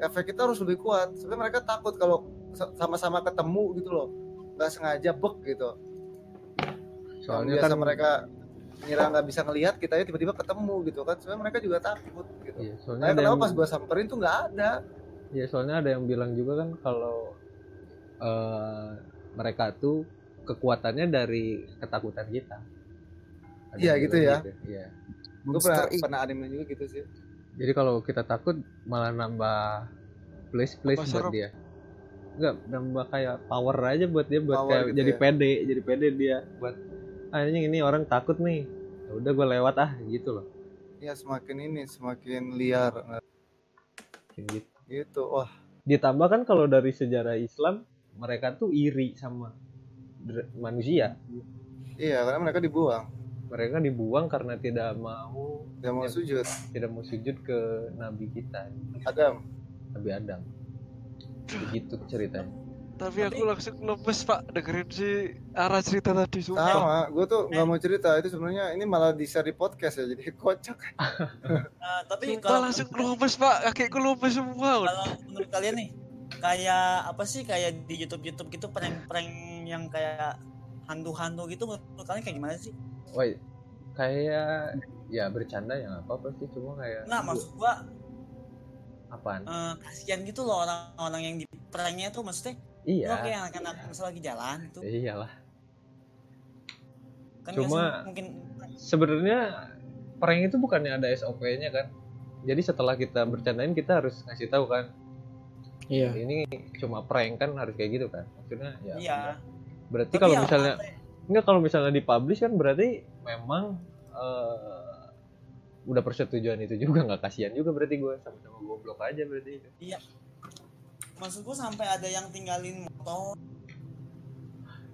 Efek kita harus lebih kuat. Sebenarnya mereka takut kalau sa- sama-sama ketemu gitu loh. Nggak sengaja bek gitu. Soalnya biasa kan mereka ngira nggak bisa ngelihat kita ya tiba-tiba ketemu gitu kan. Sebenarnya mereka juga takut gitu. Iya, soalnya ada kenapa yang pas gua samperin tuh nggak ada. Ya soalnya ada yang bilang juga kan kalau eh, mereka tuh kekuatannya dari ketakutan kita Iya, gitu ya. iya gue pernah pernah anime juga gitu sih Jadi kalau kita takut malah nambah place place Tambah buat serem. dia. Enggak, nambah kayak power aja buat dia buat Power kayak gitu jadi ya. pede, jadi pede dia buat ah ini ini orang takut nih. Ya udah gue lewat ah gitu loh. ya semakin ini semakin liar Kayak gitu. gitu wah Ditambah kan kalau dari sejarah Islam mereka tuh iri sama manusia. iya karena mereka dibuang Mereka dibuang karena tidak mau dia mau sujud tidak mau sujud ke nabi kita, Adam Nabi Adam. Begitu ceritanya. Tapi aku langsung lemes pak dengerin si arah cerita tadi sumpah. sama gue tuh nggak mau cerita itu sebenarnya ini malah di share di podcast ya jadi kocak Nah, tapi Sumpah kalau langsung lemes pak, kakiku lemes semua. kalau menurut kalian nih kayak apa sih kayak di YouTube YouTube gitu prank-prank yang kayak hantu-hantu gitu menurut kalian kayak gimana sih? Woi, kayak ya bercanda ya nggak apa-apa sih cuma kayak Nah maksud gua apaan? eh, kasihan gitu loh orang-orang yang di pranknya tuh maksudnya Iya. lo kayak anak-anak misal lagi jalan tuh Iyalah. kan Cuma- mungkin Sebenarnya prank itu bukannya ada SOP-nya kan. Jadi setelah kita bercandain kita harus ngasih tahu kan. Iya. Ini cuma prank kan harus kayak gitu kan. Maksudnya ya. iya Berarti Tapi kalau ya, misalnya apa- enggak kalau misalnya dipublish kan berarti memang eh, udah persetujuan itu juga. Nggak kasihan juga berarti gue sama-sama goblok aja berarti. Maksud gua sampai ada yang tinggalin motor.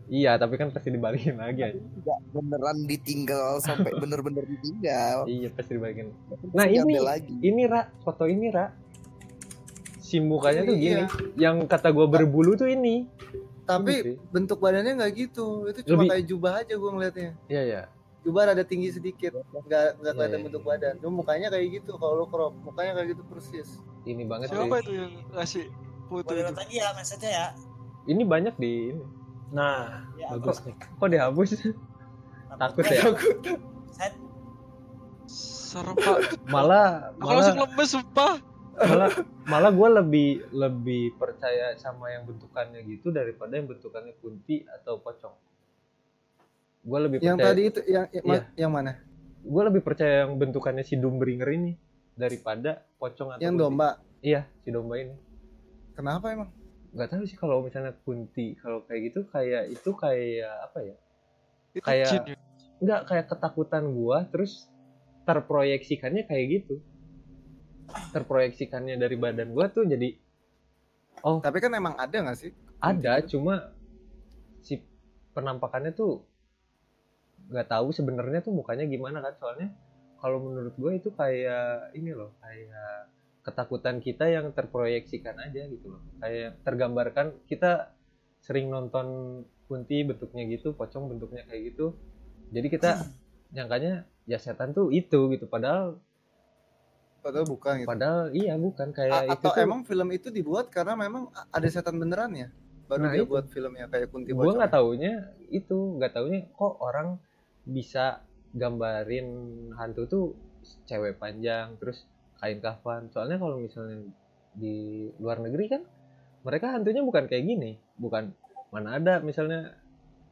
Iya tapi kan pasti dibalikin lagi. Aja Nggak beneran ditinggal sampai bener-bener ditinggal. Iya pasti dibalikin. Nah ini lagi. ini ra foto ini ra. Si mukanya tuh gini. Iya. yang kata gue berbulu tuh ini tapi sih. bentuk badannya nggak gitu. Itu cuma Lebih- kayak jubah aja gue ngeliatnya. Iya ya jubah ada tinggi sedikit. Nggak nggak kelihatan Iya, iya, bentuk iya. badan. Cuma mukanya kayak gitu kalau lu crop. Mukanya kayak gitu persis. Ini banget Siapa sih. itu yang ngasih foto boleh itu? lagi ya message ya? Ini banyak di ini. Nah, ya bagus nih. kok dihapus? Takut ya? Set, Serem pak. malah Aku langsung malah lemes sumpah. Malah malah gue lebih lebih percaya sama yang bentukannya gitu daripada yang bentukannya kunti atau pocong gue lebih Yang percaya tadi itu yang yang, Iya. yang mana? gue lebih percaya yang bentukannya si Dumbringer ini daripada pocong atau Yang kunti. domba. iya si domba ini Kenapa emang? nggak tahu sih kalau misalnya kunti kalau kayak gitu kayak itu kayak apa ya Itu Kayak- ya. nggak kayak ketakutan gua terus terproyeksikannya kayak gitu terproyeksikannya dari badan gua tuh jadi oh. Tapi kan emang ada nggak sih? ada cuma si penampakannya tuh nggak tahu sebenarnya tuh mukanya gimana kan. Soalnya kalau menurut gue itu kayak ini loh kayak ketakutan kita yang terproyeksikan aja gitu loh. Kayak tergambarkan kita sering nonton kunti bentuknya gitu pocong bentuknya kayak gitu. Jadi kita nyangkanya ya setan tuh itu gitu. Padahal Padahal bukan gitu. padahal iya bukan kayak A- itu atau tuh emang film itu dibuat karena memang ada setan beneran ya? Baru Nah, dia itu. buat filmnya kayak Kunti gue nggak taunya itu nggak taunya kok orang bisa gambarin hantu tuh cewek panjang terus kain kafan soalnya kalau misalnya di luar negeri kan mereka hantunya bukan kayak gini bukan mana ada misalnya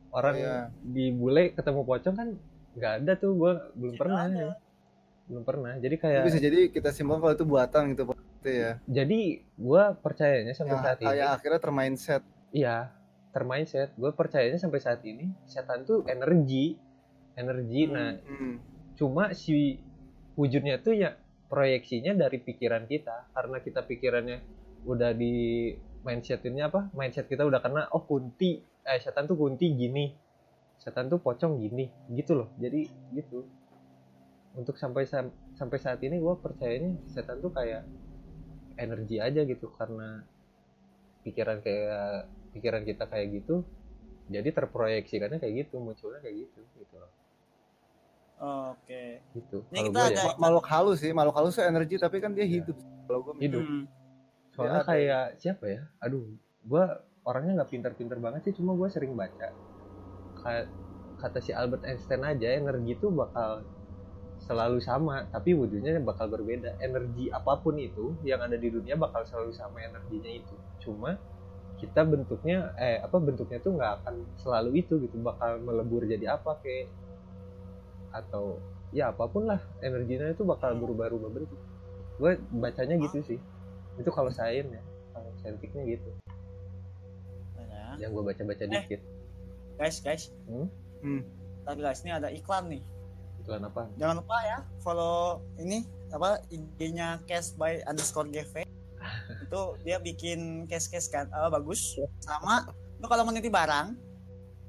orang Iya. di bule ketemu pocong kan nggak ada tuh gue belum Tidak pernah ada. Ya. belum pernah jadi kayak bisa jadi kita simpulkan kalau itu buatan gitu Pak. Itu ya. jadi gue percayanya sampai Yang saat ini kayak akhirnya termindset. Iya, termindset. Gue percayanya sampai saat ini setan tuh energi, energi. Nah, Hmm. cuma si wujudnya tuh ya proyeksinya dari pikiran kita. Karena kita pikirannya udah di mindsetinnya apa? Mindset kita udah kena. Oh kunti, eh setan tuh kunti gini, setan tuh pocong gini, gitu loh. Jadi gitu. Untuk sampai sam- sampai saat ini gue percayanya setan tuh kayak energi aja gitu. Karena pikiran kayak pikiran kita kayak gitu jadi terproyeksikannya kayak gitu munculnya kayak gitu gitu loh. Oke. gitu. Ini kalau kita gue ada- ya Ma- makhluk halus sih, makhluk halus tuh energi tapi kan dia hidup. Kalau gue hidup. Hmm. soalnya ada. kayak siapa ya? Aduh gue orangnya nggak pinter-pinter banget sih cuma gue sering baca. Kayak kata si Albert Einstein aja energi itu bakal selalu sama tapi wujudnya bakal berbeda energi apa pun itu yang ada di dunia bakal selalu sama energinya itu cuma kita bentuknya eh apa bentuknya tuh nggak akan selalu itu gitu bakal melebur jadi apa kayak atau ya apa pun lah energinya itu bakal berubah-ubah bentuk gue bacanya gitu sih itu kalau sains ya kalau saintiknya gitu yang gue baca-baca Eh. dikit guys, guys. Hmm? Hmm. Tapi guys, ini ada iklan nih. Iklan apa Jangan lupa ya follow ini apa IG-nya Cast by underscore GV. itu dia bikin case-case kan eh, bagus. Sama lu kalau mau nitip barang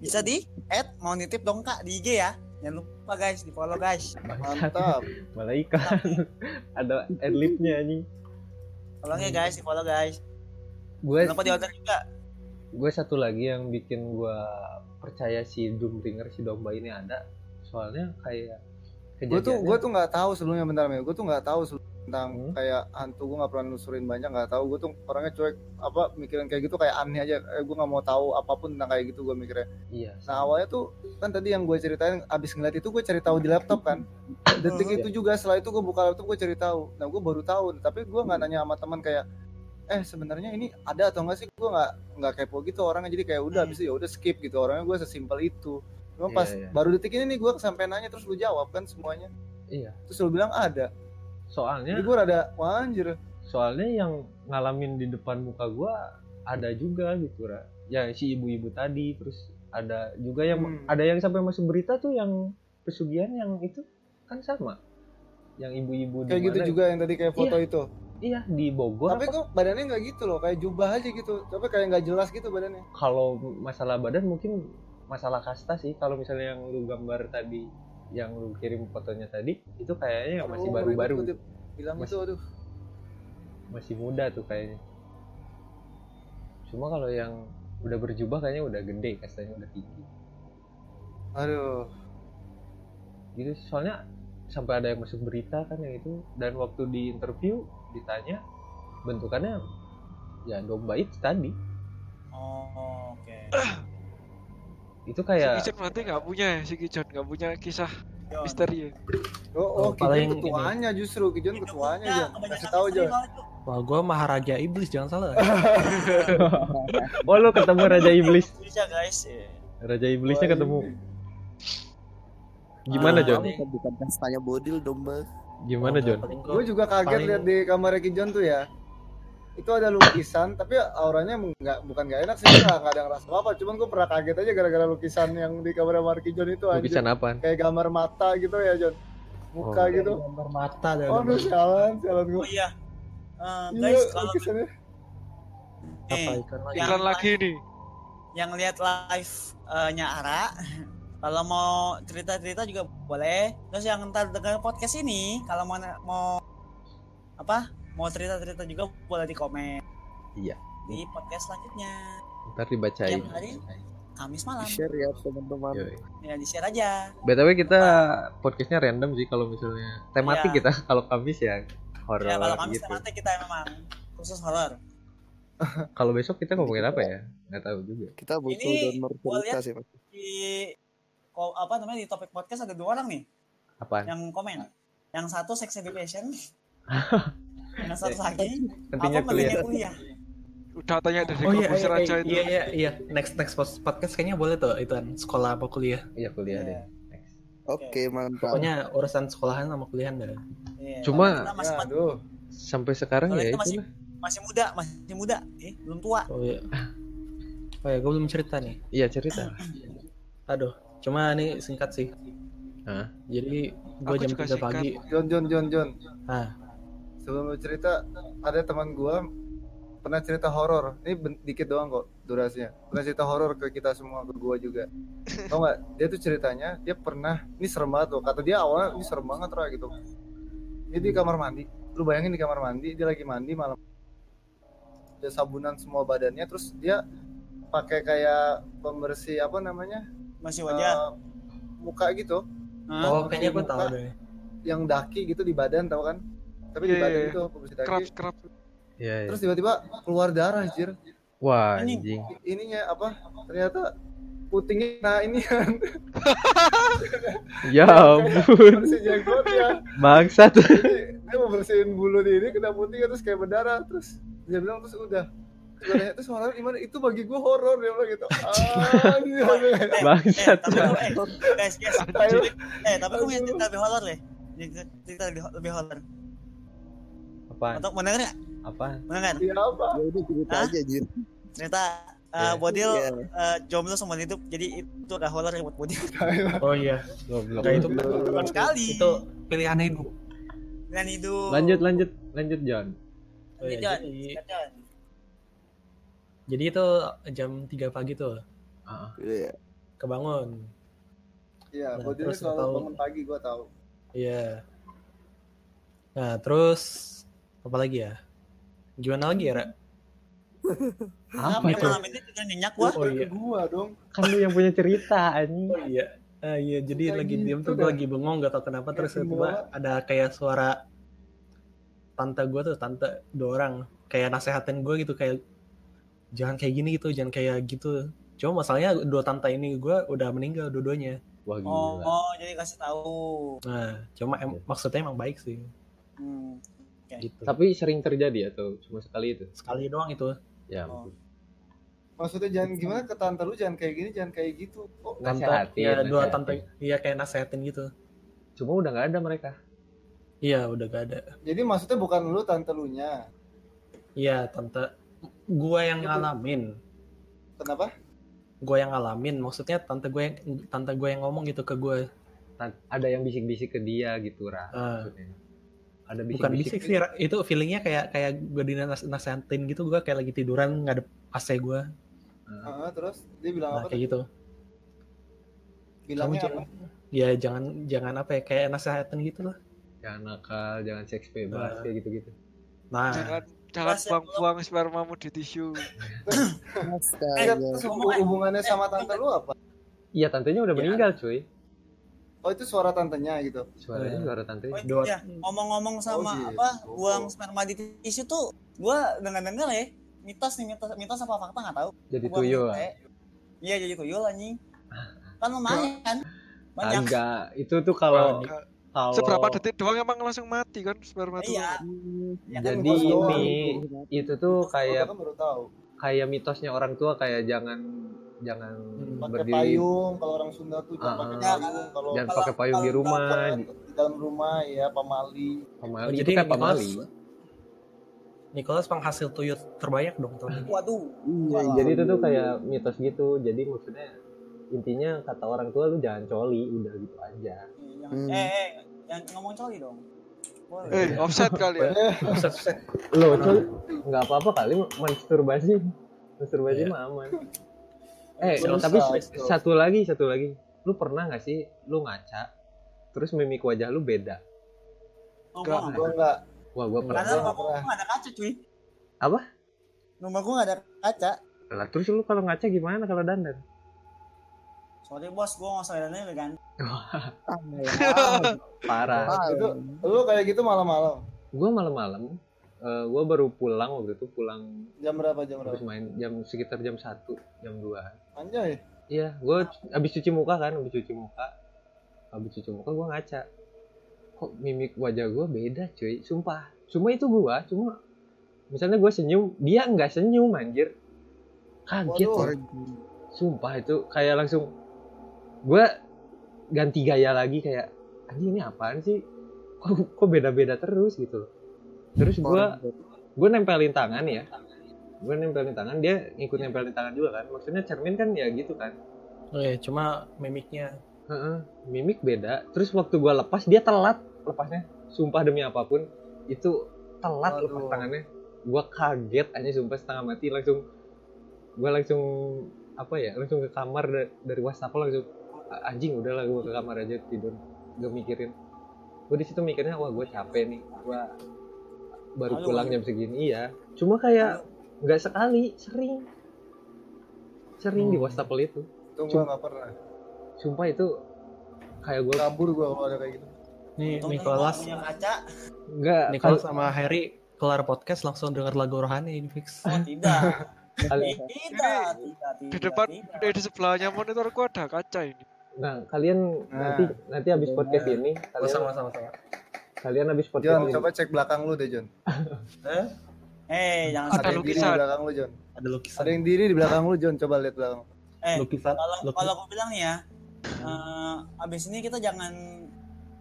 bisa di add mau nitip dong kak di IG ya. Jangan lupa guys di follow guys. Mantap. malah iklan ada adlibnya anjing Tolong ya guys di follow guys. gue lupa di order juga. gue satu lagi yang bikin gue percaya si Doombringer si domba ini ada soalnya kayak gue tuh gue tuh nggak tahu sebelumnya bentar Mel. Gue tuh nggak tahu tentang Hmm. kayak hantu gue nggak pernah nusurin banyak nggak tahu. Gue tuh orangnya cuek apa mikirin kayak gitu kayak aneh aja. Eh, gue nggak mau tahu apa pun tentang kayak gitu gue mikirnya. Iya nah awalnya tuh kan tadi yang gue ceritain abis ngeliat itu gue cari tahu di laptop kan. Detik Iya. itu juga setelah itu gue buka laptop gue cari tahu. Nah gue baru tahu. Tapi gue nggak nanya sama teman kayak eh sebenarnya ini ada atau enggak sih? Gue nggak nggak kepo gitu orangnya. Jadi kayak udah abis itu ya udah skip gitu. Orangnya gue sesimpel itu cuma Iya, pas iya. baru detik ini nih gue sampai nanya terus lu jawab kan semuanya. Iya. Terus lu bilang ada. Soalnya jadi gue rada wah anjir. soalnya yang ngalamin di depan muka gua ada juga gitu ra. Ya si ibu-ibu tadi terus ada juga yang Hmm. ada yang sampai masuk berita tuh yang pesugihan yang itu kan sama. Yang ibu-ibu kayak gitu juga yang tadi kayak foto itu. Iya di Bogor tapi apa? kok badannya nggak gitu loh kayak jubah aja gitu. Tapi kayak nggak jelas gitu badannya. Kalau masalah badan mungkin masalah kasta sih. Kalau misalnya yang lu gambar tadi yang lu kirim fotonya tadi itu kayaknya yang masih Oh, baru-baru. bilang Masih- itu aduh. masih muda tuh kayaknya. Cuma kalau yang udah berjubah kayaknya udah gede kastanya udah tinggi. Aduh. Gitu soalnya sampai ada yang masuk berita kan yang itu dan waktu di interview ditanya bentukannya ya domba itu tadi. Oh, oke. itu Si kayak Kijon berarti nggak punya ya, si Kijon nggak punya kisah Jon. misteri ya. oh, oh Oh, paling Kijon ketuanya justru Kijon ketuanya kebanyakan kasih tahu aja. Wah, gue Maharaja Iblis jangan salah. Oh lu ketemu Raja Iblis. Bisa guys. ya. Raja Iblisnya Wah, ketemu. ini. Gimana Ah, John? ini- Bukan kastanya bodil domba. Gimana John? Gue gua- juga kaget paling- lihat di kamar John tuh ya. Itu ada lukisan, tapi auranya nggak bukan nggak enak sih, nggak nggak ada ngerasa apa. Cuman gue pernah kaget aja gara-gara lukisan yang di kamar Marki John itu anjir. Lukisan apaan? Kayak gambar mata gitu ya John. Muka Oh. gitu. gambar mata dan Oh, aduh sialan, sialan Oh gue. iya. Eh, Iya, guys, kalau lukisannya. apa nih, ikan lagi. Yang Iklan lagi nih. yang lihat live-nya Ara, kalau mau cerita-cerita juga boleh. Terus yang ntar dengar podcast ini, kalau mau mau apa? Mau cerita-cerita juga boleh di komen Iya. di podcast selanjutnya. Ntar dibacain. Tiap hari Kamis malam. Share ya teman-teman. Yoi. Ya di-share aja. BTW kita podcastnya random sih kalau misalnya tematik Iya. kita kalau Kamis ya horor Ya kalau Kamis gitu. tematik kita memang khusus horor. Kalau besok kita ngomongin apa ya? Nggak tahu juga. Kita butuh Ini donor sih Mas. Di apa namanya di topik podcast ada dua orang nih Apaan? yang komen. Yang satu sex education. yang satu lagi Nantinya apa pentingnya kuliah. kuliah. Udah tanya dari Oh iya, iya, aja iya, itu. iya, iya, iya. Next next podcast kayaknya boleh tuh itu kan sekolah apa kuliah. Iya kuliah Iya. deh. Next. Oke, mantap. Pokoknya urusan sekolahan sama kuliahan dah. Iya, Cuma- masih, Ya, aduh. Sampai sekarang Soalnya ya kita masih muda, masih muda, eh, belum tua. Oh iya. Oh ya, gue belum cerita nih. Iya cerita. Aduh, cuma ini singkat sih. Hah? Jadi gue jam 3 pagi. John, John, John, John. Ah, Sebelum lu cerita, ada teman gua pernah cerita horor. Ini dikit doang kok durasinya. Pernah cerita horor ke kita semua, ke gua juga. Tau nggak? Dia tuh ceritanya, dia pernah, ini serem banget loh. Kata dia awalnya ini serem banget lah gitu. Dia di kamar mandi. Lu bayangin di kamar mandi, dia lagi mandi malam. Dia sabunan semua badannya, terus dia pakai kayak pembersih apa namanya? Masih wajah. Eh, muka gitu oh kayaknya Muka. tahu deh. yang daki gitu di badan tau kan tapi di Iya, badan iya, itu daki Kerap kerap. Iya. iya. terus tiba-tiba keluar darah anjir Wah Ini- anjing. ininya apa ternyata putingnya nah ini kan Ya ampun. ya Bangsat. jadi dia mau bersihin bulu di ini kena puting terus kayak berdarah terus dia bilang terus udah terus horor gimana itu bagi gua horor dia bilang gitu Bangsat. tapi lu- eh, guys, guys. Eh, tapi gue punya cerita lebih horor deh. Cerita- lebih horor. Apaan? Untuk mendengar nggak? Apaan? Mendengar? ya apa Ya udah cerita Hah? aja, Jir. Cerita uh, Iya. Bodil Iya. uh, jomblo seumur hidup jadi itu gak horor ya buat Bodil Oh iya. Goblok. Enggak itu Horor sekali itu pilihan hidup. dengan hidup Lanjut lanjut lanjut John. Oh, iya, John, jadi, John. jadi itu jam 3 pagi tuh Ah, Iya. kebangun. iya Nah, gua dulu terus selalu tahu. bangun pagi gua tahu Iya. Nah, terus apa lagi ya? Gimana lagi ya, Ra? Apa Ini itu? ini juga nyenyak gua Oh iya. gua dong Kan lu yang punya cerita anjing. Oh iya. Ah, iya, jadi Kayak lagi gitu diem tuh gue dah. lagi bengong gak tau kenapa Kayak terus tiba ada kayak suara tante gue tuh tante dua orang kayak nasehatin gue gitu kayak jangan kayak gini gitu jangan kayak gitu cuma masalahnya dua tante ini gue udah meninggal dua-duanya Wah oh, gila. oh jadi kasih tahu nah cuma em- maksudnya emang baik sih hmm. Gitu. Tapi sering terjadi atau cuma sekali itu? sekali doang itu. Ya. Oh. maksudnya jangan gimana ke tante lu jangan kayak gini jangan kayak gitu. Kok tante Nasehatin, ya dua tante iya kayak nasehatin gitu. Cuma udah nggak ada mereka. iya udah gak ada. Jadi maksudnya bukan lu tante lu nya iya tante. Gue yang Itu- ngalamin. Kenapa? Gue yang ngalamin maksudnya tante gue yang tante gue yang ngomong gitu ke gue Ada yang bisik-bisik ke dia gitu Ra. Maksudnya. Ada bukan bisik sih Ra. itu feelingnya kayak kayak gue dinasehatin gitu gue kayak lagi tiduran ngadep AC gue Heeh, terus dia bilang nah apa kayak gitu kamu bilangnya apa jangan ya jangan jangan apa ya kayak nasehatin gitu loh Jangan nakal, jangan seks bebas Nah. kayak gitu-gitu. nah Jangan jangan buang-buang spermamu di tisu. Terus eh. hubungannya sama tante lu apa Iya tantenya udah Ya. meninggal cuy. Oh itu suara tantenya gitu Suaranya Eh. suara tante. Oh, Dua- iya. ngomong-ngomong sama gitu. apa buang sperma di tisu tuh gua dengar-dengar ya mitos nih mitos mitos apa fakta nggak tahu Jadi Buang tuyul. iya jadi tuyul anjing kan lumayan banyak Enggak, itu tuh kalau Kalau Kalau Seberapa detik doang emang langsung mati kan sperma tuh. Iya. Ya kan jadi ini itu tuh Gua kayak kan baru tahu kayak mitosnya orang tua kayak jangan jangan pakai berdiri payung kalau orang Sunda tuh jangan Ah, pakai ah. payung kalau jangan pakai payung di rumah di- di dalam rumah ya pamali pamali Oh, itu jadi kan pamali Nicholas penghasil tuyul terbanyak dong tahun ini. Waduh. Iya, jadi itu tuh kayak mitos gitu jadi maksudnya intinya kata orang tua lu jangan coli udah gitu aja Jangan, Hmm. Eh, eh, yang ngomong coli dong. Boleh. Eh, offset kali ya. Buset. lo coli nggak apa-apa kali masturbasi masturbasi Iya. mah aman eh tapi s- satu lagi satu lagi lu pernah nggak sih lu ngaca terus mimik wajah lu beda Oh, Enggak. gua gua enggak wah gua pernah Karena Gua rumah nggak gua pernah. nggak ada kaca cuy. Apa? Rumah gua nggak ada kaca. lah terus lu kalau ngaca gimana kalau dandan Sorry bos, gua nggak usah dandan kan. Parah Ah, itu lu kayak gitu malam-malam gua malam-malam eh, gua baru pulang waktu itu pulang jam berapa jam berapa main jam sekitar jam satu jam 2 anjay Iya, gue habis cuci muka kan, habis cuci muka, habis cuci muka gue ngaca. Kok mimik wajah gue beda, cuy. Sumpah. Cuma itu gue, cuma misalnya gue senyum, dia nggak senyum, anjir. Kaget, Waduh. sumpah itu kayak langsung gue ganti gaya lagi kayak anjing ini apaan sih? Kok kok beda-beda terus gitu. Terus gue gue nempelin tangan ya. Gue nempelin tangan dia ngikut nempelin tangan juga kan. Maksudnya cermin kan ya gitu kan. Oke, cuma mimiknya. Heeh, mimik beda. Terus waktu gue lepas dia telat lepasnya. Sumpah demi apa pun itu telat Waduh. lepas tangannya. Gue kaget aja sumpah setengah mati. Langsung gue langsung apa ya langsung ke kamar da- dari wastafel langsung "A- anjing udahlah gue ke kamar aja tidur. Gak mikirin. Gue di situ mikirnya wah gue capek nih. Gue baru Halo, pulang jam segini iya cuma kayak nggak sekali sering sering di Hmm. wastafel itu itu gua nggak pernah sumpah itu kayak gue kabur gua kalau ada kayak gitu nih Untung Nicholas punya kaca. nggak Nicholas sama Harry kelar podcast langsung denger lagu rohani ini fix. Oh tidak. kali- tidak, tidak, tidak. Di depan tidak. di sebelahnya monitor gua ada kaca ini. nah kalian Nah. nanti nanti habis podcast ini Oh, kalian sama sama sama. Kalian habis podcast John ini coba cek belakang lu deh John Eh, jangan Ada diri di lukisan. belakang lu John Ada lukisan. ada yang diri di belakang lu John coba lihat belakang Eh, lukisan. kalau lukisan. kalau aku bilang nih ya, eh, abis ini kita jangan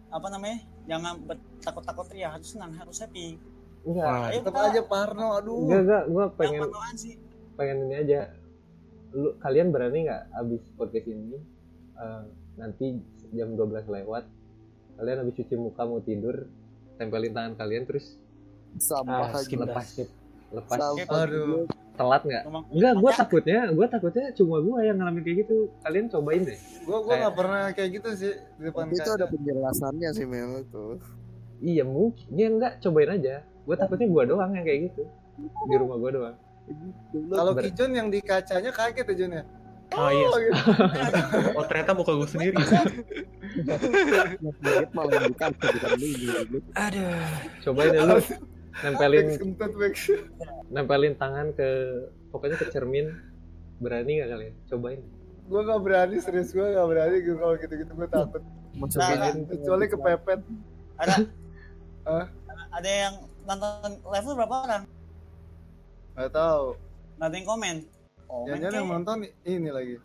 apa namanya? Jangan takut-takut ya, harus senang, harus happy. enggak tetap aja Parno aduh enggak enggak gue yang pengen sih. pengen ini aja lu kalian berani nggak habis podcast ini eh, nanti jam 12 lewat kalian habis cuci muka mau tidur tempelin tangan kalian terus sampah Ah, aja skip dah. lepas lepas. Sampah aduh telat nggak? Enggak gue takutnya gue takutnya cuma gue yang ngalamin kayak gitu. Kalian cobain deh. Gua gua Kayak- nggak pernah kayak gitu sih di depan itu ada penjelasannya sih Mel itu. Iya mungkin. Ya enggak cobain aja. Gue takutnya gue doang yang kayak gitu. Di rumah gue doang. Kalau Ber- Kijon yang di kacanya kaget ya John ya Oh iya. gitu. Oh ternyata muka gue sendiri. Sedikit malah bukan bukan lu. Aduh. cobain deh lu nempelin nempelin tangan ke pokoknya ke cermin berani nggak kalian cobain gua nggak berani serius gua nggak berani gua kalau gitu-gitu gua takut Nah, kecuali kepepet Ada Hah? ada yang nonton live lu berapa orang? nggak tahu ada yang komen. Komen jangan yang nonton ini lagi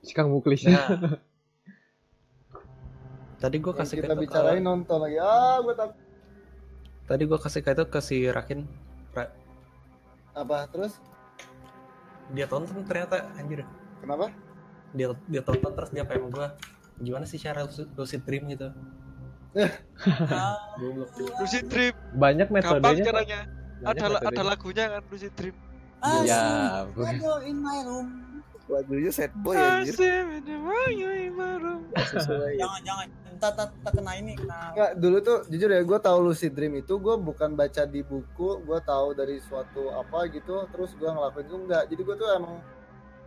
si Kang Muklis Nah. Tadi gue kasih kita ke bicarain nonton lagi ah gua takut Tadi gue kasih itu ke si Rakin. Ra- apa terus Dia tonton ternyata anjir. kenapa Dia dia tonton terus dia PM gue. Gimana sih cara lucid, lucid dream gitu? Ah, Goblok. Lucid Dream. banyak metodenya kok. caranya. Banyak Ada ada metodenya. lagunya kan Lucid Dream. Ah, Ya, in my room. lagunya sad boy anjir. Jangan jangan. Entar entar entar kena ini kena. Nggak, dulu tuh jujur ya gue tahu lucid dream itu gue bukan baca di buku gue tahu dari suatu apa gitu terus gue ngelakuin itu enggak jadi gue tuh emang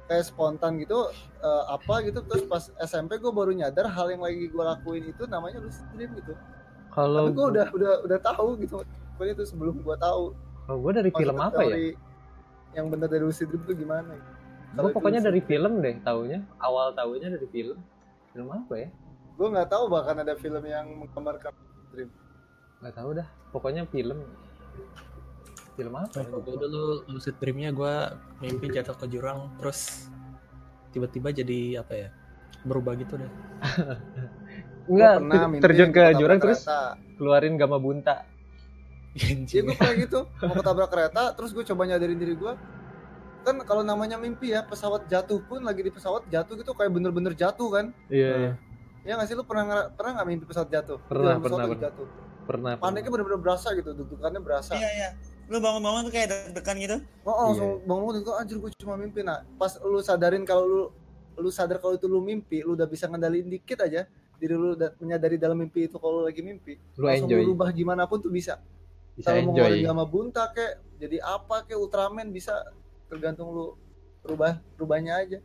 kayak spontan gitu eh, apa gitu terus pas SMP gue baru nyadar hal yang lagi gue lakuin itu namanya lucid dream gitu. Kalau tapi gue udah udah udah tahu gitu pokoknya itu sebelum gue tahu. Kalau gue dari film apa ya yang bener dari lucid dream itu gimana gue Kalau itu pokoknya dari film deh taunya. Awal taunya dari film. Film apa ya? Gue nggak tahu bahkan ada film yang menggambarkan dream nggak tahu dah. Pokoknya film. Film apa ya? gue dulu lucid dreamnya gue mimpi jatuh ke jurang terus tiba-tiba jadi apa ya berubah gitu deh. Enggak terjun ke jurang terus keluarin gamma bunta Iya gue pernah gitu. Mau ketabrak kereta terus gue coba nyadarin diri gue kan kalau namanya mimpi ya pesawat jatuh pun lagi di pesawat jatuh gitu kayak bener-bener jatuh kan. Iya iya. ya nggak sih? Lu pernah pernah nggak mimpi pesawat jatuh? Pernah, pesawat pernah, pernah. jatuh. Pernah paniknya bener-bener berasa gitu deg-degannya berasa. Iya iya. Lu bangun-bangun tuh kayak deg-degan gitu. oh, oh langsung bangun itu anjir gue cuma mimpi. Nah pas lu sadarin kalau lu lu sadar kalau itu lu mimpi lu udah bisa ngendaliin dikit aja diri lu dan menyadari dalam mimpi itu kalau lagi mimpi. Lu langsung enjoy. lu rubah gimana pun tuh bisa bisa kalau mau enjoy. ngeluarin gamma bunta kek jadi apa kek Ultraman bisa. Tergantung lu rubah rubahnya aja.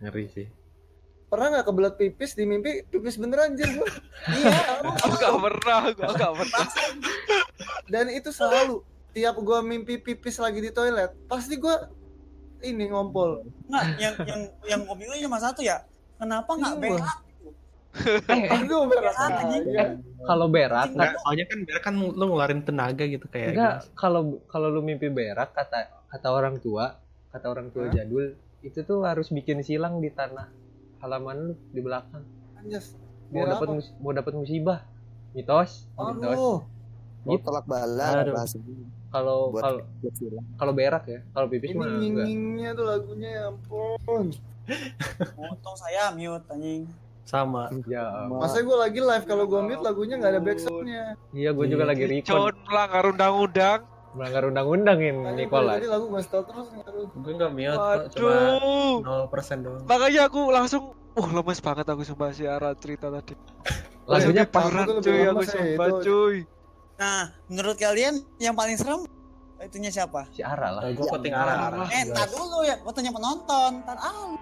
Ngeri sih. Pernah nggak kebelet pipis di mimpi? Pipis beneran anjir gua. Iya Aku gak pernah, gua gak pernah. dan itu selalu tiap gua mimpi pipis lagi di toilet pasti gua ini ngompol. Nggak, yang yang yang gue bingung cuma satu ya. Kenapa nggak Iya. Berak? berak Berak, anjing. aja. kalau berak Enggak, soalnya kan biar kan lu ngeluarin tenaga gitu kayak enggak gitu. kalau kalau lu mimpi berak kata kata orang tua kata orang tua Hah? jadul itu tuh harus bikin silang di tanah halaman lu di belakang Anjas. mau Biar dapat mau dapat musibah mitos mitos aduh Oh, tolak bala Aduh. bahasa kalau kalau kalau berak ya kalau pipis ini mah enggak tuh lagunya ya ampun Untung saya mute anjing. Sama. ya masa gue lagi live kalau gue mute lagunya nggak ada backsoundnya iya gue juga lagi record melanggar undang-undang. melanggar undang-undang ini Nicholas tadi lagu gue setel terus aduh. Gue nggak mute kok, cuma Waduh. 0% doang. Makanya aku langsung Uh, lemes banget aku sumpah si Ara cerita tadi. lagunya lebih cuy, aku sumpah cuy. Nah, menurut kalian yang paling serem itunya siapa? si Ara lah gue voting arah arah. Eh, ntar dulu ya, gue tanya penonton. Ntar ah.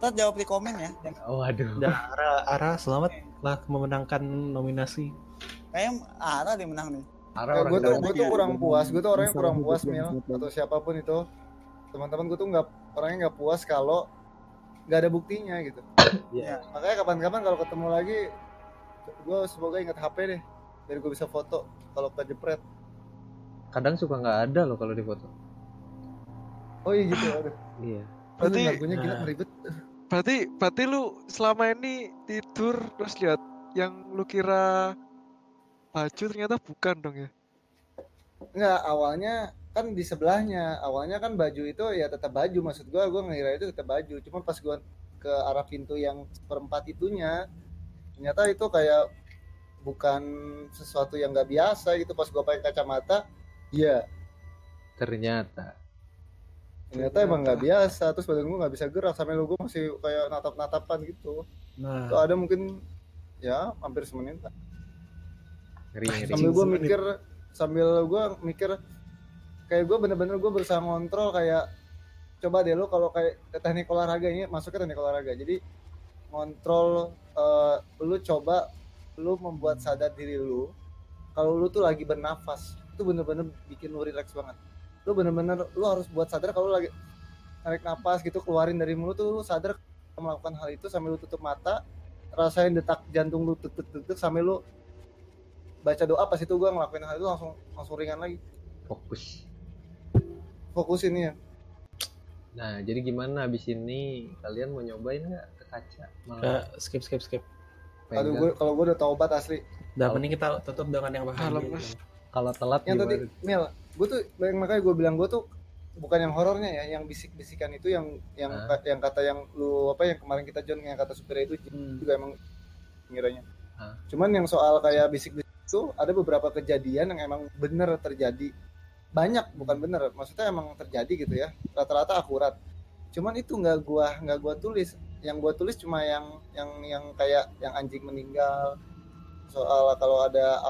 Ntar jawab di komen ya. oh aduh Udah arah arah selamat lah memenangkan nominasi. Kayaknya Ara dia menang nih. Ara Ya, orang gue tuh gue tuh kurang puas gue tuh orangnya Bisa kurang puas yang mil atau siapa pun itu. Teman-teman gue tuh nggak orangnya nggak puas kalau nggak ada buktinya gitu. Iya. makanya kapan-kapan kalau ketemu lagi gue semoga ingat HP deh biar gue bisa foto kalau kejepret kadang suka nggak ada loh kalau di foto. Oh iya gitu aduh iya. Berarti Berarti- lagunya gila Nah. meribet Berarti berarti lu selama ini tidur terus lihat yang lu kira baju ternyata bukan dong ya. nggak awalnya kan di sebelahnya. Awalnya kan baju itu ya tetap baju. Maksud gue gue ngira itu tetap baju. Cuma pas gue ke arah pintu yang seperempat itunya ternyata itu kayak bukan sesuatu yang nggak biasa gitu. Pas gue pakai kacamata iya. Ternyata ternyata emang nggak biasa. Terus badan gue nggak bisa gerak. Sampai lu gue masih kayak natap natapan gitu. Nah, itu ada mungkin ya hampir semenit lah. ngeri sambil gue mikir sambil gue mikir kayak gue bener-bener gue berusaha ngontrol kayak coba deh lu kalau kayak teknik olahraga ini masuknya teknik olahraga. Jadi ngontrol eh, lu coba lu membuat sadar diri lu kalau lu tuh lagi bernafas itu bener-bener bikin lu relax banget lu bener-bener lu harus buat sadar kalau lagi tarik napas gitu keluarin dari mulut tuh lu sadar melakukan hal itu sambil lu tutup mata rasain detak jantung lu tuk tuk sambil lu baca doa pas itu gua ngelakuin hal itu langsung langsung ringan lagi fokus fokus ini ya nah jadi gimana abis ini kalian mau nyobain nggak ke kaca malah skip skip skip. aduh pegang. gue kalau gue udah taubat asli Udah Kalau- mending kita tutup dengan yang bahagia. Kalau kalau telat yang tadi? Mil gue tuh yang makanya gue bilang gue tuh bukan yang horornya ya yang bisik-bisikan itu yang yang Ah. yang kata yang lu apa yang kemarin kita John yang kata supir itu Hmm. juga emang ngiranya Ah. cuman yang soal kayak bisik-bisik itu ada beberapa kejadian yang emang bener terjadi banyak bukan bener maksudnya emang terjadi gitu ya rata-rata akurat cuman itu nggak gua nggak gua tulis yang gua tulis cuma yang yang yang kayak yang anjing meninggal soal kalau ada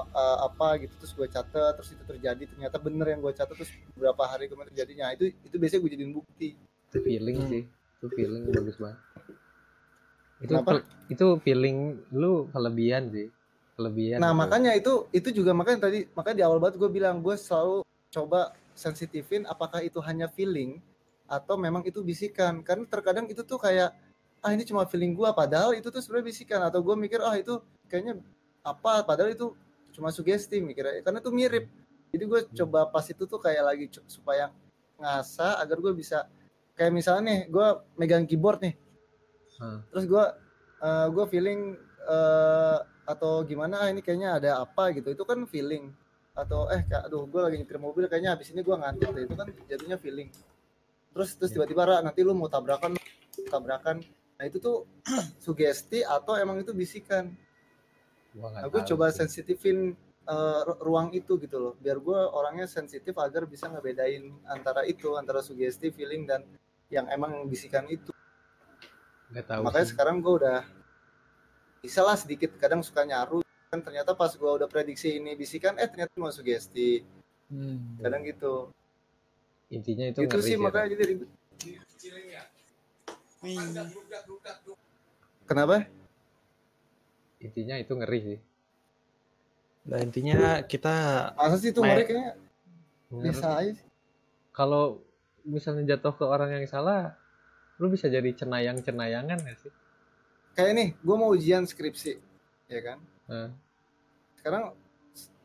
apa gitu terus gue catat terus itu terjadi ternyata bener yang gue catat terus beberapa hari kemudian terjadinya. Itu itu biasanya gue jadiin bukti. Itu feeling Hmm. sih. Itu feeling bagus banget. Itu Kenapa? itu feeling lu kelebihan sih. Kelebihan. Nah gitu. makanya itu itu juga makanya tadi makanya di awal banget gue bilang gue selalu coba sensitifin apakah itu hanya feeling atau memang itu bisikan. Karena terkadang itu tuh kayak ah ini cuma feeling gua padahal itu tuh sebenarnya bisikan. Atau gua mikir ah itu kayaknya apa padahal itu cuma sugesti mikirnya. Karena itu mirip. Jadi gue coba pas itu tuh kayak lagi supaya ngasah agar gue bisa kayak misalnya nih gue megang keyboard nih. Hmm. terus gue eh, gue feeling eh, atau gimana ah ini kayaknya ada apa gitu. Itu kan feeling. Atau eh kayak aduh gue lagi nyetir mobil kayaknya habis ini gue ngantuk deh itu kan jatuhnya feeling. Terus terus tiba-tiba Ra, nanti lu mau tabrakan tabrakan. Nah itu tuh sugesti atau emang itu bisikan Gua aku coba sih. sensitifin ru- ruang itu gitu loh. Biar gue orangnya sensitif agar bisa ngebedain antara itu antara sugesti feeling dan yang emang bisikan itu. Nggak tahu makanya sih. sekarang gue udah bisa lah sedikit kadang suka nyaru. Kan ternyata pas gue udah prediksi ini bisikan eh ternyata cuma sugesti. Hmm. kadang gitu. Intinya itu itu sih Ra. makanya jadi ribet. Kenapa intinya itu ngeri sih. Nah intinya kita masa sih itu Me- mereka kayaknya? Bisa aja sih. kalau misalnya jatuh ke orang yang salah lu bisa jadi cenayang cenayangan gak sih? Kayak nih gue mau ujian skripsi ya kan? Nah, sekarang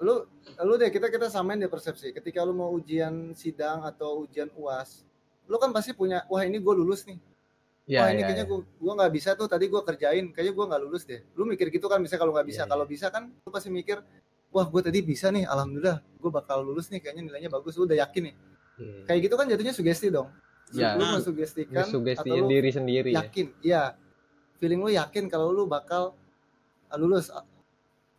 lu lu deh kita kita samain deh persepsi. Ketika lu mau ujian sidang atau ujian uas lu kan pasti punya wah ini gue lulus nih ya, wah ini ya, kayaknya ya. gua gua nggak bisa tuh tadi gua kerjain kayaknya gua nggak lulus deh. Lu mikir gitu kan bisa kalau nggak bisa. Iya, kalau bisa kan lu pasti mikir wah gua tadi bisa nih alhamdulillah gua bakal lulus nih kayaknya nilainya bagus. Lu udah yakin nih. Iya. kayak gitu kan jatuhnya sugesti dong. Ya. lu mensugestikan atau Ngesuggestiin lu diri sendiri ya. yakin iya. Feeling lu yakin kalau lu bakal uh, lulus A-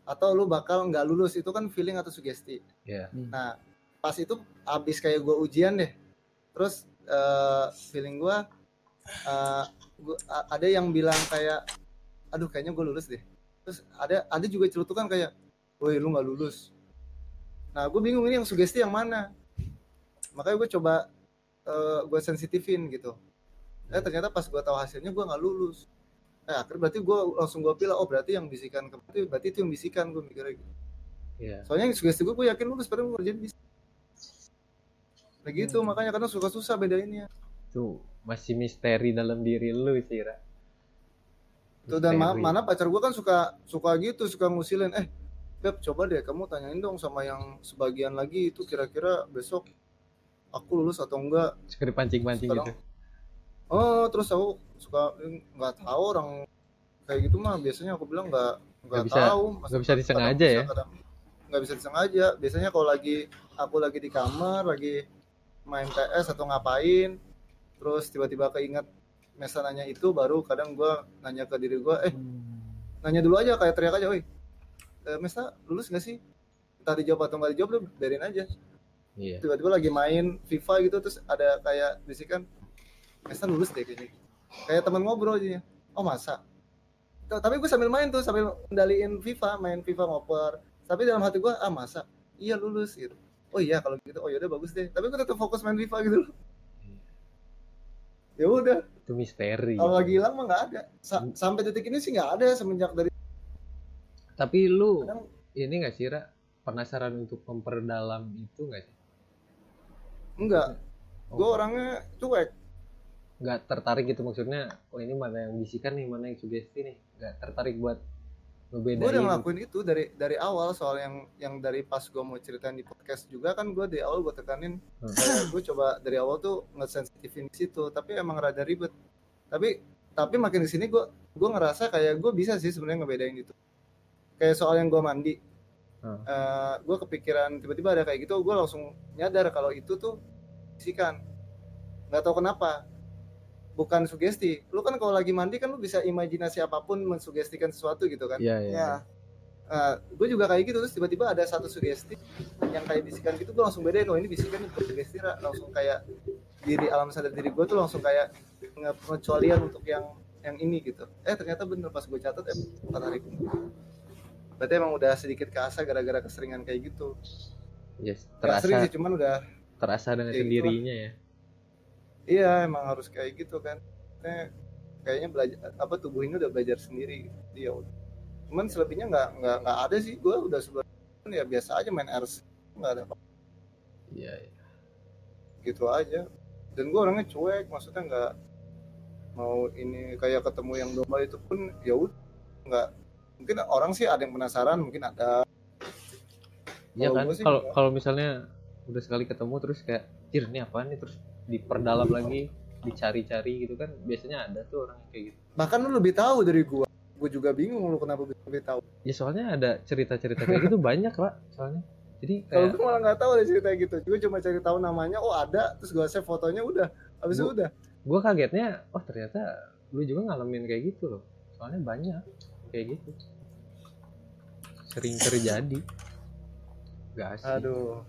atau lu bakal nggak lulus itu kan feeling atau sugesti. Ya. Nah, pas itu abis kayak gue ujian deh. Terus eh, feeling gue eh, gua- ada yang bilang kayak, aduh kayaknya gue lulus deh. Terus ada ada juga celutukan kayak, woi lu nggak lulus. Nah, gue bingung ini yang sugesti yang mana. Makanya gue coba gue sensitifin gitu. Eh ternyata pas gue tahu hasilnya gue nggak lulus. Eh akhirnya berarti gue langsung gue pilih, oh berarti yang bisikan ke berarti, berarti itu yang bisikan gue mikirnya gitu. ya Soalnya yang sugesti gue, gue yakin lulus, padahal gue kerjain bisa. Nah gitu, makanya kadang suka susah bedainnya. Itu masih misteri dalam diri lu sih Ra. Tuh dan ma- mana pacar gue kan suka suka gitu, suka ngusilin, eh Beb coba deh kamu tanyain dong sama yang sebagian lagi itu kira-kira besok aku lulus atau enggak. suka dipancing-pancing gitu Oh terus aku suka nggak tahu orang kayak gitu mah biasanya aku bilang nggak nggak tahu. nggak bisa disengaja ya? bisa, kadang nggak bisa disengaja. Biasanya kalau lagi aku lagi di kamar lagi main PS atau ngapain, terus tiba-tiba keinget Mesa nanya itu baru kadang gua nanya ke diri gua eh nanya dulu aja kayak teriak aja, woi eh, Mesa lulus nggak sih? Entah dijawab atau nggak dijawab lu biarin aja. iya Tiba-tiba lagi main FIFA gitu terus ada kayak bisikan Mesa lulus deh kayaknya. Kayak teman ngobrol aja. Oh masa? Tapi gue sambil main tuh sambil kendaliin FIFA, main FIFA ngoper. Tapi dalam hati gue ah masa? Iya lulus gitu. Oh iya kalau gitu oh yaudah bagus deh. Tapi gue tetap fokus main FIFA gitu loh. Ya udah, itu misteri kalau lagi hilang mah nggak ada. Sa- sampai detik ini sih nggak ada semenjak dari tapi lu kadang ini gak sih Ra? penasaran untuk memperdalam itu gak sih enggak. Oh, Gue orangnya cuek. nggak tertarik gitu maksudnya oh ini mana yang bisikan nih mana yang sugesti nih nggak tertarik buat gue udah ngelakuin itu dari dari awal. Soal yang yang dari pas gue mau ceritain di podcast juga kan gue di awal gue tekanin Hmm. gue coba dari awal tuh ngesensitifin di situ tapi emang rada ribet. Tapi tapi makin di sini gue gue ngerasa kayak gue bisa sih sebenarnya ngebedain itu. Kayak soal yang gue mandi. Hmm. gue kepikiran tiba-tiba ada kayak gitu gue langsung nyadar kalau itu tuh bisikan nggak tahu kenapa bukan sugesti. Lu kan kalau lagi mandi kan lu bisa imajinasi apa pun mensugestikan sesuatu gitu kan? Iya, iya. Ya. gue juga kayak gitu terus tiba-tiba ada satu sugesti yang kayak bisikan gitu gue langsung bedain oh ini bisikan bukan sugesti langsung kayak diri alam sadar diri gue tuh langsung kayak nge- pengecualian untuk yang yang ini gitu. Eh ternyata bener pas gue catat eh tertarik berarti emang udah sedikit keasa gara-gara keseringan kayak gitu. Yes, sering terasa. sih cuman udah terasa dengan gitu sendirinya ya iya emang harus kayak gitu kan. Kayak- kayaknya belajar apa tubuh ini udah belajar sendiri. Dia cuman selebihnya nggak nggak nggak ada sih. Gue udah sebelum ya biasa aja main RC nggak ada apa iya iya. gitu aja. Dan gue orangnya cuek maksudnya nggak mau ini kayak ketemu yang domba itu pun ya udah nggak. Mungkin orang sih ada yang penasaran mungkin ada. Iya kan? kalau kalau misalnya udah sekali ketemu terus kayak Jir ini apaan nih? Terus diperdalam lagi dicari-cari gitu kan biasanya ada tuh orang yang kayak gitu. Bahkan lu lebih tahu dari gua. Gua juga bingung lu kenapa bisa lebih tahu. Ya soalnya ada cerita-cerita kayak gitu banyak pak soalnya. Jadi kalau kayak gua malah nggak tahu ada cerita gitu. Gua cuma cari tahu namanya oh ada terus gua save fotonya udah. Habis itu udah. gue kagetnya oh ternyata lu juga ngalamin kayak gitu loh. Soalnya banyak kayak gitu. Sering terjadi. Gak asik aduh.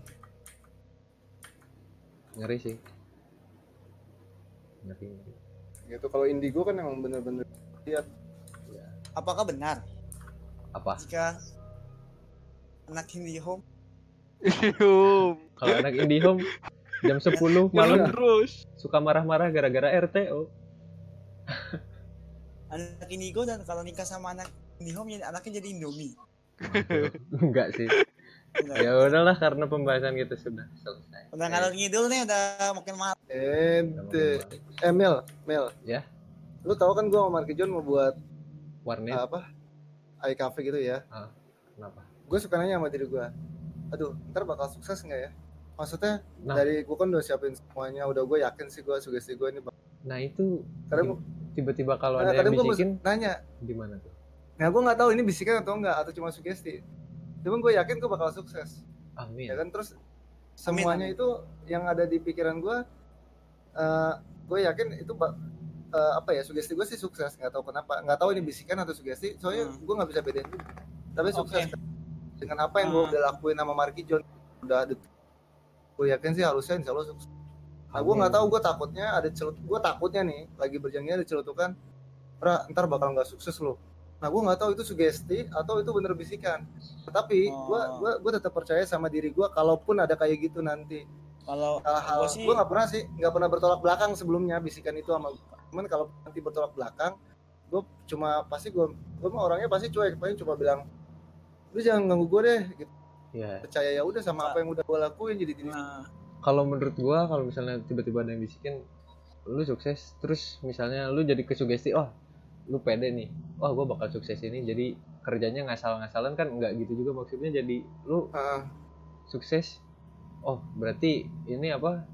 Ngeri sih ngeri, ngeri. gitu kalau indigo kan emang bener-bener Apakah benar? Apa? Jika anak IndiHome Ium. kalau anak IndiHome jam 10 Malam terus. suka marah-marah gara-gara RTO anak Indigo dan kalau nikah sama anak IndiHome ya anaknya jadi Indomie. enggak sih. Udah, ya udahlah karena pembahasan kita sudah selesai. Udah ngalor ngidul nih udah makin malam. Ente. Eh Mel Mel. Ya. lu tahu kan gua sama Marky John mau buat warnet? apa? iCafe gitu ya. Kenapa? Gue suka nanya sama diri gue aduh ntar bakal sukses nggak ya? Maksudnya Nah. dari gue kan udah siapin semuanya udah gue yakin sih gue sugesti gue ini nah itu kadang tiba-tiba kalau nah, ada kadang yang gue bisikin nanya. gimana tuh? Nah gue nggak tahu ini bisikan atau enggak atau cuma sugesti. Cuman gue yakin gue bakal sukses. Amin. Ya kan terus semuanya amin. itu yang ada di pikiran gue eh gue yakin itu eh, apa ya sugesti gue sih sukses nggak tahu kenapa nggak tahu ini bisikan atau sugesti soalnya Hmm. gue nggak bisa bedain juga tapi sukses Oke. dengan apa yang gue Hmm. udah lakuin sama Marky John udah gue yakin sih harusnya insya Allah sukses nah gue nggak tahu gue takutnya ada celut gue takutnya nih lagi berjanji ada celutukan pra ntar bakal nggak sukses loh nah gue nggak tahu itu sugesti atau itu bener bisikan tapi gue Oh. gue gue tetap percaya sama diri gue kalaupun ada kayak gitu nanti Kalau hal-hal gua sih gue nggak pernah sih nggak pernah bertolak belakang sebelumnya bisikan itu sama gue cuman kalau nanti bertolak belakang gue cuma pasti gue gue mah orangnya pasti cuek. Paling cuma bilang lu jangan ganggu gue deh gitu. Ya percaya ya udah sama apa yang udah gue lakuin jadi diri nah, kalau menurut gua kalau misalnya tiba-tiba ada yang bisikin lu sukses terus misalnya lu jadi kesugesti oh lu pede nih. Wah gua bakal sukses ini. Jadi kerjanya ngasal-ngasalan kan enggak gitu juga maksudnya. Jadi lu Ah, sukses oh berarti ini apa?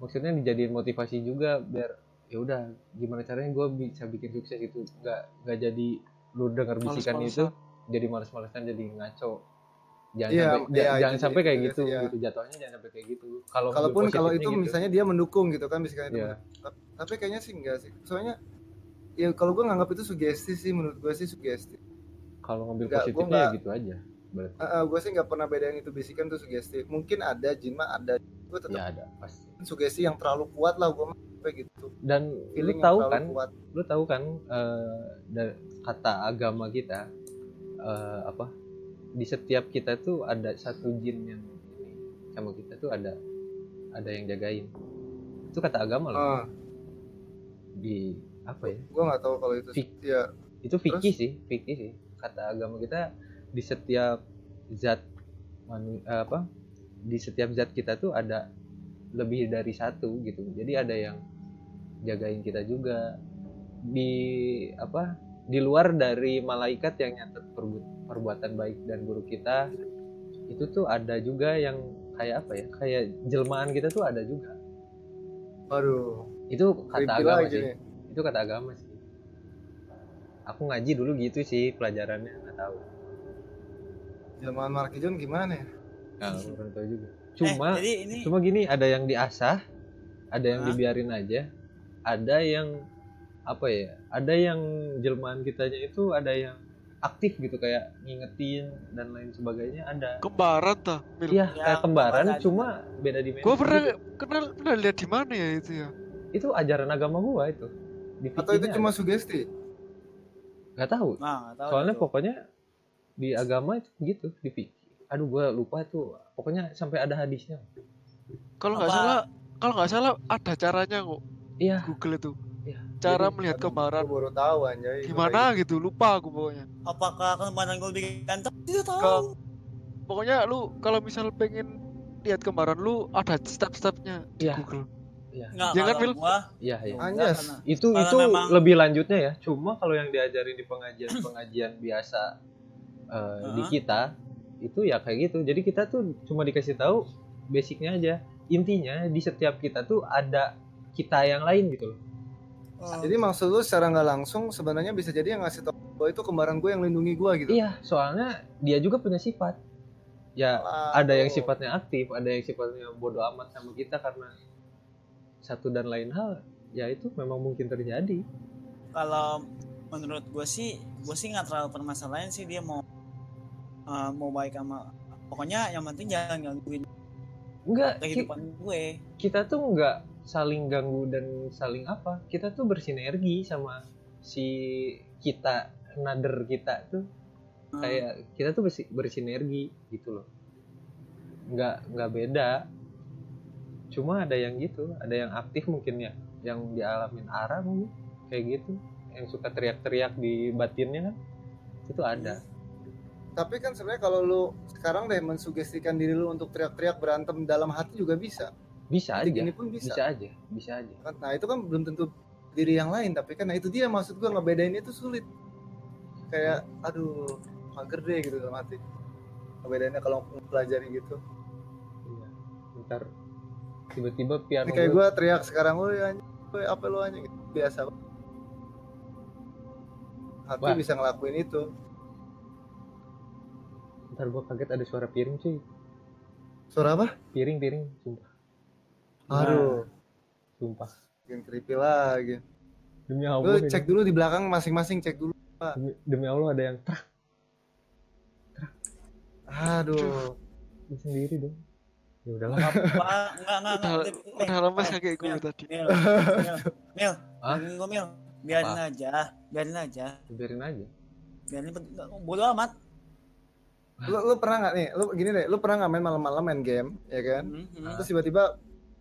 Maksudnya dijadiin motivasi juga biar ya udah gimana caranya gua bisa bikin sukses itu nggak nggak jadi lu dengar bisikan itu jadi males-malesan jadi ngaco. Jangan Iya, sampai iya, ja- jangan itu sampai kayak sih, gitu iya. gitu. Jatuhnya jangan sampai kayak gitu. Kalau kalaupun kalau itu gitu. misalnya dia mendukung gitu kan bisikan itu. Iya. Ta- tapi kayaknya sih enggak sih. Soalnya ya kalau gue nganggap itu sugesti sih menurut gue sih sugesti. Kalau ngambil positifnya ya gitu aja berarti gue sih nggak pernah bedain itu. Bisikan tuh sugesti. Mungkin ada jin mah ada. Gue tetap ya ada pasti. sugesti yang terlalu kuat lah gue mah kayak gitu. Dan lu feeling tahu kan kuat. lu tahu kan eh, dari kata agama kita eh, apa di setiap kita tuh ada satu jin yang ini sama kita tuh ada ada yang jagain. Itu kata agama loh. Ah. Di apa ya? Gue nggak tahu kalau itu. Fik- ya. itu fikih sih fikih sih. Kata agama kita di setiap zat manu, eh, apa di setiap zat kita tuh ada lebih dari satu gitu. Jadi ada yang jagain kita juga. Di apa di luar dari malaikat yang nyatet perbu- perbuatan baik dan buruk kita itu tuh ada juga yang kayak apa ya kayak jelmaan kita tuh ada juga. Aduh itu kata agama sih. nih. itu kata agama sih. Aku ngaji dulu gitu sih pelajarannya nggak tahu Jelmaan Marky John gimana ya nggak kurang tahu juga eh, cuma jadi ini cuma gini ada yang diasah ada yang Hah? dibiarin aja ada yang apa ya ada yang jelmaan kitanya itu ada yang aktif gitu kayak ngingetin dan lain sebagainya ada Kembaran tah. Iya Ya, kayak kembaran cuma beda dimensi Gua pernah gitu. kenal pernah lihat di mana ya itu ya. itu ajaran agama gua itu di atau itu cuma ada. sugesti nggak tahu nah, nggak tahu soalnya itu. pokoknya di agama itu gitu di fikih aduh gua lupa tuh pokoknya sampai ada hadisnya Kalau nggak salah kalau nggak salah ada caranya kok iya Google itu. iya Cara Jadi, melihat gue kembaran. baru tahu anjay Gimana gitu lupa aku pokoknya. apakah kembaran gue lebih ganteng tidak tahu Ke- Pokoknya lu kalau misal pengen lihat kembaran lu ada step-stepnya di Iya. Google. Iya. Nggak, Ya kan, gua Iya, iya. Anjas. Itu itu memang- lebih lanjutnya ya. Cuma kalau yang diajarin di pengajian-pengajian biasa eh, di kita itu ya kayak gitu. Jadi kita tuh cuma dikasih tahu basicnya aja. Intinya di setiap kita tuh ada kita yang lain gitu loh. Oh. Jadi maksud lu secara nggak langsung sebenarnya bisa jadi yang ngasih tau gue itu kembaran gue yang lindungi gue gitu. Iya, soalnya dia juga punya sifat. Ya, Aduh. ada yang sifatnya aktif, ada yang sifatnya bodoh amat sama kita karena satu dan lain hal. Ya itu memang mungkin terjadi. kalau menurut gue sih gue sih nggak terlalu permasalahan sih dia mau eh, mau baik sama pokoknya yang penting jangan gangguin Enggak, ki- kehidupan gue kita tuh nggak saling ganggu dan saling apa. Kita tuh bersinergi sama si kita nader kita tuh Hmm. kayak kita tuh bersi- bersinergi gitu loh. Nggak nggak beda. Cuma ada yang gitu, ada yang aktif mungkin ya, yang dialamin Ara mungkin kayak gitu, yang suka teriak-teriak di batinnya kan, itu ada. Tapi kan sebenarnya kalau lu sekarang deh mensugestikan diri lu untuk teriak-teriak berantem dalam hati juga bisa. Bisa Detik aja, ini pun bisa. bisa aja, bisa aja. Kan, Nah itu kan belum tentu diri yang lain tapi kan nah itu dia maksud gua ngebedainnya itu sulit. Kayak aduh mager deh gitu dalam hati. Ngebedainnya kalau mempelajari gitu. Iya. Ntar tiba-tiba piano Ini kayak gua- gua teriak sekarang lu "Woi, apa lu anjing gitu. biasa. Hati Wah. bisa ngelakuin itu. ntar gua kaget ada suara piring cuy, Suara apa? piring piring, sumpah, Aduh, sumpah. bikin creepy lagi. Demi Lu Allah, ini. cek dulu di belakang masing-masing cek dulu. demi, demi Allah ada yang trak Aduh. Lu sendiri dong. Ya udahlah. apa enggak enggak enggak Udah, Eh, lemes eh, kakek gue Mil, tadi. Mil, Mil, Mil, Biarin Apa? aja, biarin aja, Biarin aja. biarin bodo amat. Lu, lu pernah nggak nih? Lu gini deh, lu pernah nggak main malam-malam main game, ya kan? Hmm, hmm. Terus tiba-tiba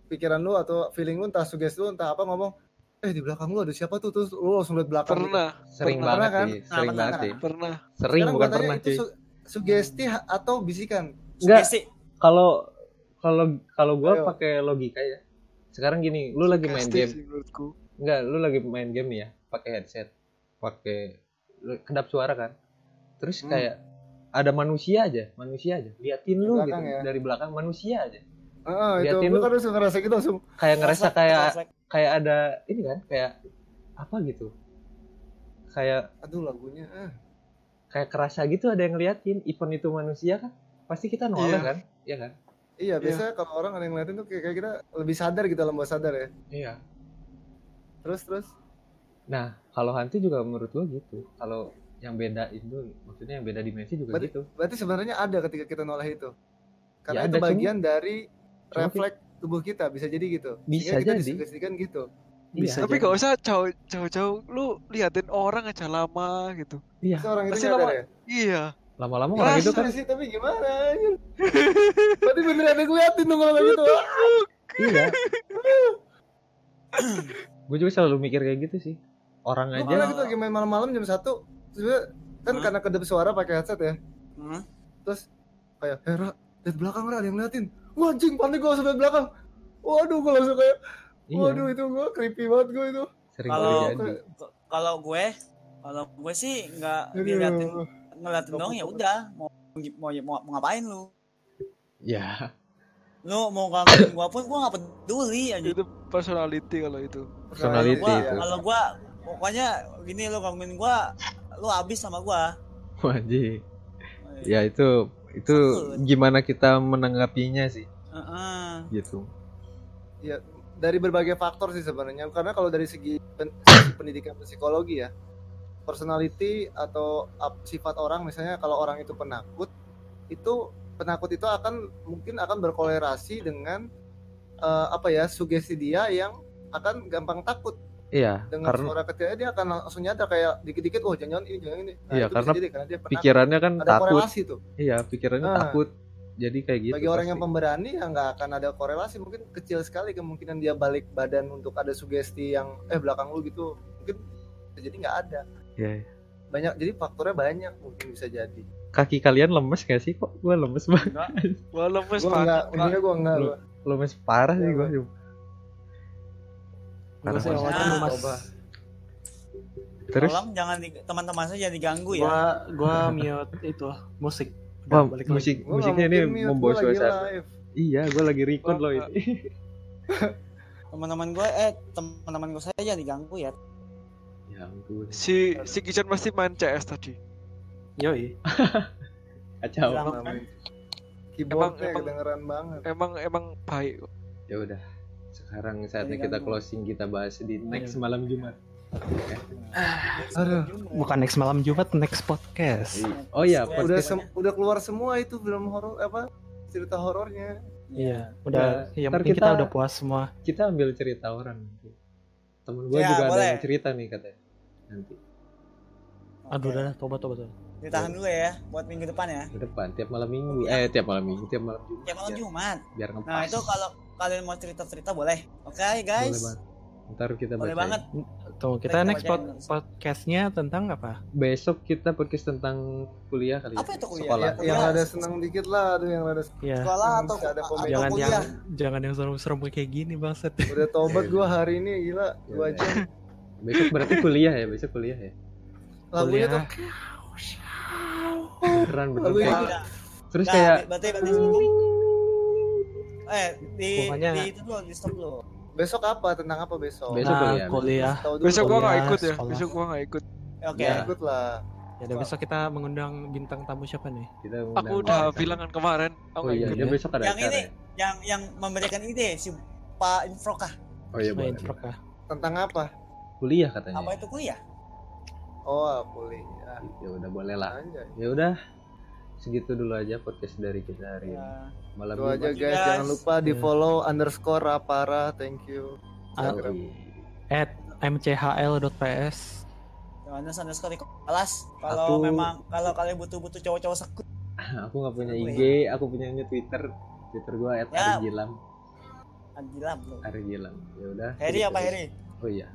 pikiran lu atau feeling lu entah sugesti lu entah apa ngomong, eh di belakang lu ada siapa tuh? Terus lu langsung liat belakang. gitu. Pernah, Sering Pernah banget kan? sih, sering Nah, banget pernah. sih. pernah. Sering Sekarang bukan tanya, pernah cuy. su- sugesti atau bisikan? Enggak, Sugesti. kalau kalau kalau gua pakai logika ya. Sekarang gini, lu lagi main game. sih menurutku. Enggak, lu lagi main game nih ya, pakai headset, pakai kedap suara kan. Terus Hmm. kayak ada manusia aja, manusia aja. Liatin lu gitu belakang ya? dari belakang manusia aja. Heeh, itu Liatin gua lu. kan langsung ngerasa gitu langsung. Kayak ngerasa kayak kayak ada ini kan, kayak apa gitu. Kayak Aduh lagunya. eh. kayak kerasa gitu ada yang ngeliatin event itu manusia kan pasti kita nolak Iya. kan iya kan Iya, biasanya kalau orang ada yang ngeliatin tuh kayak, kayak kita lebih sadar gitu alam bawah sadar ya. iya Terus terus. nah kalau hantu juga menurut gua gitu kalau yang beda itu maksudnya yang beda dimensi juga Berarti- gitu Berarti sebenarnya ada ketika kita noleh itu. Ya Karena ada, itu cuma- bagian dari cuma refleks tubuh kita bisa jadi gitu. Bisa Sehingga kita jadi. disugestikan gitu. Bisa Tapi jadi. gak usah jauh jauh jauh lu liatin orang aja lama gitu. iya Terus orang itu lama- ya. Iya. lama-lama Iya, orang itu Iya kan sih, tapi gimana? Berarti beneran ada ngeliatin dong kalau kayak gitu. iya gue juga selalu mikir kayak gitu sih orang Lu aja pernah gitu lagi main malam-malam jam 1 Terus kan Hah? karena kedap suara pakai headset ya. Hmm. Terus kayak, "Hera, lihat belakang Ra, ada yang ngeliatin." Wah, anjing, panik gua langsung lihat belakang. Waduh, gua langsung kayak, iya waduh itu gua creepy banget gua itu. sering Kalau- Kalau gue, kalau gue sih nggak ngeliatin ngeliatin dong ya udah mau mau mau, mau ngapain lu? ya Lu mau gangguin gua pun gua nggak peduli aja. Itu personality kalau itu. Personality Gua, itu. kalau gua pokoknya gini lu gangguin gua, lu habis sama gua. wajib ya itu itu Takut. gimana kita menanggapinya sih Heeh. gitu dari berbagai faktor sih sebenarnya karena kalau dari segi, pen- segi pendidikan psikologi ya personality atau sifat orang misalnya kalau orang itu penakut itu penakut itu akan mungkin akan berkolerasi dengan eh, apa ya sugesti dia yang akan gampang takut iya dengan karena suara kecilnya dia akan langsung nyadar kayak dikit-dikit oh jangan-jangan ini jangan ini nah, Iya, karena jadi, karena dia pikirannya kan ada takut korelasi tuh iya pikirannya Nah. takut jadi kayak gitu bagi orang yang pasti. pemberani ya nggak akan ada korelasi mungkin kecil sekali kemungkinan dia balik badan untuk ada sugesti yang eh belakang lu gitu mungkin jadi nggak ada Iya, iya. banyak jadi faktornya banyak mungkin bisa jadi kaki kalian lemes gak sih kok gue lemes banget Enggak. Wah lemes gua banget. nggak untungnya gua nggak Lu- gua. lemes parah sih Iya, gue. Gue sih Parah. awalnya Nah, mas. Terus Tolong jangan teman-teman saya jangan diganggu ya. Gua gua mute itu musik. Wah, balik musik Gua musiknya ini membawa gua lagi suasana. Iya, gue lagi record loh ini. Teman-teman gue eh teman-teman gue saya jangan diganggu ya. ya ampun. Si si Kijan pasti main CS tadi. Yoi. Kacau. Namanya. Keyboardnya emang- kedengeran banget. Emang emang baik. Ya udah. Sekarang saatnya Jadi kita ganggu. closing kita bahas di next malam Jumat. Aduh, bukan next malam Jumat, next podcast. Oh iya, Ya, Udah podcast. sem- udah keluar semua itu film horor apa? Cerita horornya. Iya, udah Ya, yang kita... kita- udah puas semua. kita ambil cerita orang nanti. Temen gue Ya, juga ada boleh. yang cerita nih katanya. Nanti Aduh, Oke. udah tobat tobat. tobat. Ditahan dulu ya buat minggu depan ya. ke depan tiap malam minggu. Eh tiap malam minggu, tiap malam Jumat. Ya malam biar, Jumat. biar ngepas. Nah itu kalau kalian mau cerita-cerita boleh. Oke Boleh guys. banget. Ntar kita Boleh bacain. banget. Tuh, kita Kita next pod- podcastnya tentang apa? Besok kita podcast tentang kuliah kali Apa ya. itu kuliah? Sekolah. Ya, Yang ada senang dikit lah, aduh yang ada Iya. Sekolah Yang atau ada atau komen. Jangan kuliah. yang jangan yang serem-serem kayak gini bangset. udah tobat gua hari ini gila Ya dua udah. jam. Besok berarti kuliah ya, besok kuliah ya. Lagunya tuh Kuliah. Beneran kayak- yang- Nah, Terus kayak berarti berarti eh di Pokoknya di itu dulu di stop dulu. besok apa tentang apa besok? Besok Nah, kuliah. Besok gua nggak kuliah, ikut ya. sekolah. Besok gua nggak ikut. Oke. Ya. ikut lah. Ya udah besok kita mengundang bintang tamu siapa nih? kita Aku udah bilang kan kemarin. Aku Oh iya, ikut. ya. besok ada Yang acara. ini ya? yang yang memberikan ide si Pak Infroka. Oh iya, truk ah. Tentang apa? Kuliah katanya. Apa itu kuliah? Oh, kuliah. Ya udah boleh lah. Ya udah. Segitu dulu aja podcast dari kita hari ini. Ya. Malam Itu aja guys, Guys. jangan lupa di Iya. follow underscore rapara, thank you. At mchl.ps. Johannes underscore di kelas. Kalau Aku- memang kalau kalian butuh-butuh cowok-cowok sekut. Aku nggak punya IG, aku punyanya Twitter. Twitter gua Ya. @arigilam. Gila bro. Arigilam. Ya udah. Harry segitu apa aja. Oh iya.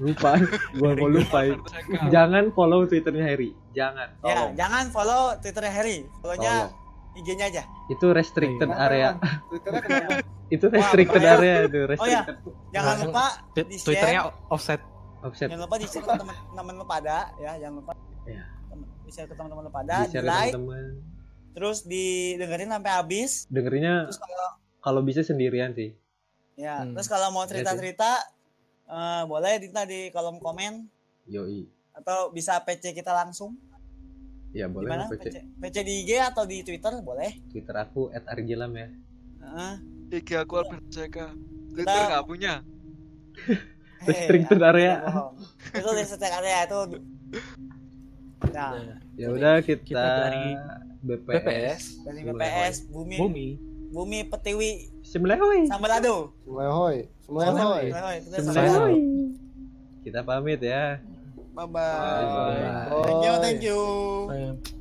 lupa. gua mau lupain. Jangan follow Twitternya Harry. Jangan. Ya, jangan follow Twitternya Harry. Follow-nya. IG-nya aja. Itu restricted area. Bang? Twitternya kenapa? Itu restricted bahaya. area itu. Oh ya, Restricted. jangan Nah, lupa di share. Twitternya offset. Offset. Jangan lupa di share ke teman-teman lu pada ya, jangan lupa. Ya. Di share ke teman-teman lu pada, Di di like, teman-teman. terus didengerin sampai habis. Dengerinnya Terus kalau kalau bisa sendirian sih. ya, Hmm. terus kalau mau sih. cerita-cerita eh, boleh di di kolom komen Yoi. atau bisa PC kita langsung. Ya boleh mana? lah, PC. PC. PC di IG atau di Twitter boleh. Twitter aku @argilam ya. Heeh. IG aku Albert Jaka. Twitter nggak punya. Restricted Eh, area. Itu restricted area itu. Nah, Ya udah kita, Kita dari BPS. BPS. dari. BPS Bumi Bumi. Bumi Petiwi Semlehoy. Sambalado. Kita Semlehoy. Sambalado. Kita pamit ya. Bye bye. Bye. Thank you, thank you.